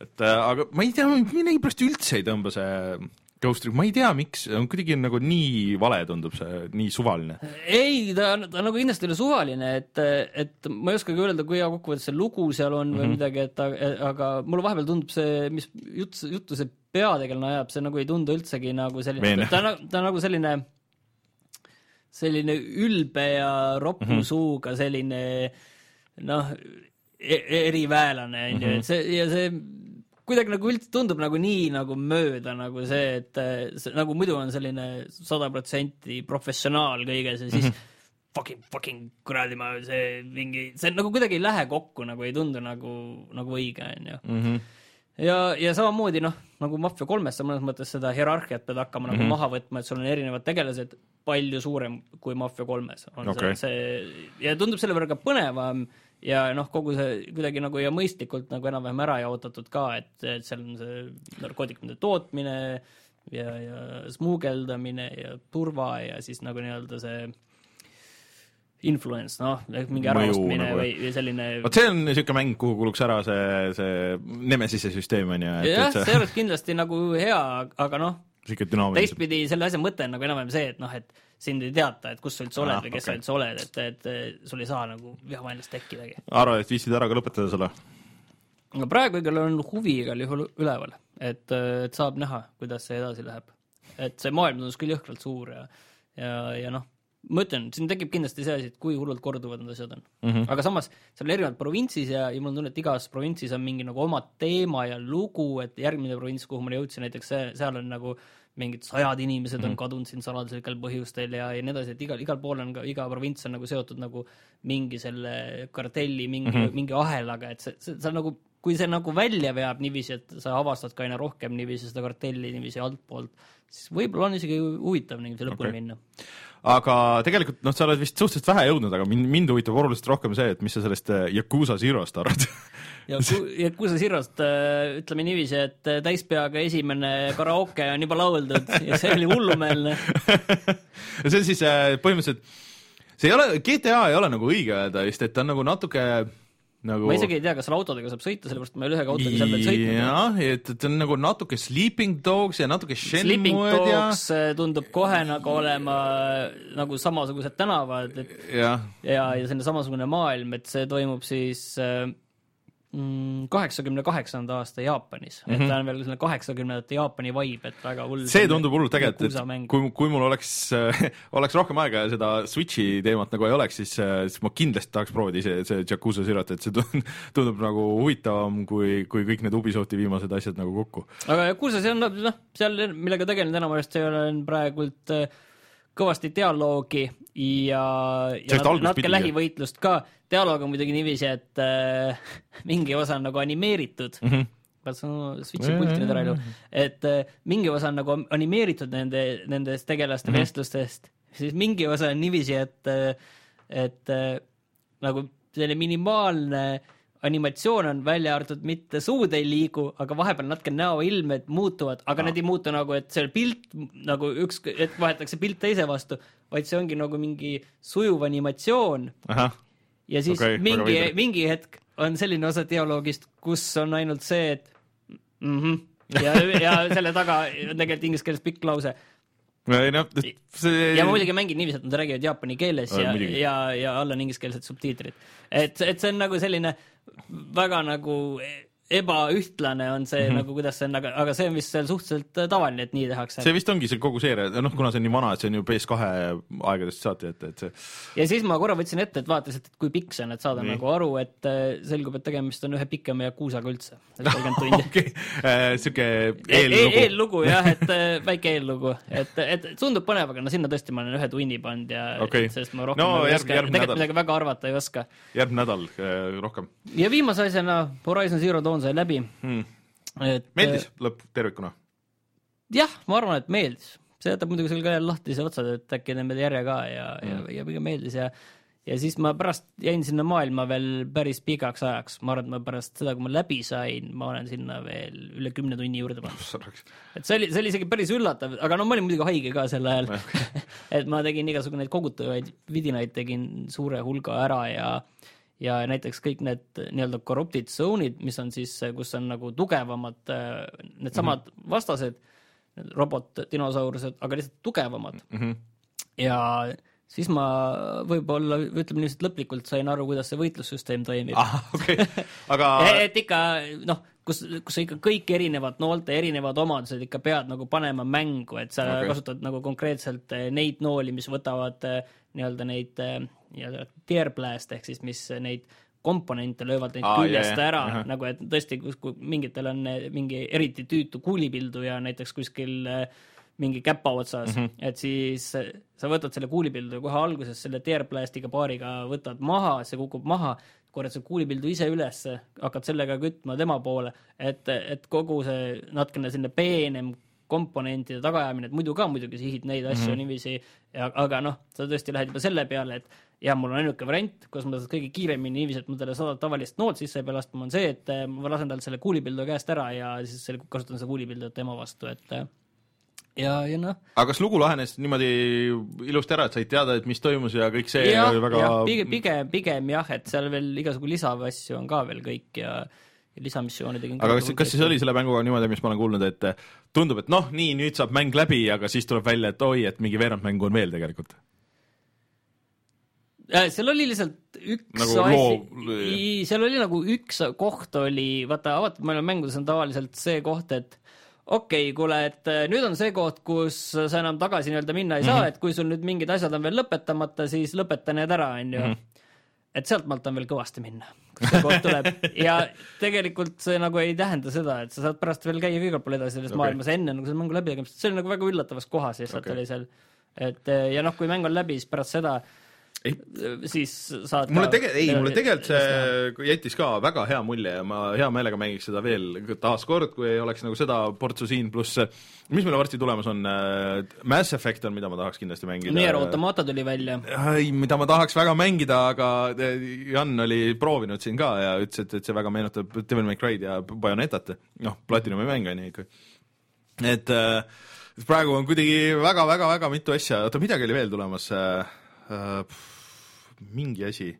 et aga ma ei tea, millegipärast üldse ei tõmba see Ghost Trick, ma ei tea, miks, kuidagi nagu nii vale tundub see, nii suvaline. ei, ta, ta nagu kindlasti ei ole suvaline, et, et ma ei oskagi öelda, kui hea kokkuvõttes see lugu seal on või mm -hmm. midagi, et aga mulle vahepeal tundub see, mis jutt, juttu see peategelane ajab, see nagu ei tundu üldsegi nagu selline, ta on, ta on nagu selline selline ülbe ja ropu mm -hmm. suuga selline noh, e-, eriväelane, on ju, et see ja see kuidagi nagu üldse tundub nagu nii nagu mööda nagu see, et see, nagu muidu on selline sada protsenti professionaal kõiges ja siis mm -hmm. fucking, fucking kuradi ma see mingi, see nagu kuidagi ei lähe kokku, nagu ei tundu nagu, nagu õige, on ju mhm. ja, ja samamoodi noh, nagu Mafia kolmes sa mõnes mõttes seda hierarhiat pead hakkama mm -hmm. nagu maha võtma, et sul on erinevad tegelased palju suurem kui Mafia kolmes on okay. see, see ja tundub selle võrra ka põnevam ja noh, kogu see kuidagi nagu ja mõistlikult nagu enam-vähem ära jaotatud ka, et, et seal on see narkootikumide tootmine ja, ja smuugeldamine ja turva ja siis nagu nii-öelda see influence, noh, mingi äraostmine nagu... või, või selline vot see on niisugune mäng, kuhu kuluks ära see, see Nemesise süsteem, on ju. jah, see oleks kindlasti nagu hea, aga noh, teistpidi selle asja mõte on nagu enam-vähem see, et noh, et sind ei teata, et kus sa üldse oled ah, või kes okay. sa üldse oled, et, et sul ei saa nagu vihavaenlast tekkidagi. arvad, et viitsid ära ka lõpetada selle? no praegu igal on huvi igal juhul üleval, et, et saab näha, kuidas see edasi läheb. et see maailm tundus küll jõhkralt suur ja, ja, ja noh, ma ütlen, siin tekib kindlasti see asi, et kui hullult korduvad need asjad on mm. -hmm. aga samas, seal on erinevad provintsis ja, ja mul on tunne, et igas provintsis on mingi nagu oma teema ja lugu, et järgmine provints, kuhu ma jõudsin, näiteks see, seal on nagu mingid sajad inimesed on mm. kadunud siin saladuslikel põhjustel ja, ja nii edasi, et igal, igal pool on ka, iga provints on nagu seotud nagu mingi selle kartelli, mingi mm, -hmm. mingi ahelaga, et see, see, see on nagu, kui see nagu välja veab niiviisi, et sa avastad ka aina rohkem niiviisi seda kartelli niiviisi altpoolt, siis võib-olla on isegi huvitav niiviisi lõpuni okay. minna aga tegelikult noh, sa oled vist suhteliselt vähe jõudnud, aga mind, mind huvitab oluliselt rohkem see, et mis sa sellest äh, Yakuusa Zerost arvad ja Yakuusa Zerost äh, ütleme niiviisi, et äh, täispeaga esimene karaoke on juba lauldud ja see oli hullumeelne see on siis põhimõtteliselt, see ei ole, GTA ei ole nagu õige öelda vist, et ta on nagu natuke nagu... ma isegi ei tea, kas seal autodega saab sõita, sellepärast ma ei ole ühegi autoga seal veel sõitnud. jah, et ta on nagu natuke Sleeping Dogs ja natuke Sleeping Dogs ja... tundub kohe nagu olema nagu samasugused tänavad, et ja, ja, ja selline samasugune maailm, et see toimub siis äh, kaheksakümne kaheksanda aasta Jaapanis mm, -hmm. et mhm. ta on veel selline kaheksakümnendate Jaapani vibe, et väga hull. see tundub hullult äge, et, et kui, kui mul oleks äh,, oleks rohkem aega ja seda Switchi teemat nagu ei oleks, siis äh,, siis ma kindlasti tahaks proovida ise see Yakuusa Zerot, et see tundub nagu huvitavam kui, kui kõik need Ubisofti viimased asjad nagu kokku. aga Yakuusa, see on noh, seal, millega tegelen enamasti olen praegult äh, kõvasti dialoogi ja, ja nat natuke lähivõitlust ka. dialoog on muidugi niiviisi, et äh, mingi osa on nagu animeeritud mm. -hmm katsun switch'i pulti nüüd ära elu, et äh, mingi osa on nagu animeeritud nende, nendest tegelaste mm -hmm. vestlustest, siis mingi osa on niiviisi, et, äh, et äh, nagu selline minimaalne äh, animatsioon on välja arvatud, mitte suud ei liigu, aga vahepeal natuke näoilmed muutuvad, aga no. need ei muutu nagu, et see pilt nagu üks, et vahetatakse pilt teise vastu, vaid see ongi nagu mingi sujuv animatsioon. ja siis okay, mingi, mingi hetk on selline osa dialoogist, kus on ainult see, et mm -hmm, ja, ja selle taga on tegelikult inglise keeles pikk lause ei noh, see ja muidugi mängin niiviisi, et nad räägivad jaapani keeles ja, ja, ja, ja all on ingliskeelsed subtiitrid. et, et see on nagu selline väga nagu ebaühtlane on see mm -hmm. nagu, kuidas see on, aga, aga see on vist seal suhteliselt äh, tavaline, et nii tehakse. see vist ongi see kogu seeria, noh, kuna see on nii vana, et see on ju PS2 aegadest saati, et, et see ja siis ma korra võtsin ette, et vaatasin, et kui pikk see on, et saada nii. nagu aru, et äh, selgub, et tegemist on ühe pikema Yakuusaga üldse, kolmkümmend tundi okei, äh, sihuke eellugu e. eellugu jah, et väike eellugu, et, et tundub põnev, aga no sinna tõesti ma olen ühe tunni pannud ja okay. sest ma rohkem no, nagu järg, oska, tegelikult midagi väga arvata ei oska. järgmine nädal äh, rohkem. ja viimase asjana Horizon Zero Dawn sai läbi hmm et meeldis lõpp tervikuna? jah, ma arvan, et meeldis. see jätab muidugi sul ka jälle lahtise otsad, et äkki teeme järje ka ja mm., ja, ja pigem meeldis ja ja siis ma pärast jäin sinna maailma veel päris pikaks ajaks, ma arvan, et ma pärast seda, kui ma läbi sain, ma olen sinna veel üle kümne tunni juurde pannud. et see oli, see oli isegi päris üllatav, aga no ma olin muidugi haige ka sel ajal et ma tegin igasugu neid kogutavaid vidinaid, tegin suure hulga ära ja ja näiteks kõik need nii-öelda corrupted zone'id, mis on siis, kus on nagu tugevamad needsamad mm -hmm. vastased, robot-dinosaurused, aga lihtsalt tugevamad mm. -hmm. ja siis ma võib-olla, ütleme niiviisi, et lõplikult sain aru, kuidas see võitlussüsteem toimib ah,. Okay. aga et ikka noh, kus, kus sa ikka kõik erinevad noolte erinevad omadused ikka pead nagu panema mängu, et sa okay. kasutad nagu konkreetselt eh, neid nooli, mis võtavad eh, nii-öelda neid eh, nii-öelda tear blast ehk siis mis neid komponente löövad neid ah, küljest jah, ära jah. nagu, et tõesti, kus, kui mingitel on mingi eriti tüütu kuulipildu ja näiteks kuskil äh, mingi käpa otsas mm, -hmm. et siis sa võtad selle kuulipildu kohe alguses selle teerplastiga paariga, võtad maha, see kukub maha, korjad selle kuulipildu ise ülesse, hakkad sellega kütma tema poole, et, et kogu see natukene selline peenem komponentide tagaajamine, et muidu ka muidugi sihid neid asju mm -hmm. niiviisi, aga noh, sa tõesti lähed juba selle peale, et ja mul on ainuke variant, kuidas ma seda kõige kiiremini niiviisi, et ma talle sadat tavalist noolt sisse ei pea laskma, on see, et ma lasen tal selle kuulipildu käest ära ja siis selle, kasutan seda kuulipildu tema vastu, et ja, ja noh. aga kas lugu lahenes niimoodi ilusti ära, et said teada, et mis toimus ja kõik see ja, oli väga pigem, pigem, pigem jah, et seal veel igasugu lisasju on ka veel kõik ja ja lisamissioone tegin aga kas, kas siis oli selle mänguga niimoodi, mis ma olen kuulnud, et tundub, et noh, nii, nüüd saab mäng läbi, aga siis tuleb välja, et oi, et mingi veerand mängu on veel tegelikult? Äh, seal oli lihtsalt üks nagu asi, seal oli nagu üks koht oli, vaata, avatud maailma mängudes on tavaliselt see koht, et okei okay,, kuule, et äh, nüüd on see koht, kus sa enam tagasi nii-öelda minna ei saa mm, -hmm. et kui sul nüüd mingid asjad on veel lõpetamata, siis lõpeta need ära, on ju mm. -hmm. et sealtmaalt on veel kõvasti minna, kus see koht tuleb ja tegelikult see nagu ei tähenda seda, et sa saad pärast veel käia igal pool edasi selles okay. maailmas enne nagu selle mängu läbitegemist, see oli nagu väga üllatavas kohas lihtsalt okay. oli seal. et äh, ja noh, kui mäng on läbi, siis pärast seda siis saad mulle tege-, ei, mulle tegelikult see jättis ka väga hea mulje ja ma hea meelega mängiks seda veel taaskord, kui ei oleks nagu seda portsu siin, pluss mis meil varsti tulemas on, äh, Mass Effect on, mida ma tahaks kindlasti mängida. Nier Automata tuli välja. ei, mida ma tahaks väga mängida, aga äh, Jan oli proovinud siin ka ja ütles, et, et see väga meenutab Devil May Cry'd ja Bayonetat, noh, Platinumi mäng on ju ikka. et äh, praegu on kuidagi väga-väga-väga mitu asja, oota, midagi oli veel tulemas äh,, äh, mingi asi,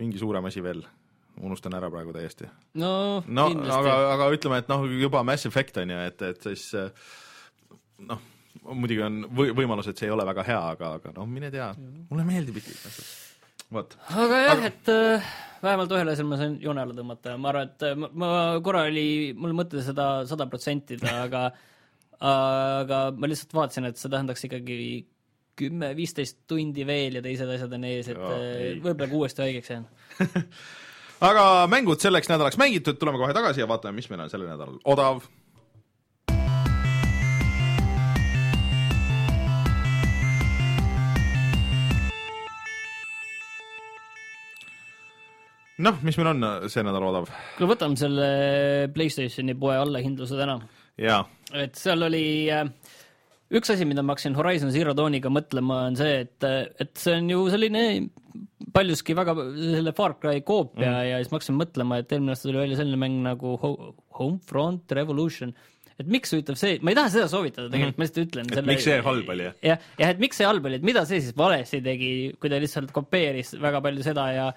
mingi suurem asi veel, unustan ära praegu täiesti. no, no aga, aga ütleme, et noh, juba Mass Effect on ju, et, et siis noh, muidugi on või-, võimalus, et see ei ole väga hea, aga, aga noh, mine tea, mulle meeldib ikkagi vot. aga jah aga..., et äh, vähemalt ühel asjal ma sain joone alla tõmmata. Ja ma arvan, et ma, ma korra oli mul mõte seda sada protsentida, aga aga ma lihtsalt vaatasin, et see tähendaks ikkagi kümme-viisteist tundi veel ja teised asjad on ees, et äh, võib-olla ka uuesti haigeks jään aga mängud selleks nädalaks mängitud, tuleme kohe tagasi ja vaatame, mis meil on sellel nädalal odav. noh, mis meil on see nädal odav? kuule, võtame selle PlayStationi poe allahindluse täna. et seal oli äh, üks asi, mida ma hakkasin Horizon Zero Dawniga mõtlema, on see, et, et see on ju selline paljuski väga selle Far Cry koopia mm. ja siis ma hakkasin mõtlema, et eelmine aasta tuli välja selline mäng nagu Homefront Revolution et miks huvitav see, ma ei taha seda soovitada tegelikult mm, ma lihtsalt ütlen. et selle, miks see halb oli? jah, jah, et miks see halb oli, et mida see siis valesti tegi, kui ta lihtsalt kopeeris väga palju seda ja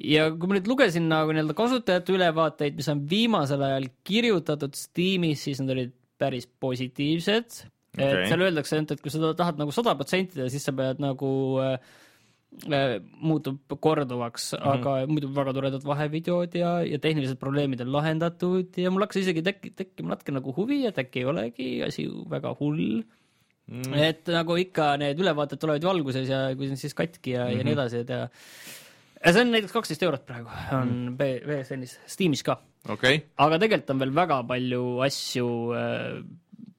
ja kui ma nüüd lugesin nagu nii-öelda kasutajate ülevaateid, mis on viimasel ajal kirjutatud Steamis, siis nad olid päris positiivsed okay.. et seal öeldakse ainult, et kui sa tahad nagu sada protsenti teha, siis sa pead nagu äh, äh muutub korduvaks mm, -hmm. aga muidu väga toredad vahevideod ja, ja tehnilised probleemid on lahendatud ja mul hakkas isegi tek-, tekkima natuke nagu huvi, et äkki ei olegi asi väga hull mm. -hmm. et nagu ikka need ülevaated tulevad ju alguses ja kui see on siis katki ja mm, -hmm. ja nii mhm. edasi, et ja ja see on näiteks kaksteist eurot praegu, on mm. BSN-is, Steamis ka okay.. aga tegelikult on veel väga palju asju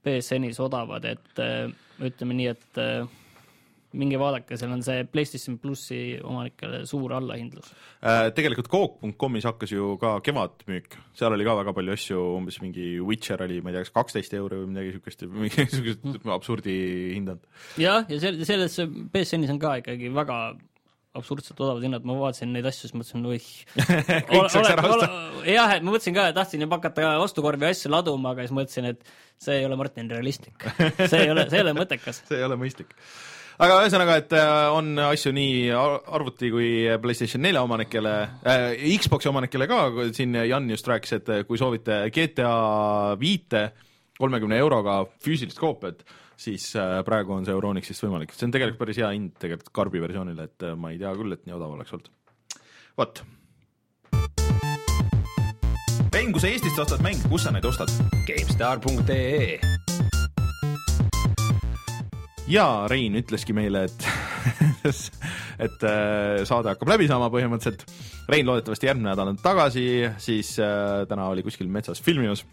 BSN-is äh, odavad, et äh, ütleme nii, et äh, minge vaadake, seal on see PlayStation plussi omanikele suur allahindlus äh,. Tegelikult Coop.com'is hakkas ju ka kevadmüük, seal oli ka väga palju asju, umbes mingi Witcher oli, ma ei tea, kas kaksteist euri või midagi niisugust, mingisugust mm. absurdi hinnad. jah, ja sel-, selles BSN-is on ka ikkagi väga absurdselt odavad hinnad, ma vaatasin neid asju, siis mõtlesin, oih. Jah, et ma mõtlesin ka, tahtsin juba hakata ostukorvi asju laduma, aga siis mõtlesin, et see ei ole Martin realistlik. see ei ole, see ei ole mõttekas. see ei ole mõistlik. aga ühesõnaga, et äh, on asju nii ar- arvuti kui PlayStation nelja omanikele äh,, Xbox'i omanikele ka, siin Jan just rääkis, et kui soovite GTA viite kolmekümne euroga füüsilist koopiat, siis äh, praegu on see Euronixist võimalik, see on tegelikult päris hea hind tegelikult karbi versioonile, et äh, ma ei tea küll, et nii odav oleks olnud. vot. Rein, kui sa Eestist ostad mänge, kus sa neid ostad? GameStar.ee ja Rein ütleski meile, et et äh, saade hakkab läbi saama põhimõtteliselt. Rein loodetavasti järgmine nädal on tagasi, siis täna oli kuskil metsas filmimas.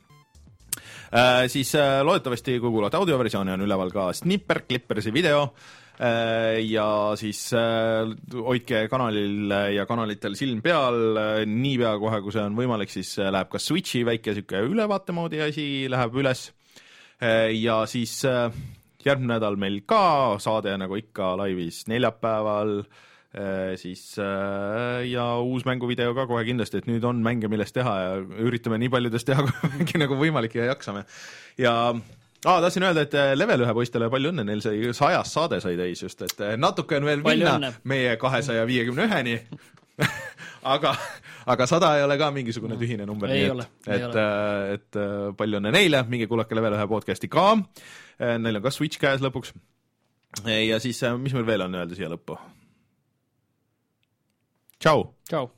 Siis äh, loodetavasti, kui kuulate audioversiooni, on üleval ka Snipper Clippersi video. Äh, ja siis äh, hoidke kanalil ja kanalitel silm peal. Äh,, niipea kohe, kui see on võimalik, siis äh, läheb ka Switchi väike sihuke ülevaate moodi asi läheb üles. Äh, ja siis äh, järgmine nädal meil ka saade nagu ikka laivis neljapäeval. äh, siis äh, ja uus mänguvideo ka kohe kindlasti, et nüüd on mänge, millest teha ja üritame nii paljudest teha kui nagu võimalik ja jaksame. ja aa, tahtsin öelda, et äh, Level ühe poistele palju õnne, neil sai sajas saade sai täis just, et äh, natuke on veel Palju minna õnne. meie kahesaja viiekümne üheni aga, aga sada ei ole ka mingisugune tühine number, nii ole, et, et, et äh, palju õnne neile, minge kuulake Level ühe podcast'i ka. Neil on ka Switch käes lõpuks. ja siis, mis meil veel on öelda siia lõppu? tšau. tšau.